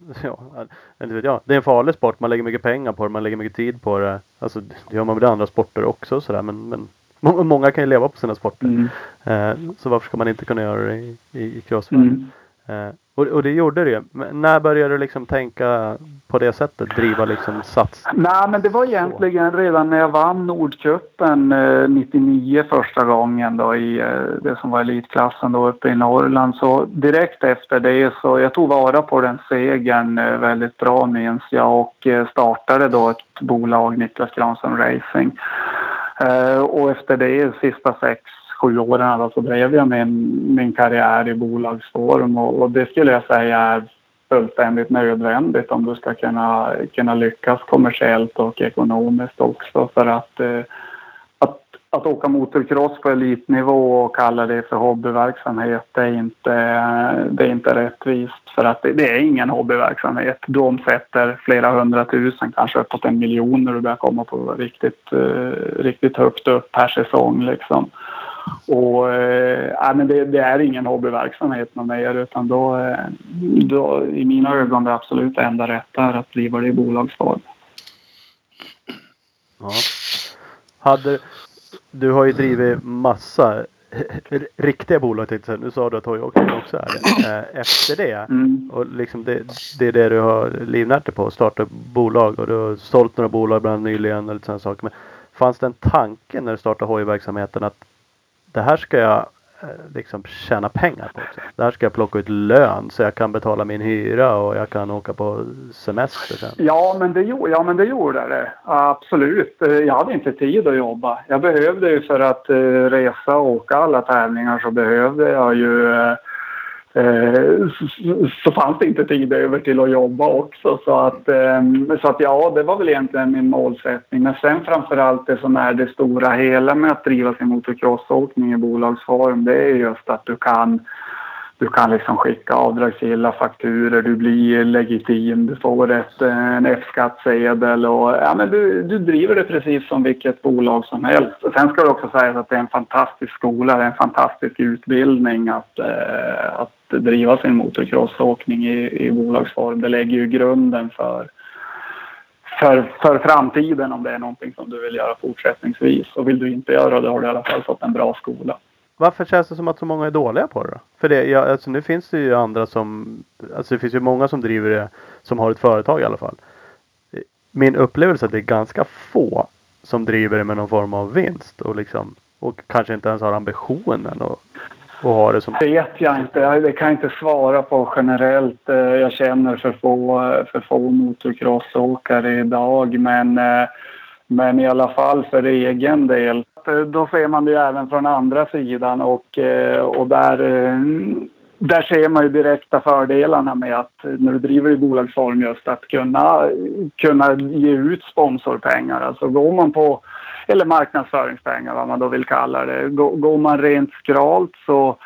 [LAUGHS] Ja, inte vet jag. Det är en farlig sport. Man lägger mycket pengar på det. Man lägger mycket tid på det. Alltså det gör man i andra sporter också sådär. Men, men må- många kan ju leva på sina sporter. Mm. Eh, så varför ska man inte kunna göra det i, i, i crossfit? Mm. Eh, och, och det gjorde det ju. Men när började du liksom tänka på det sättet? Driva liksom sats? Nej, men det var egentligen redan när jag vann Nordcupen eh, 99 första gången då i eh, det som var elitklassen då uppe i Norrland. Så direkt efter det så jag tog vara på den segern eh, väldigt bra minns jag och eh, startade då ett bolag, Niklas Granström Racing. Eh, och efter det, sista sex, sju åren då, så drev jag min, min karriär i bolagsform och, och det skulle jag säga är fullständigt nödvändigt om du ska kunna, kunna lyckas kommersiellt och ekonomiskt också. För att, eh, att, att åka motocross på elitnivå och kalla det för hobbyverksamhet, det är inte, det är inte rättvist. För att det, det är ingen hobbyverksamhet. Du omsätter flera hundratusen, kanske uppåt en miljon när du börjar komma på riktigt, eh, riktigt högt upp per säsong. Liksom. Och, eh, men det, det är ingen hobbyverksamhet någon mer utan då, eh, då i mina ögon det absolut enda rätta är att driva det i bolagsform. Ja. Hade, du har ju drivit massa riktiga bolag tänkte jag. Nu sa du att hojåkning också är det. Eh, Efter det Mm. och liksom det, det är det du har livnärt dig på. Att starta bolag och du har sålt några bolag bland nyligen och lite sådana saker. Men fanns det en tanke när du startade hojverksamheten att det här ska jag eh, liksom tjäna pengar på också. Det här ska jag plocka ut lön så jag kan betala min hyra och jag kan åka på semester sen. Ja, men det, ja, men det gjorde det. Absolut. Eh, jag hade inte tid att jobba. Jag behövde ju för att eh, resa och åka alla tävlingar så behövde jag ju eh, Eh, så, så fanns det inte tid över till att jobba också. Så att, ehm, så att ja, det var väl egentligen min målsättning. Men sen framförallt det som är det stora hela med att driva sin motocrossåkning i bolagsform, det är just att du kan du kan liksom skicka avdragsgilla fakturer, du blir legitim, du får ett, en F-skattsedel och ja, men du, du driver det precis som vilket bolag som helst. Sen ska det också sägas att det är en fantastisk skola, det är en fantastisk utbildning att, eh, att driva sin motocrossåkning i, i bolagsform. Det lägger ju grunden för för, för framtiden om det är någonting som du vill göra fortsättningsvis. Och vill du inte göra det har du i alla fall fått en bra skola. Varför känns det som att så många är dåliga på det då? För det, ja, alltså nu finns det ju andra som, alltså det finns ju många som driver det, som har ett företag i alla fall. Min upplevelse är att det är ganska få som driver det med någon form av vinst och liksom, och kanske inte ens har ambitionen att, och ha det som... Det vet jag inte. Det kan jag inte svara på generellt. Eh, jag känner för få, eh, för få motocrossåkare idag men eh, men i alla fall för egen del. Eh, då ser man det ju även från andra sidan och, eh, och där, eh, där ser man ju direkta fördelarna med att när du driver i bolagsform just att kunna, kunna ge ut sponsorpengar. Alltså går man på, eller marknadsföringspengar vad man då vill kalla det. Går man rent skralt så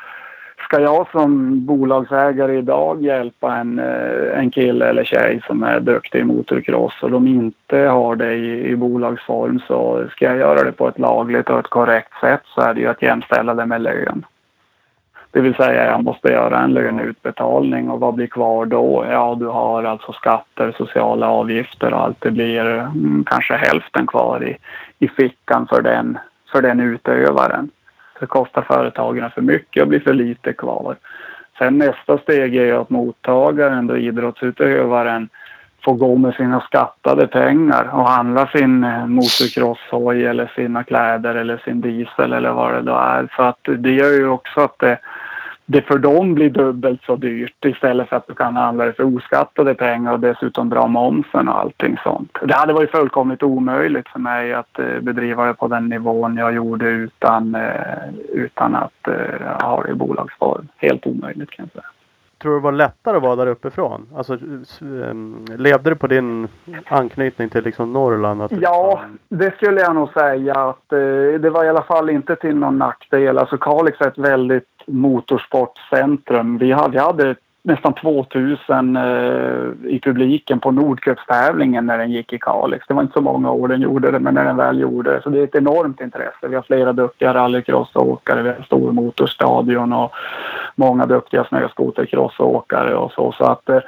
ska jag som bolagsägare idag hjälpa en, eh, en kille eller tjej som är duktig i motocross och de inte har det i, i bolagsform så ska jag göra det på ett lagligt och ett korrekt sätt så är det ju att jämställa det med lön. Det vill säga jag måste göra en löneutbetalning och vad blir kvar då? Ja, du har alltså skatter, sociala avgifter och allt. Det blir mm, kanske hälften kvar i, i fickan för den, för den utövaren. Det kostar företagen för mycket och blir för lite kvar. Sen nästa steg är ju att mottagaren, då idrottsutövaren, får gå med sina skattade pengar och handla sin eh, motocrosshoj eller sina kläder eller sin diesel eller vad det då är. Så att det gör ju också att det, det för dem blir dubbelt så dyrt istället för att du kan handla det för oskattade pengar och dessutom dra momsen och allting sånt. Det hade varit fullkomligt omöjligt för mig att eh, bedriva det på den nivån jag gjorde utan, eh, utan att eh, ha det i bolagsform. Helt omöjligt kan jag säga. Tror du det var lättare att vara där uppifrån? Alltså, levde du på din anknytning till liksom Norrland? Ja, det skulle jag nog säga att det var i alla fall inte till någon nackdel. Alltså Kalix är ett väldigt motorsportcentrum. Vi hade, vi hade nästan 2000 eh, i publiken på Nordcupstävlingen när den gick i Kalix. Det var inte så många år den gjorde det, men när den väl gjorde det. Så det är ett enormt intresse. Vi har flera duktiga rallycrossåkare, vi har stor motorstadion och många duktiga snöskotercrossåkare och så. Så att eh,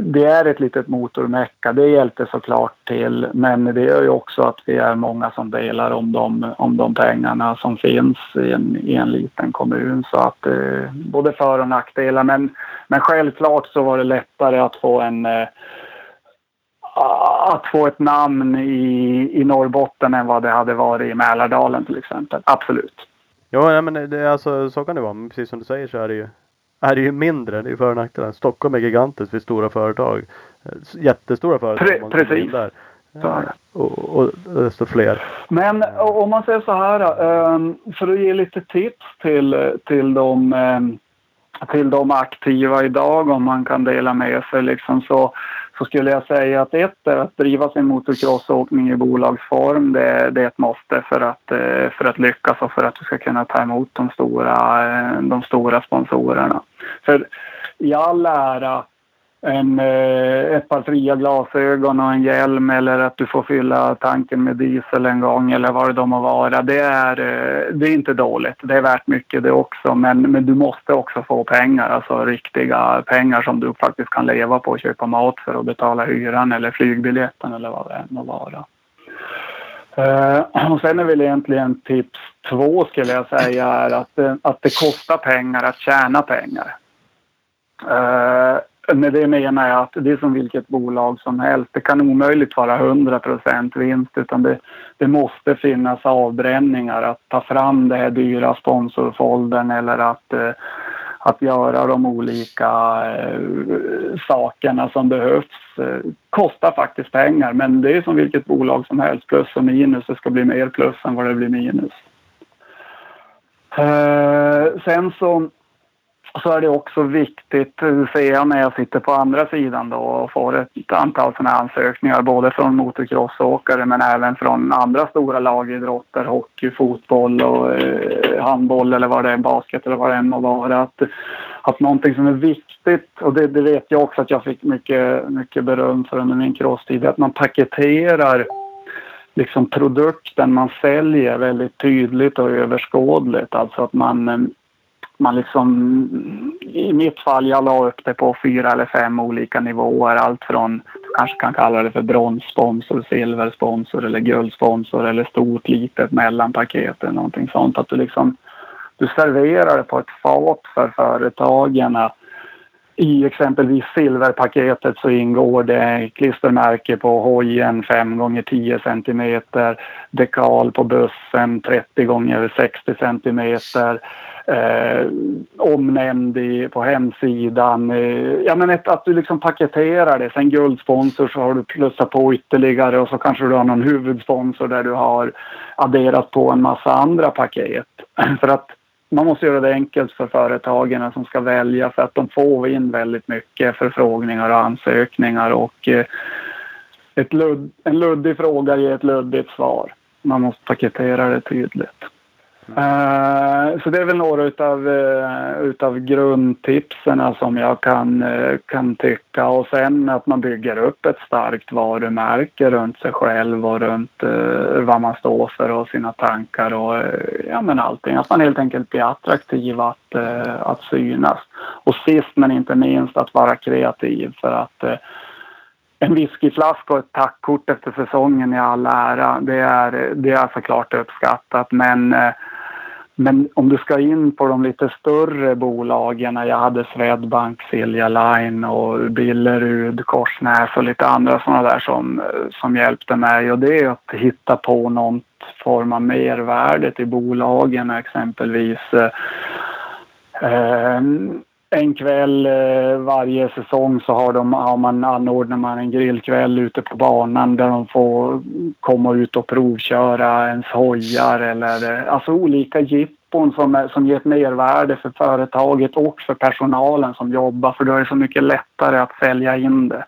det är ett litet motormecka. Det hjälpte såklart till. Men det gör ju också att vi är många som delar om de, om de pengarna som finns i en, i en liten kommun. Så att eh, både för och nackdelar. Men, men självklart så var det lättare att få en eh, att få ett namn i, i Norrbotten än vad det hade varit i Mälardalen till exempel. Absolut. Ja, men det, alltså, så kan det vara. Men precis som du säger så är det ju är det ju mindre. Det är för och nackdelar. Stockholm är gigantiskt för stora företag. Jättestora företag. Pre precis. Där. Och, och desto fler. Men om man säger så här ehm, för att ge lite tips till, till de till de aktiva idag om man kan dela med sig liksom så, så skulle jag säga att ett är att driva sin motocrossåkning i bolagsform. Det, det är ett måste för att, eh, för att lyckas och för att du ska kunna ta emot de stora, eh, de stora sponsorerna. För i all ära en, eh, ett par fria glasögon och en hjälm eller att du får fylla tanken med diesel en gång eller vad det då må vara. Det är, eh, det är inte dåligt. Det är värt mycket det också. Men, men du måste också få pengar, alltså riktiga pengar som du faktiskt kan leva på och köpa mat för och betala hyran eller flygbiljetten eller vad det än må vara. Uh, [CLEARS THROAT] och sen är väl egentligen tips två skulle jag säga är att, att det kostar pengar att tjäna pengar. Uh, med det menar jag att det är som vilket bolag som helst. Det kan omöjligt vara 100 vinst utan det, det, måste finnas avbränningar. Att ta fram det här dyra sponsorfoldern eller att, eh, att göra de olika eh, sakerna som behövs kostar faktiskt pengar. Men det är som vilket bolag som helst. Plus och minus. Det ska bli mer plus än vad det blir minus. Eh, sen så så är det också viktigt, eh, det ser jag när jag sitter på andra sidan då och får ett antal sådana ansökningar både från motocrossåkare men även från andra stora lagidrotter, hockey, fotboll och eh, handboll eller vad det är, basket eller vad det än må vara. Att, att någonting som är viktigt, och det, det vet jag också att jag fick mycket, mycket beröm för under min crosstid, att man paketerar liksom produkten man säljer väldigt tydligt och överskådligt. Alltså att man eh, man liksom, i mitt fall, jag la upp det på fyra eller fem olika nivåer. Allt från, du kanske kan kalla det för bronssponsor, silversponsor eller guldsponsor eller stort, litet, mellanpaket eller någonting sånt. Att du liksom, du serverar det på ett fat för företagen. I exempelvis silverpaketet så ingår det klistermärke på hojen 5 gånger 10 cm, dekal på bussen 30 gånger 60 cm eh, omnämnd i, på hemsidan. Eh, ja, men ett, att du liksom paketerar det. Sen guldsponsor så har du plussat på ytterligare och så kanske du har någon huvudsponsor där du har adderat på en massa andra paket. [CLEARS THROAT] för att man måste göra det enkelt för företagen som ska välja för att de får in väldigt mycket förfrågningar och ansökningar och eh, ett ludd, en luddig fråga ger ett luddigt svar. Man måste paketera det tydligt. Uh, så det är väl några utav, uh, utav grundtipsen eh, som jag kan, uh, kan tycka. Och sen att man bygger upp ett starkt varumärke runt sig själv och runt vad man står för och sina tankar och ja men allting. Att man helt enkelt blir attraktiv att, att synas. Och sist men inte minst att vara kreativ för att en whiskyflaska och ett tackkort efter säsongen i all ära. Det är, det är såklart uppskattat men men om du ska in på de lite större bolagen, jag hade Swedbank, Silja Line och Billerud, Korsnäs och lite andra sådana där som, som hjälpte mig. Och det är att hitta på någon form av mervärde till bolagen exempelvis. Eh, eh en kväll eh, varje säsong så har, de, har man, anordnar man en grillkväll ute på banan där de får komma ut och provköra ens hojar eller eh, alltså olika jippon som, som ger ett mervärde för företaget och för personalen som jobbar för då är det så mycket lättare att sälja in det.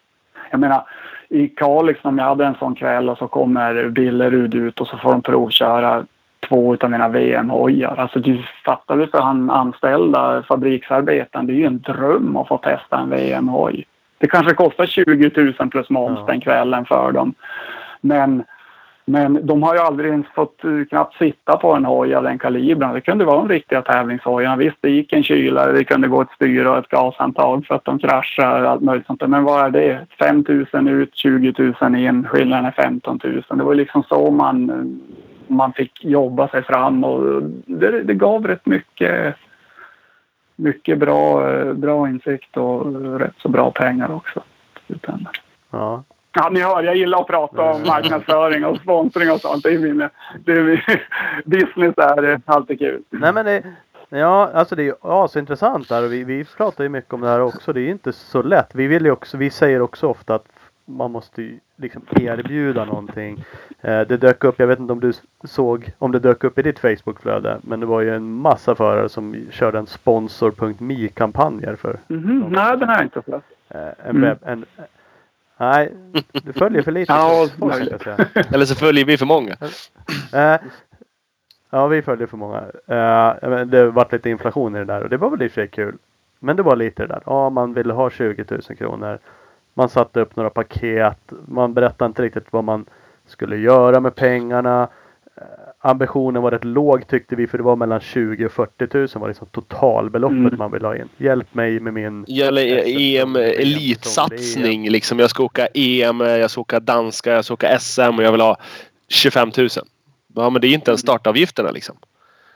Jag menar i Kalix om jag hade en sån kväll och så kommer Billerud ut och så får de provköra två av mina VM-hojar. Alltså du fattar du för han anställda fabriksarbetaren, det är ju en dröm att få testa en VM-hoj. Det kanske kostar 20 000 plus moms ja. den kvällen för dem. Men, men de har ju aldrig ens fått uh, knappt sitta på en hoj av den kalibern. Det kunde vara de riktiga tävlingshojarna. Visst, det gick en kylare, det kunde gå ett styre och ett gashandtag för att de kraschar och allt möjligt sånt Men vad är det? 5 000 ut, 20 000 in, skillnaden är 15 000. Det var liksom så man man fick jobba sig fram och det, det gav rätt mycket, mycket bra, bra insikt och rätt så bra pengar också. Ja. Ja, ni hör, jag gillar att prata om marknadsföring och sponsring och sånt. Det är min, det är min, [LAUGHS] business är alltid kul. Nej men det, ja, alltså det är asintressant där och vi, vi pratar ju mycket om det här också. Det är inte så lätt. Vi vill också, vi säger också ofta att man måste ju liksom erbjuda någonting. Eh, det dök upp, jag vet inte om du såg, om det dök upp i ditt Facebookflöde, men det var ju en massa förare som körde en sponsor.me kampanjer för. Mm -hmm. Nej, den har jag inte sett. Eh, en webb, en, nej, du följer för lite. [LAUGHS] ja, Eller så följer vi för många. Eh, ja, vi följer för många. det varit lite inflation i det där och det var väl i och för sig kul. Men det var lite det där. Ja, man ville ha 20 000 kronor. Man satte upp några paket. Man berättade inte riktigt vad man skulle göra med pengarna. Eh, ambitionen var rätt låg tyckte vi för det var mellan 20 och 40 000 var liksom totalbeloppet mm. man ville ha in. Hjälp mig med min... Gäller EM elitsatsning liksom. Jag ska åka EM, jag ska åka danska, jag ska åka SM och jag vill ha 25 000. Ja men det är inte ens startavgifterna liksom.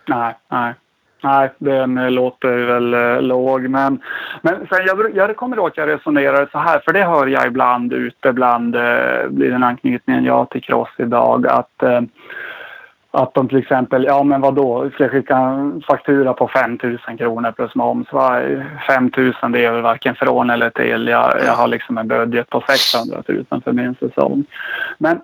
Nej, nej. Nej, den eh, låter väl eh, låg. Men, men sen jag, jag kommer ihåg att jag resonerade så här, för det hör jag ibland ute bland, eh, blir den anknytningen jag till cross idag, att eh, att de till exempel, ja men vadå, ska jag skicka en faktura på 5 000 kronor plus moms? Va? 5 000 det är väl varken från eller till. Jag, jag har liksom en budget på 600 000 för min säsong. Men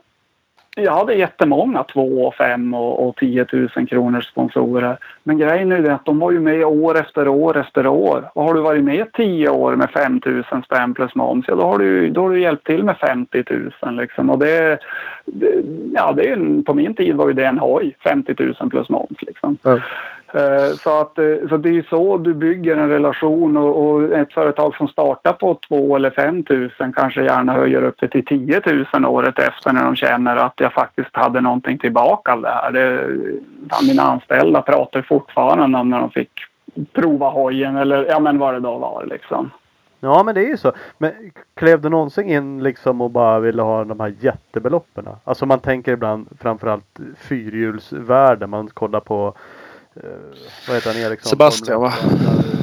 jag hade jättemånga 2, 5 och, och 10 000 kronors sponsorer. Men grejen är ju att de var ju med år efter år efter år. Och har du varit med 10 år med 5 000 spänn plus moms, ja då har du, då har du hjälpt till med 50 000 liksom. Och det, det ja det är på min tid var ju det en hoj, 50 000 plus moms liksom. Mm. Eh, så, att, eh, så det är så du bygger en relation och, och ett företag som startar på 2 eller 5 000 kanske gärna höjer upp det till 10 000 året efter när de känner att jag faktiskt hade någonting tillbaka av det här. Det, mina anställda pratar fortfarande om när de fick prova hojen eller ja men vad det då var liksom. Ja men det är ju så. Men klev du någonsin in liksom och bara ville ha de här jättebeloppen? Alltså man tänker ibland framförallt fyrhjulsvärde. Man kollar på vad heter han Eriksson? Sebastian, va?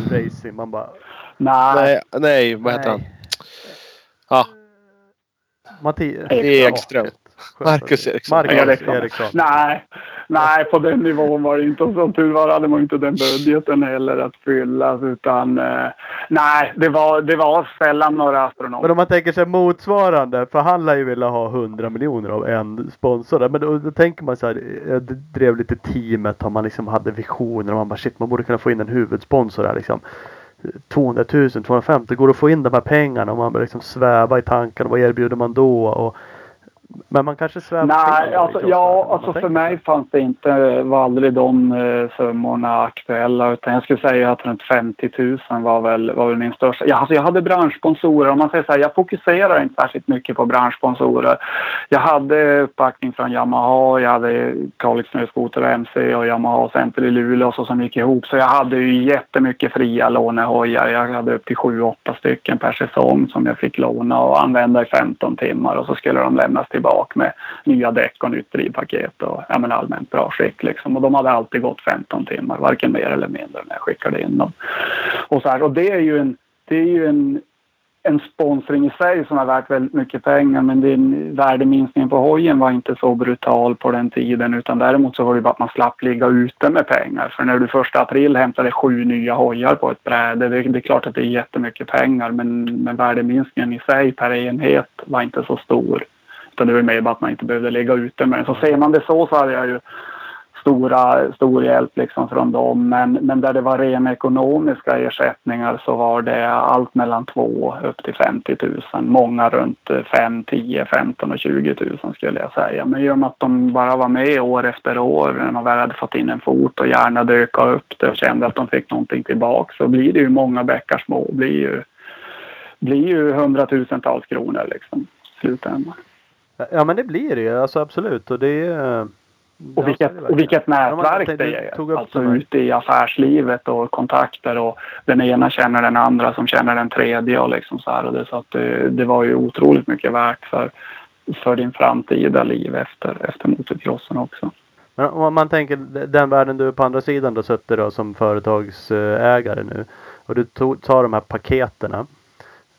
1, Racing. Man bara Nej, Nej, vad heter han? nej. Ja, Mattias Ekström. Marcus Eriksson. Marcus Eriksson. Eriksson. nej, nej, på den nivån var det inte. Och som tur var hade man inte den budgeten heller att fylla. Utan eh, nej, det var, det var sällan några Men astronomer. om man tänker sig motsvarande. För han lär ju vilja ha 100 miljoner av en sponsor. där. Men då, då tänker man så här. Jag drev lite teamet. Om man liksom hade visioner. Och man bara shit man borde kunna få in en huvudsponsor här liksom. 200 000, 250 går det att få in de här pengarna och man börjar liksom sväva i tankarna. Vad erbjuder man då? Och, men man kanske svävar Nej, alltså, ja, alltså för mig fanns det inte, var aldrig de eh, summorna aktuella. Utan jag skulle säga att runt 50 000 var väl, var väl min största. Ja, alltså jag hade branschsponsorer. Om man säger så här, jag fokuserar inte särskilt mycket på branschsponsorer. Jag hade uppbackning från Yamaha, jag hade Kalix Snöskoter och MC och Yamaha Center i Luleå så som gick ihop. Så jag hade ju jättemycket fria lånehojar. Jag hade upp till 7-8 stycken per säsong som jag fick låna och använda i 15 timmar och så skulle de lämnas tillbaka med nya däck och nytt drivpaket och ja, men allmänt bra skick liksom. Och de hade alltid gått 15 timmar, varken mer eller mindre när jag skickade in dem. Och, så här, och det är ju en, det är ju en en sponsring i sig som är värt väldigt mycket pengar men din värdeminskning på hojen var inte så brutal på den tiden utan däremot så var det bara att man slapp ligga ute med pengar. För när du första april hämtade sju nya hojar på ett bräde, det, det är klart att det är jättemycket pengar men, men värdeminskningen i sig per enhet var inte så stor. Utan det var mer bara att man inte behövde ligga ute med den. Så ser man det så så hade jag ju stora, stor hjälp liksom från dem. Men, men där det var rena ekonomiska ersättningar så var det allt mellan 2 upp till 50 000. Många runt 5, 10, 15 och 20 000 skulle jag säga. Men i och med att de bara var med år efter år när man väl hade fått in en fot och gärna dök upp det och kände att de fick någonting tillbaka så blir det ju många bäckar små. Det blir ju, blir ju hundratusentals kronor liksom i slutändan. Ja men det blir det ju. Alltså absolut. Och det är Och vilket, och vilket nätverk tänkte- det är. Alltså ute i affärslivet och kontakter och den ena känner den andra som känner den tredje och liksom så här. Och det, så att det, det var ju otroligt mycket värt för, för din framtida liv efter, efter motocrossen också. Men om man tänker den världen du på andra sidan då suttit då som företagsägare nu. Och du tar de här paketerna.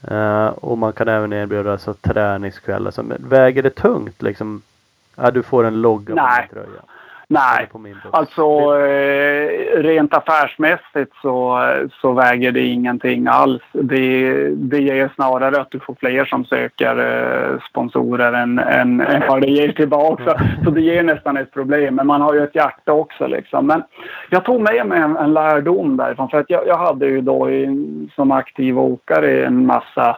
Eh, och man kan även erbjuda så träningskvällar. Så, men väger det tungt liksom? Ja, du får en logga på din tröja. Nej. Alltså eh, rent affärsmässigt så, så väger det ingenting alls. Det, det ger snarare att du får fler som söker eh, sponsorer än, än, än vad det ger tillbaka. Så, så det ger nästan ett problem. Men man har ju ett hjärta också liksom. Men jag tog med mig en, en lärdom därifrån. För att jag, jag hade ju då i, som aktiv åkare en massa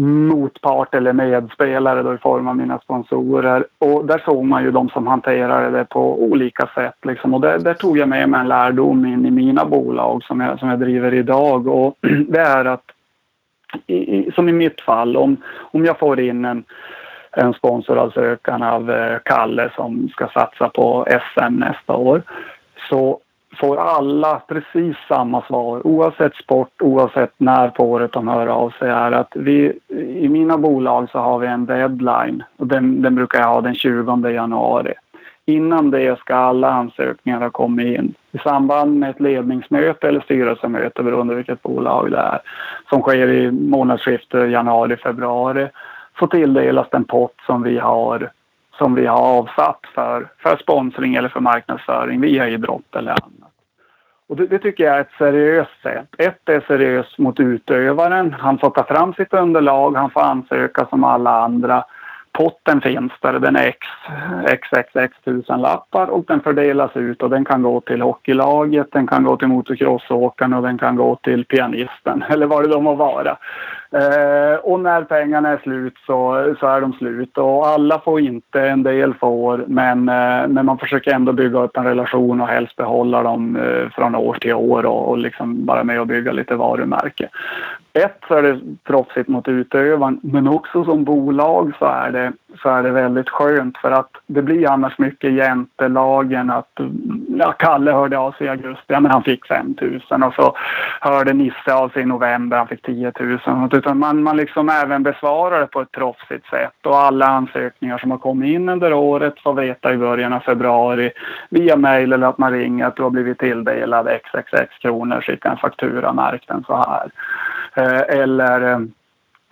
motpart eller medspelare då i form av mina sponsorer. Och där såg man ju de som hanterade det på olika sätt. Liksom. Och där, där tog jag med mig en lärdom in i mina bolag som jag, som jag driver idag. Och [CLEARS THROAT] det är att, i, i, som i mitt fall, om, om jag får in en, en sponsoransökan av eh, Kalle som ska satsa på SM nästa år. Så får alla precis samma svar oavsett sport, oavsett när på året de hör av sig är att vi i mina bolag så har vi en deadline och den, den brukar jag ha den 20 januari. Innan det ska alla ansökningar ha kommit in. I samband med ett ledningsmöte eller styrelsemöte beroende vilket bolag det är som sker i månadsskiftet januari-februari så tilldelas den pott som vi har som vi har avsatt för, för sponsring eller för marknadsföring via idrott eller annat. Och det, det tycker jag är ett seriöst sätt. Ett är seriöst mot utövaren. Han får ta fram sitt underlag, han får ansöka som alla andra. potten finns där. Den är X, XXX tusen lappar och den fördelas ut och den kan gå till hockeylaget, den kan gå till motocrossåkaren och den kan gå till pianisten [LAUGHS] eller vad det då må vara. Eh, och när pengarna är slut så, så är de slut. Och alla får inte, en del får men, eh, men man försöker ändå bygga upp en relation och helst behålla dem eh, från år till år och, och liksom bara med och bygga lite varumärke. Ett så är det proffsigt mot utövaren men också som bolag så är det, så är det väldigt skönt för att det blir annars mycket jäntelagen att ja, Kalle hörde av sig i augusti, ja men han fick 5 000 och så hörde Nisse av sig i november, han fick 10 000. Utan man, man liksom även besvarar det på ett proffsigt sätt och alla ansökningar som har kommit in under året får veta i början av februari via mejl eller att man ringer att du har blivit tilldelad XXX kronor, skicka en faktura, märk den så här. Eh, eller, eh,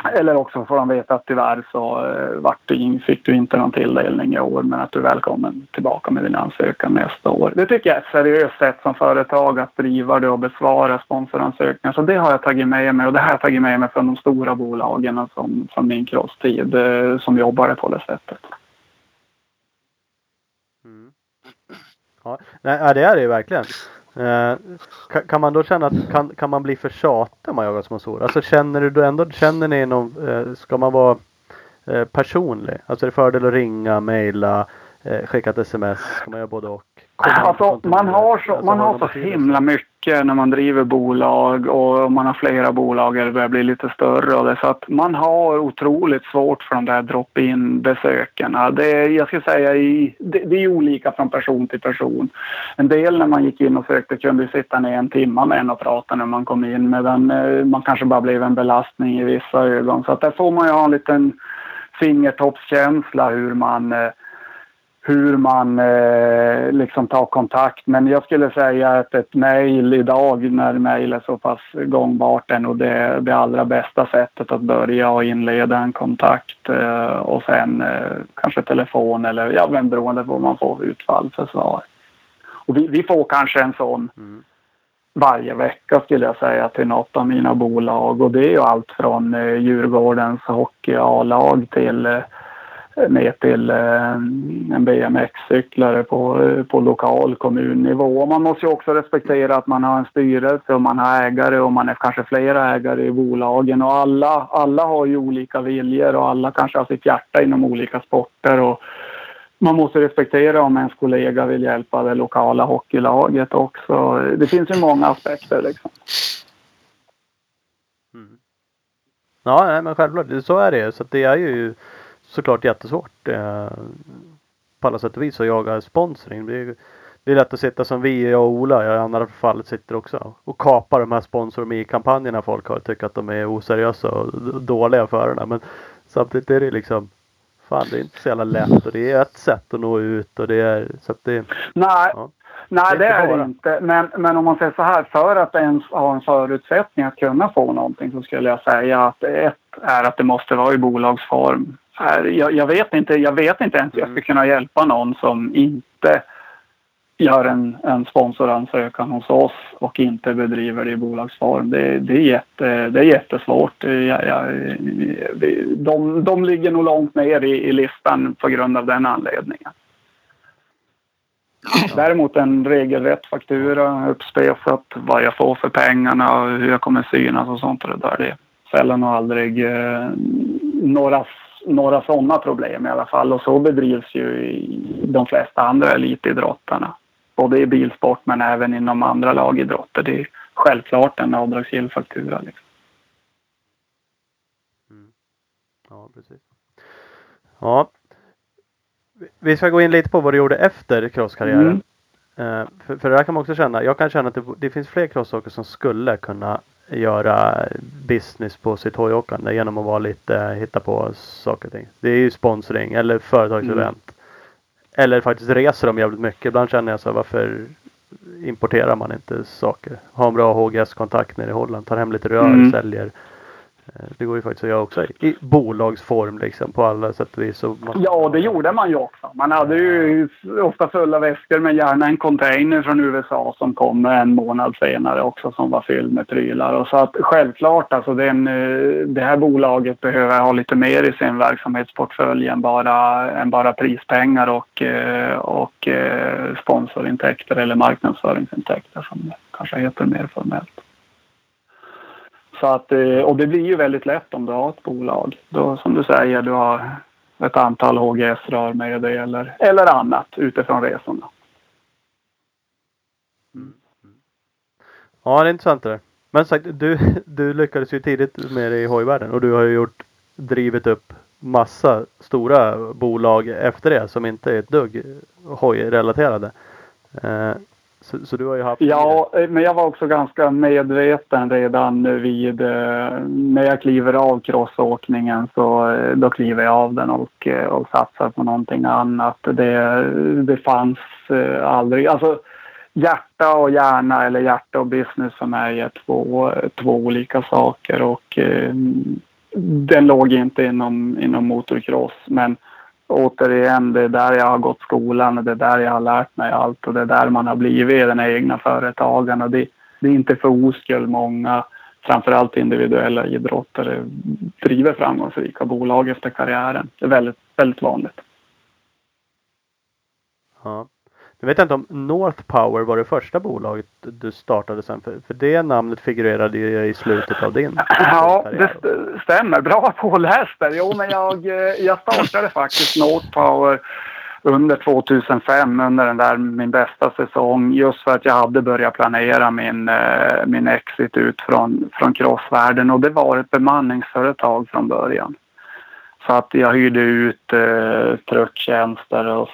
eller också får de veta att tyvärr så eh, vart du, fick du inte någon tilldelning i år men att du är välkommen tillbaka med din ansökan nästa år. Det tycker jag är ett seriöst sätt som företag att driva det och besvara sponsoransökningar. Så det har jag tagit med mig och det har jag tagit med mig från de stora bolagen som, från min crosstid eh, som jobbade på det sättet. Mm. Ja, nej, det är det ju verkligen. Eh, kan, kan, man då känna att kan, kan man bli för tjatig om man jagar sponsorer? Alltså känner du då ändå, känner ni någon, eh, ska man vara eh, personlig? Alltså är det fördel att ringa, mejla, eh, skicka ett sms? Ska man göra både och? Alltså, man har så, alltså, man har så himla mycket när man driver bolag och man har flera bolag eller börjar bli lite större och det, så att man har otroligt svårt för de där drop-in besöken. Det, jag skulle säga det, det är olika från person till person. En del när man gick in och sökte kunde sitta ner en timme med en och prata när man kom in medan eh, man kanske bara blev en belastning i vissa ögon. Så att där får man ju ha en liten fingertoppskänsla hur man eh, hur man eh, liksom tar kontakt. Men jag skulle säga att ett mejl idag när mejl är så pass gångbart är nog det, det allra bästa sättet att börja och inleda en kontakt eh, och sen eh, kanske telefon eller ja, men beroende på vad man får utfall för svar. Och vi, vi får kanske en sån mm. varje vecka skulle jag säga till något av mina bolag och det är ju allt från eh, Djurgårdens hockey A-lag till eh, ner till eh, en BMX-cyklare på, eh, på lokal kommunnivå. man måste ju också respektera att man har en styrelse och man har ägare och man är kanske flera ägare i bolagen och alla, alla har ju olika viljor och alla kanske har sitt hjärta inom olika sporter. Och man måste respektera om ens kollega vill hjälpa det lokala hockeylaget också. Det finns ju många aspekter liksom. Mm. Ja, men självklart. Så är det. Så det är ju såklart jättesvårt eh, på alla sätt och vis att jaga sponsring. Det är, det är lätt att sitta som vi, jag och Ola, i andra fallet sitter också och kapa de här sponsor i kampanjerna folk har tycker att de är oseriösa och dåliga förarna. Men samtidigt är det liksom Fan det är inte så jävla lätt och det är ett sätt att nå ut och det är så att det Nej, ja. Nej, det är det inte. Men, men om man säger så här, för att ens ha en förutsättning att kunna få någonting så skulle jag säga att ett är att det måste vara i bolagsform jag, jag, vet inte, jag vet inte ens hur jag ska kunna hjälpa någon som inte gör en, en sponsoransökan hos oss och inte bedriver det i bolagsform. Det, det, är, jätte, det är jättesvårt. Jag, jag, de, de ligger nog långt ner i, i listan på grund av den anledningen. Däremot en regelrätt faktura uppspesat vad jag får för pengarna och hur jag kommer synas och sånt. Och det där. Det är sällan och aldrig eh, några några sådana problem i alla fall. Och så bedrivs ju de flesta andra elitidrotterna. Både i bilsport men även inom andra lagidrotter. Det är självklart en avdragsgill faktura. Liksom. Mm. Ja, precis. Ja. Vi ska gå in lite på vad du gjorde efter crosskarriären. Mm. Uh, för, för det där kan man också känna. Jag kan känna att det, det finns fler crossåkare som skulle kunna göra business på sitt hojåkande genom att vara lite, hitta på saker och ting. Det är ju sponsring eller företagsevent. Mm. Eller faktiskt reser de jävligt mycket. Ibland känner jag så här, varför importerar man inte saker? Har en bra HGS-kontakt nere i Holland, tar hem lite rör, mm. säljer Eh, det går ju faktiskt att göra också i, bolagsform liksom på alla sätt och vis. Och man, Ja, det gjorde man ju också. Man hade ju ofta fulla väskor men gärna en container från USA som kom en månad senare också som var fylld med prylar. Och så att självklart, alltså den, eh, det här bolaget behöver ha lite mer i sin verksamhetsportfölj än bara, än bara prispengar och, eh, och sponsorintäkter eller marknadsföringsintäkter som det kanske heter mer formellt. Så att, eh, och det blir ju väldigt lätt om du har ett bolag. Då, som du säger, du har ett antal HGS-rör med dig eller, eller annat utifrån resorna. Mm. Ja, det är intressant det där. Men sagt, du, du lyckades ju tidigt med det i hojvärlden och du har ju gjort, drivit upp massa stora bolag efter det som inte är ett dugg hojrelaterade. Eh, så, så du har ju haft Ja, men jag var också ganska medveten redan vid eh, när jag kliver av crossåkningen så eh, då kliver jag av den och, eh, och satsar på någonting annat. Det, det fanns aldrig, alltså hjärta och hjärna eller hjärta och business för mig är två, två olika saker och eh, den låg inte inom, inom motocross men återigen, det är där jag har gått skolan och det är där jag har lärt mig allt och det är där man har blivit den egna företagaren. Och det, det är inte för oskuld många, framförallt individuella idrottare, driver framgångsrika bolag efter karriären. Det är väldigt, väldigt vanligt. Ja. Jag vet inte om North Power var det första bolaget du startade sen. För, för det namnet figurerade ju i slutet av din [CLEARS THROAT] Ja, det karriär. st- stämmer. Bra påläst där. Jo, men jag, eh, jag startade faktiskt North Power under 2005, under den där min bästa säsong. Just för att jag hade börjat planera min, eh, min exit ut från, från crossvärlden. Och det var ett bemanningsföretag från början. Så att jag hyrde ut eh, trucktjänster och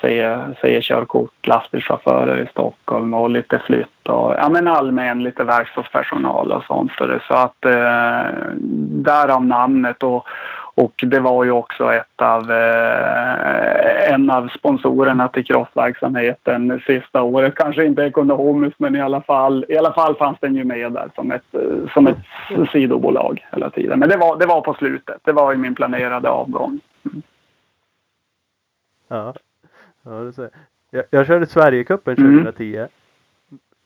C-körkort, lastbilschaufförer i Stockholm och lite flytt och ja, men allmän lite verkstadspersonal och sånt. Så att eh, därav namnet och, och det var ju också ett av, eh, en av sponsorerna till crossverksamheten sista året. Kanske inte ekonomiskt men i alla fall, i alla fall fanns den ju med där som ett, eh, som ett sidobolag hela tiden. Men det var, det var på slutet. Det var i min planerade avgång. Ja. ja det ser. Jag, jag körde Sverigecupen Mm.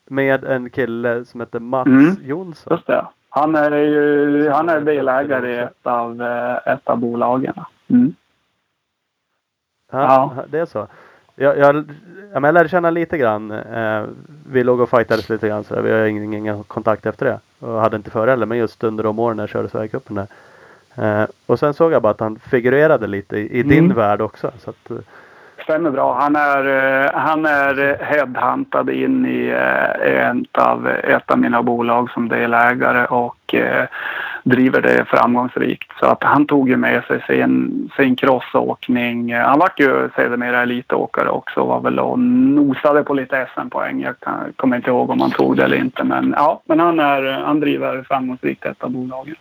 2010. Med en kille som heter Mats Mm. Jonsson. Just det. Han är ju han är delägare i ett av, eh, ett av bolagen. Mm. Ja, Ja. det är så. Jag, jag, jag lärde känna lite grann. Eh, vi låg och fightades lite grann så. Vi har ingen, ingen kontakt efter det. Och hade inte före heller. Men just under de åren när jag körde Sverigecupen där. Eh, och sen såg jag bara att han figurerade lite i, i din Mm. värld också. Så att, Stämmer bra. Han är, eh, han är headhuntad in i eh, ett av, ett av mina bolag som delägare och eh, driver det framgångsrikt. Så att han tog ju med sig sin, sin crossåkning. Han var ju sedermera elitåkare också och var väl och nosade på lite SM-poäng. Jag kan, kommer inte ihåg om han tog det eller inte. Men ja, men han, är, han driver framgångsrikt ett av bolagen.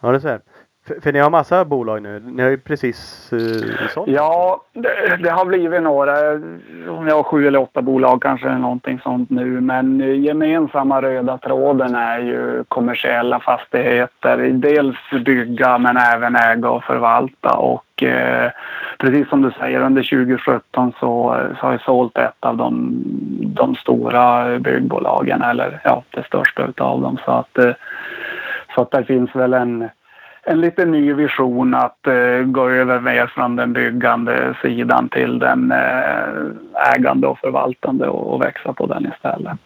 ja, det ser. För, för ni har massa bolag nu. Ni har ju precis uh, sålt. Ja, det, det har blivit några. Om jag har sju eller åtta bolag kanske eller någonting sånt nu. Men gemensamma röda tråden är ju kommersiella fastigheter. Dels bygga men även äga och förvalta. Och eh, precis som du säger under 2017 så, så har jag sålt ett av de, de stora byggbolagen. Eller ja, det största utav dem. Så att, eh, så att det finns väl en en lite ny vision att eh, gå över mer från den byggande sidan till den eh, ägande och förvaltande och, och växa på den istället.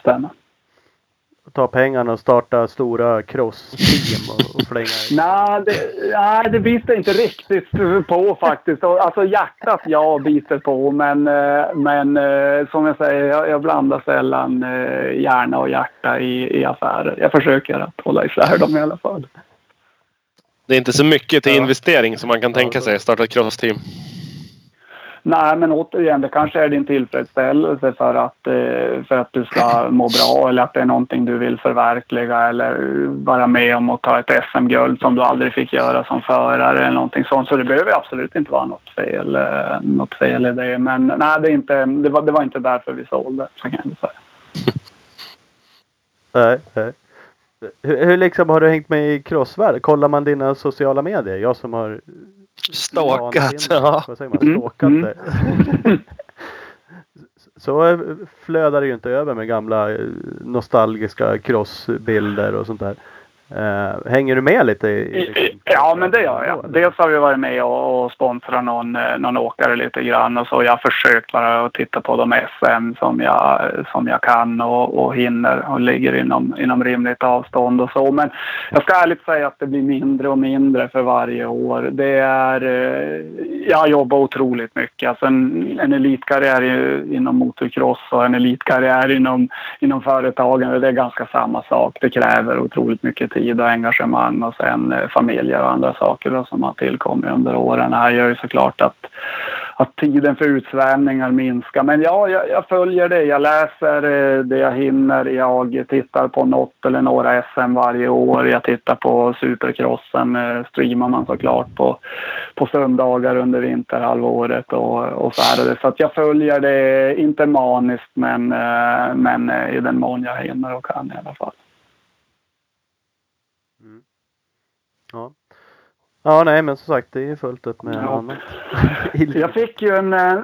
Stämmer. Ta pengarna och starta stora cross-team och, och flänga. Nej, det, nej, det biter inte riktigt på faktiskt. Alltså hjärtat, ja, biter på. Men, eh, men eh, som jag säger, jag, jag blandar sällan eh, hjärna och hjärta i, i affärer. Jag försöker att hålla isär dem i alla fall. Det är inte så mycket till Ja. investering som man kan tänka sig. Starta ett crossteam. Nej, men återigen, det kanske är din tillfredsställelse för att, eh, för att du ska må bra eller att det är någonting du vill förverkliga eller vara med om att ta ett SM-guld som du aldrig fick göra som förare eller någonting sånt. Så det behöver absolut inte vara något fel, eh, något fel i det. Men nej, det, är inte, det, var, det var inte därför vi sålde, så kan jag säga. [LAUGHS] Nej, nej. Hur, hur liksom har du hängt med i crossvärld? Kollar man dina sociala medier? Jag som har Stakat. vansinne- Ja. Vad säger man? Mm, mm. det. [LAUGHS] Så flödar det ju inte över med gamla eh, nostalgiska crossbilder och sånt där. Eh, hänger du med lite? I, liksom, Ja, men det gör jag. Dels har vi varit med och, och sponsrat någon, eh, någon åkare lite grann och så. Jag har försökt bara att titta på de SM som jag, som jag kan och, och hinner och ligger inom, inom rimligt avstånd och så. Men jag ska ärligt säga att det blir mindre och mindre för varje år. Det är, eh, jag jobbar otroligt mycket. Alltså en, en elitkarriär inom motocross och en elitkarriär inom, inom företagande, det är ganska samma sak. Det kräver otroligt mycket tid och engagemang och sen eh, familjer och andra saker då, som har tillkommit under åren. Det här gör ju såklart att, att tiden för utsvävningar minskar. Men ja, jag, jag följer det. Jag läser eh, det jag hinner. Jag tittar på något eller några SM varje år. Jag tittar på Supercrossen. Eh, streamar man såklart på, på söndagar under vinterhalvåret och, och så här. Så att jag följer det, inte maniskt, men, men i den mån jag hinner och kan i alla fall. Ja ja, nej men som sagt det är fullt upp med Ja. annat. [LAUGHS] Jag fick ju en, eh,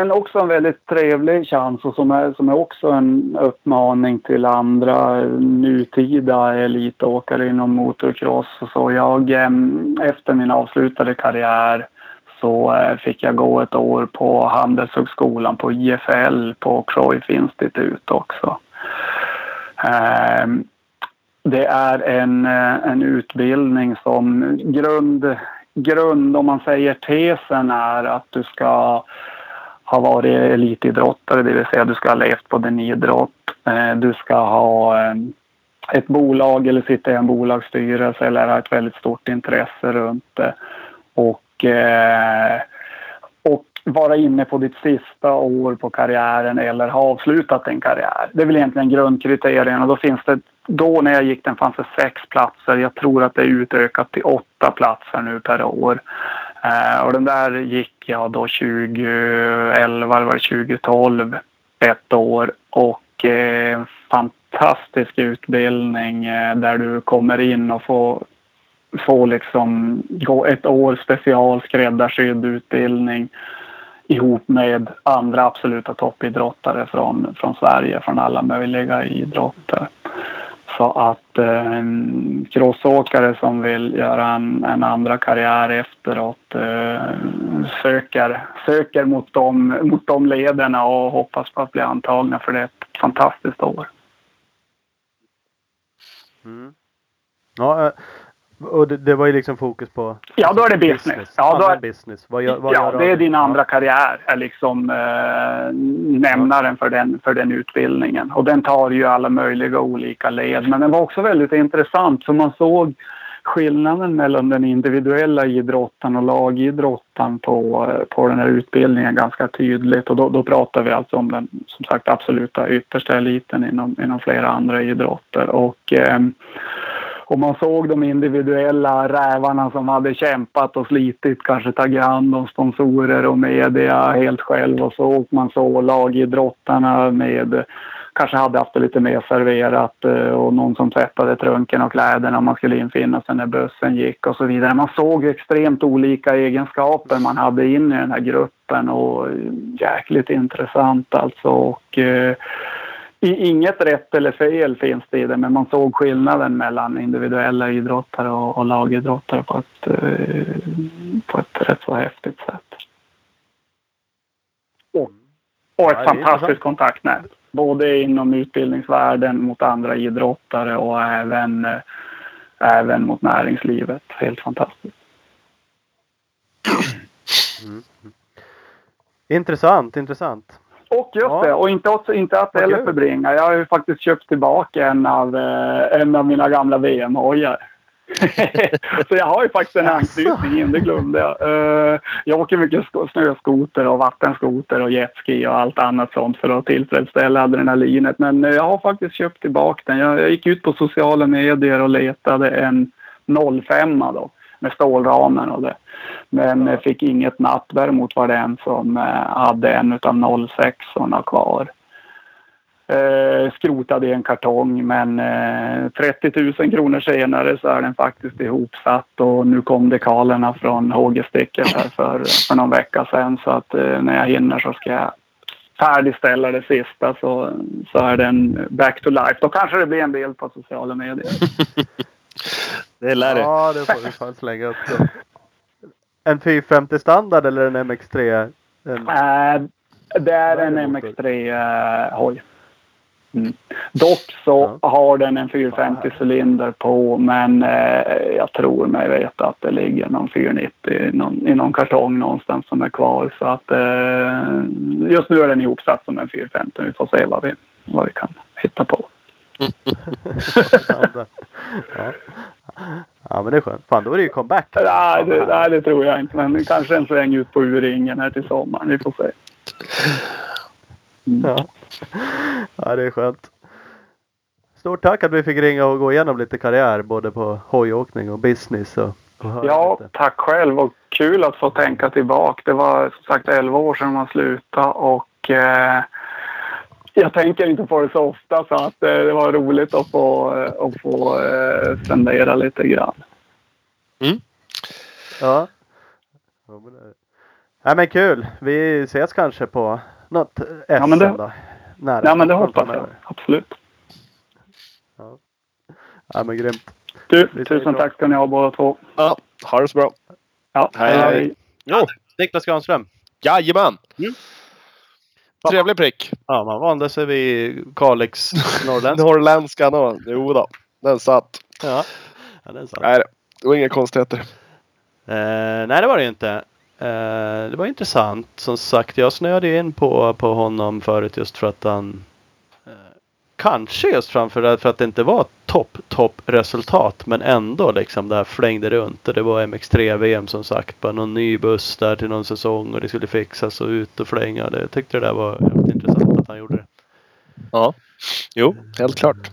en också en väldigt trevlig chans och som är, som är också en uppmaning till andra nutida elitåkare inom motocross. och Så jag, eh, efter min avslutade karriär så eh, fick jag gå ett år på Handelshögskolan på IFL på Cruyff Institute också. Ehm, det är en, eh, en utbildning som grund, grund, om man säger tesen är att du ska ha varit elitidrottare, det vill säga du ska ha levt på din idrott. Eh, du ska ha eh, ett bolag eller sitta i en bolagsstyrelse eller ha ett väldigt stort intresse runt det. Och, och vara inne på ditt sista år på karriären eller ha avslutat en karriär. Det är väl egentligen grundkriterierna. Då finns det, då när jag gick den fanns det sex platser. Jag tror att det är utökat till åtta platser nu per år. Eh, och den där gick jag då 2011 eller var det 2012 ett år och eh, fantastisk utbildning eh, där du kommer in och får få liksom gå ett år special skräddarsydd utbildning ihop med andra absoluta toppidrottare från, från Sverige, från alla möjliga idrotter. Så att eh, crossåkare som vill göra en, en andra karriär efteråt eh, söker, söker mot, de, mot de lederna och hoppas på att bli antagna för det är ett fantastiskt år. Mm. Ja, eh, och det, det var ju liksom fokus på Ja, då är det business. Ja, då är, business. Vad gör, vad ja, det är din andra karriär, är liksom eh, nämnaren för den, för den utbildningen. Och den tar ju alla möjliga olika led. Men den var också väldigt intressant för man såg skillnaden mellan den individuella idrotten och lagidrotten på, eh, på den här utbildningen ganska tydligt. Och då, då pratar vi alltså om den som sagt absoluta yttersta eliten inom, inom flera andra idrotter. Och, ehm, och man såg de individuella rävarna som hade kämpat och slitit, kanske tagit hand om sponsorer och media helt själv. Och så man såg lagidrottarna med kanske hade haft det lite mer serverat eh, och någon som tvättade trunken och kläderna om man skulle infinna sig när bussen gick och så vidare. Man såg extremt olika egenskaper man hade in i den här gruppen och jäkligt intressant alltså. Och, eh, i- Inget rätt eller fel finns det i det, men man såg skillnaden mellan individuella idrottare och, och lagidrottare på ett, eh, på ett rätt så häftigt sätt. Och, och ett Ja, fantastiskt kontaktnät. Både inom utbildningsvärlden mot andra idrottare och även, eh, även mot näringslivet. Helt fantastiskt. Intressant, intressant. Och just Ja. det, och inte, också, inte att heller förbringa. Jag har ju faktiskt köpt tillbaka en av, eh, en av mina gamla VM-hojar. [LAUGHS] så jag har ju faktiskt en anknytning in, det glömde jag. Eh, jag åker mycket sko- snöskoter och vattenskoter och jetski och allt annat sånt för att tillfredsställa adrenalinet. Men eh, jag har faktiskt köpt tillbaka den. Jag, jag gick ut på sociala medier och letade en 05 då med stålramen och det. Men eh, fick inget napp. Däremot var det en som eh, hade en utav 06 kvar. Eh, skrotad i en kartong men eh, 30 000 kronor senare så är den faktiskt ihopsatt och nu kom dekalerna från HG Stickers här för, för någon vecka sedan så att eh, när jag hinner så ska jag färdigställa det sista så, så är den back to life. Då kanske det blir en bild på sociala medier. [LAUGHS] Det lär det. Ja, det får vi fan slänga upp då. En 450 standard eller en MX3? En... Eh, det är en MX3-hoj. Mm. Dock så har den en 450 cylinder på men eh, jag tror mig veta att det ligger någon 490 i någon, i någon kartong någonstans som är kvar. Så att eh, just nu är den ihopsatt som en 450. Vi får se vad vi, vad vi kan hitta på. Ja. ja men det är skönt. Fan då är det ju comeback. Nej det, nej, det tror jag inte. Men kanske en sväng ut på U-ringen här till sommaren. Vi får se. Ja. ja, det är skönt. Stort tack att vi fick ringa och gå igenom lite karriär både på hojåkning och business. Och, och Ja, lite. tack själv och kul att få tänka tillbaka. Det var som sagt 11 år sedan man slutade och eh, jag tänker inte på det så ofta så att eh, det var roligt att få, eh, att få eh, spendera lite grann. Ja. ja men, det- Nej men kul. Vi ses kanske på något SM Ja, men det- då. Nära. Ja, men det hoppas jag. Absolut. Ja men grymt. Du, tusen tack ska ni ha båda två. Ja, ha det så bra. Ja, Hej, hej. Jo, Niklas Granström. jajamän! Mm. Trevlig prick. Ja man vande sig vid Kalix norrländska. [LAUGHS] Norrländska då. Jo då. Den satt. ja. ja, det är sant. Nej, det var inga konstigheter. Eh, nej det var det ju inte. Eh, det var intressant. Som sagt jag snöade in på, på honom förut just för att han Kanske just framför det för att det inte var topp topp resultat men ändå liksom det här flängde runt och det var MX3 VM som sagt. Bara någon ny buss där till någon säsong och det skulle fixas och ut och flänga. Det, jag tyckte det där var jävligt intressant att han gjorde det. Ja. Jo, helt klart.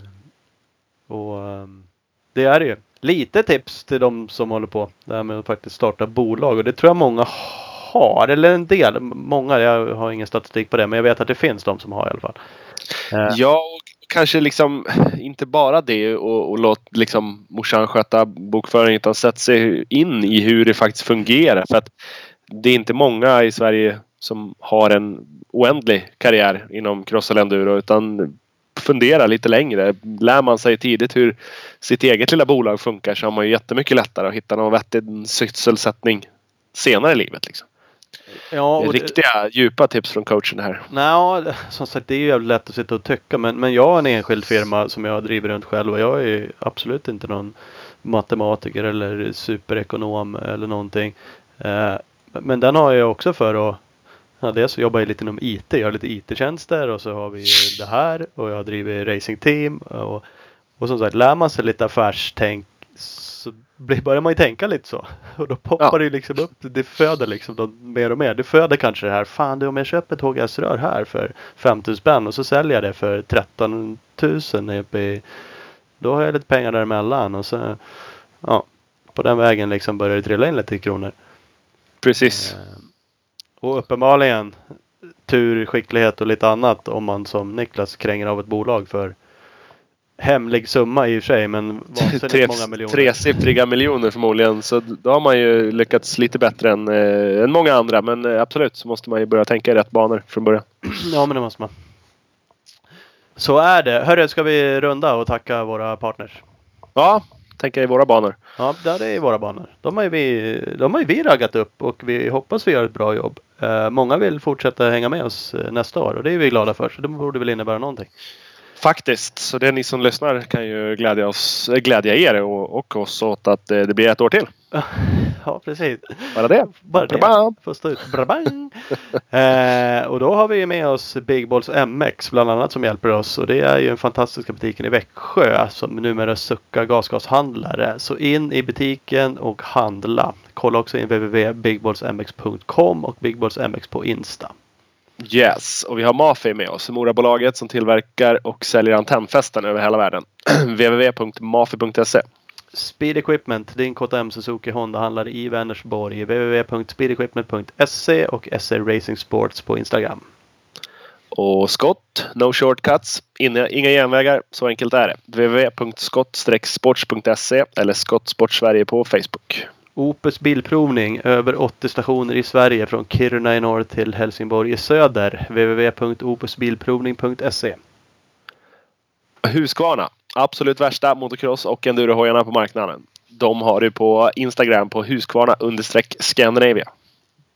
Och ehm, det är det ju. Lite tips till de som håller på. Det här med att faktiskt starta bolag. Och det tror jag många har. Eller en del. Många. Jag har ingen statistik på det. Men jag vet att det finns de som har i alla fall. Eh, Ja, och kanske liksom inte bara det och, och låt liksom morsan sköta bokföringen utan sätt sig in i hur det faktiskt fungerar. För att det är inte många i Sverige som har en oändlig karriär inom cross eller enduro utan fundera lite längre. Lär man sig tidigt hur sitt eget lilla bolag funkar så har man ju jättemycket lättare att hitta någon vettig sysselsättning senare i livet. Liksom ja, och det- Riktiga djupa tips från coachen här. Nja, som sagt det är ju lätt att sitta och tycka. Men, men jag har en enskild firma som jag driver runt själv. Och jag är ju absolut inte någon matematiker eller superekonom eller någonting. Eh, men den har jag också för att Ja, dels så jobbar jag lite inom IT, jag har lite IT-tjänster och så har vi det här och jag driver racingteam och, och som sagt lär man sig lite affärstänk så börjar man ju tänka lite så. [LAUGHS] Och då poppar Ja. det ju liksom upp, det föder liksom då mer och mer. Det föder kanske det här, fan du om jag köper ett HGS-rör här för 5000 spänn och så säljer jag det för 13 000 uppe i, då har jag lite pengar däremellan och så ja, på den vägen liksom börjar det trilla in lite kronor. Precis. Eh, Och uppenbarligen tur, skicklighet och lite annat om man som Niklas kränger av ett bolag för hemlig summa i och för sig men [LAUGHS] vansinnigt Tre, många miljoner. tresiffriga miljoner förmodligen. Så då har man ju lyckats lite bättre än, eh, än många andra. Men eh, absolut så måste man ju börja tänka i rätt banor från början. [CLEARS THROAT] Ja men det måste man. Så är det. Hörru, ska vi runda och tacka våra partners? Ja, tänka i våra banor. Ja, där är våra banor. De har ju vi, de har ju vi raggat upp och vi hoppas vi gör ett bra jobb. Eh, många vill fortsätta hänga med oss eh, nästa år och det är vi glada för. Så det borde väl innebära någonting. Faktiskt. Så det ni som lyssnar kan ju glädja, oss, eh, glädja er och, och oss åt att eh, det blir ett år till. [LAUGHS] Ja, precis. Bara det. Bara det. Stå ut. Brabang! eh, och då har vi med oss Big Balls MX bland annat som hjälper oss. Och det är ju den fantastiska butiken i Växjö som numera suckar gasgashandlare. Så in i butiken och handla. Kolla också in www.bigballsmx.com och bigballsmx på Insta. Yes, och vi har Mafi med oss. Morabolaget som tillverkar och säljer antennfästen över hela världen. [CLEARS THROAT] www.mafi.se Speed Equipment, din KTM Suzuki Honda-handlare i Vänersborg. www.speedequipment.se och SE Racing Sports på Instagram. Och skott, no shortcuts, inga, inga genvägar. Så enkelt är det. www.skott-sports.se eller Skott Sport Sverige på Facebook. Opus Bilprovning, över 80 stationer i Sverige från Kiruna i norr till Helsingborg i söder. www.opusbilprovning.se Husqvarna, absolut värsta motocross och endurohojarna på marknaden. De har du på Instagram på Husqvarna Scandinavia.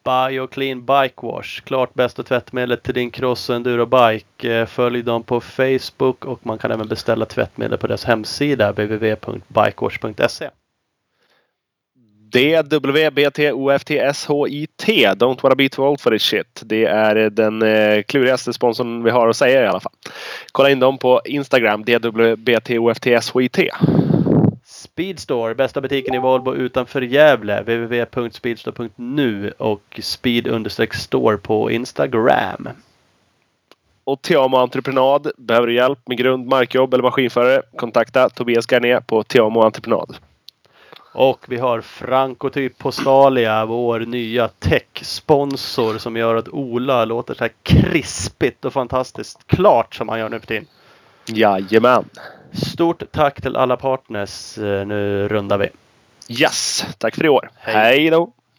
Bioclean Bike Wash, klart bästa tvättmedlet till din cross och endurobike. Eh, Följ dem på Facebook och man kan även beställa tvättmedel på deras hemsida www.bikewash.se. DWBTOFTSHIT, Don't wanna be too old for this shit. Det är den eh, klurigaste sponsorn vi har att säga i alla fall. Kolla in dem på Instagram, DWBTOFTSHIT. Speedstore, bästa butiken i Volvo utanför Gävle. www.speedstore.nu och speed-store på Instagram. Och Tiamo Entreprenad. Behöver du hjälp med grund, markjobb eller maskinförare? Kontakta Tobias Garné på Tiamo Entreprenad. Och vi har Francotyp Postalia, vår nya tech-sponsor som gör att Ola låter så här krispigt och fantastiskt klart som han gör nu för tiden. Jajamän. Stort tack till alla partners. Eh, Nu rundar vi. Yes, tack för i år. Hej. Hej då!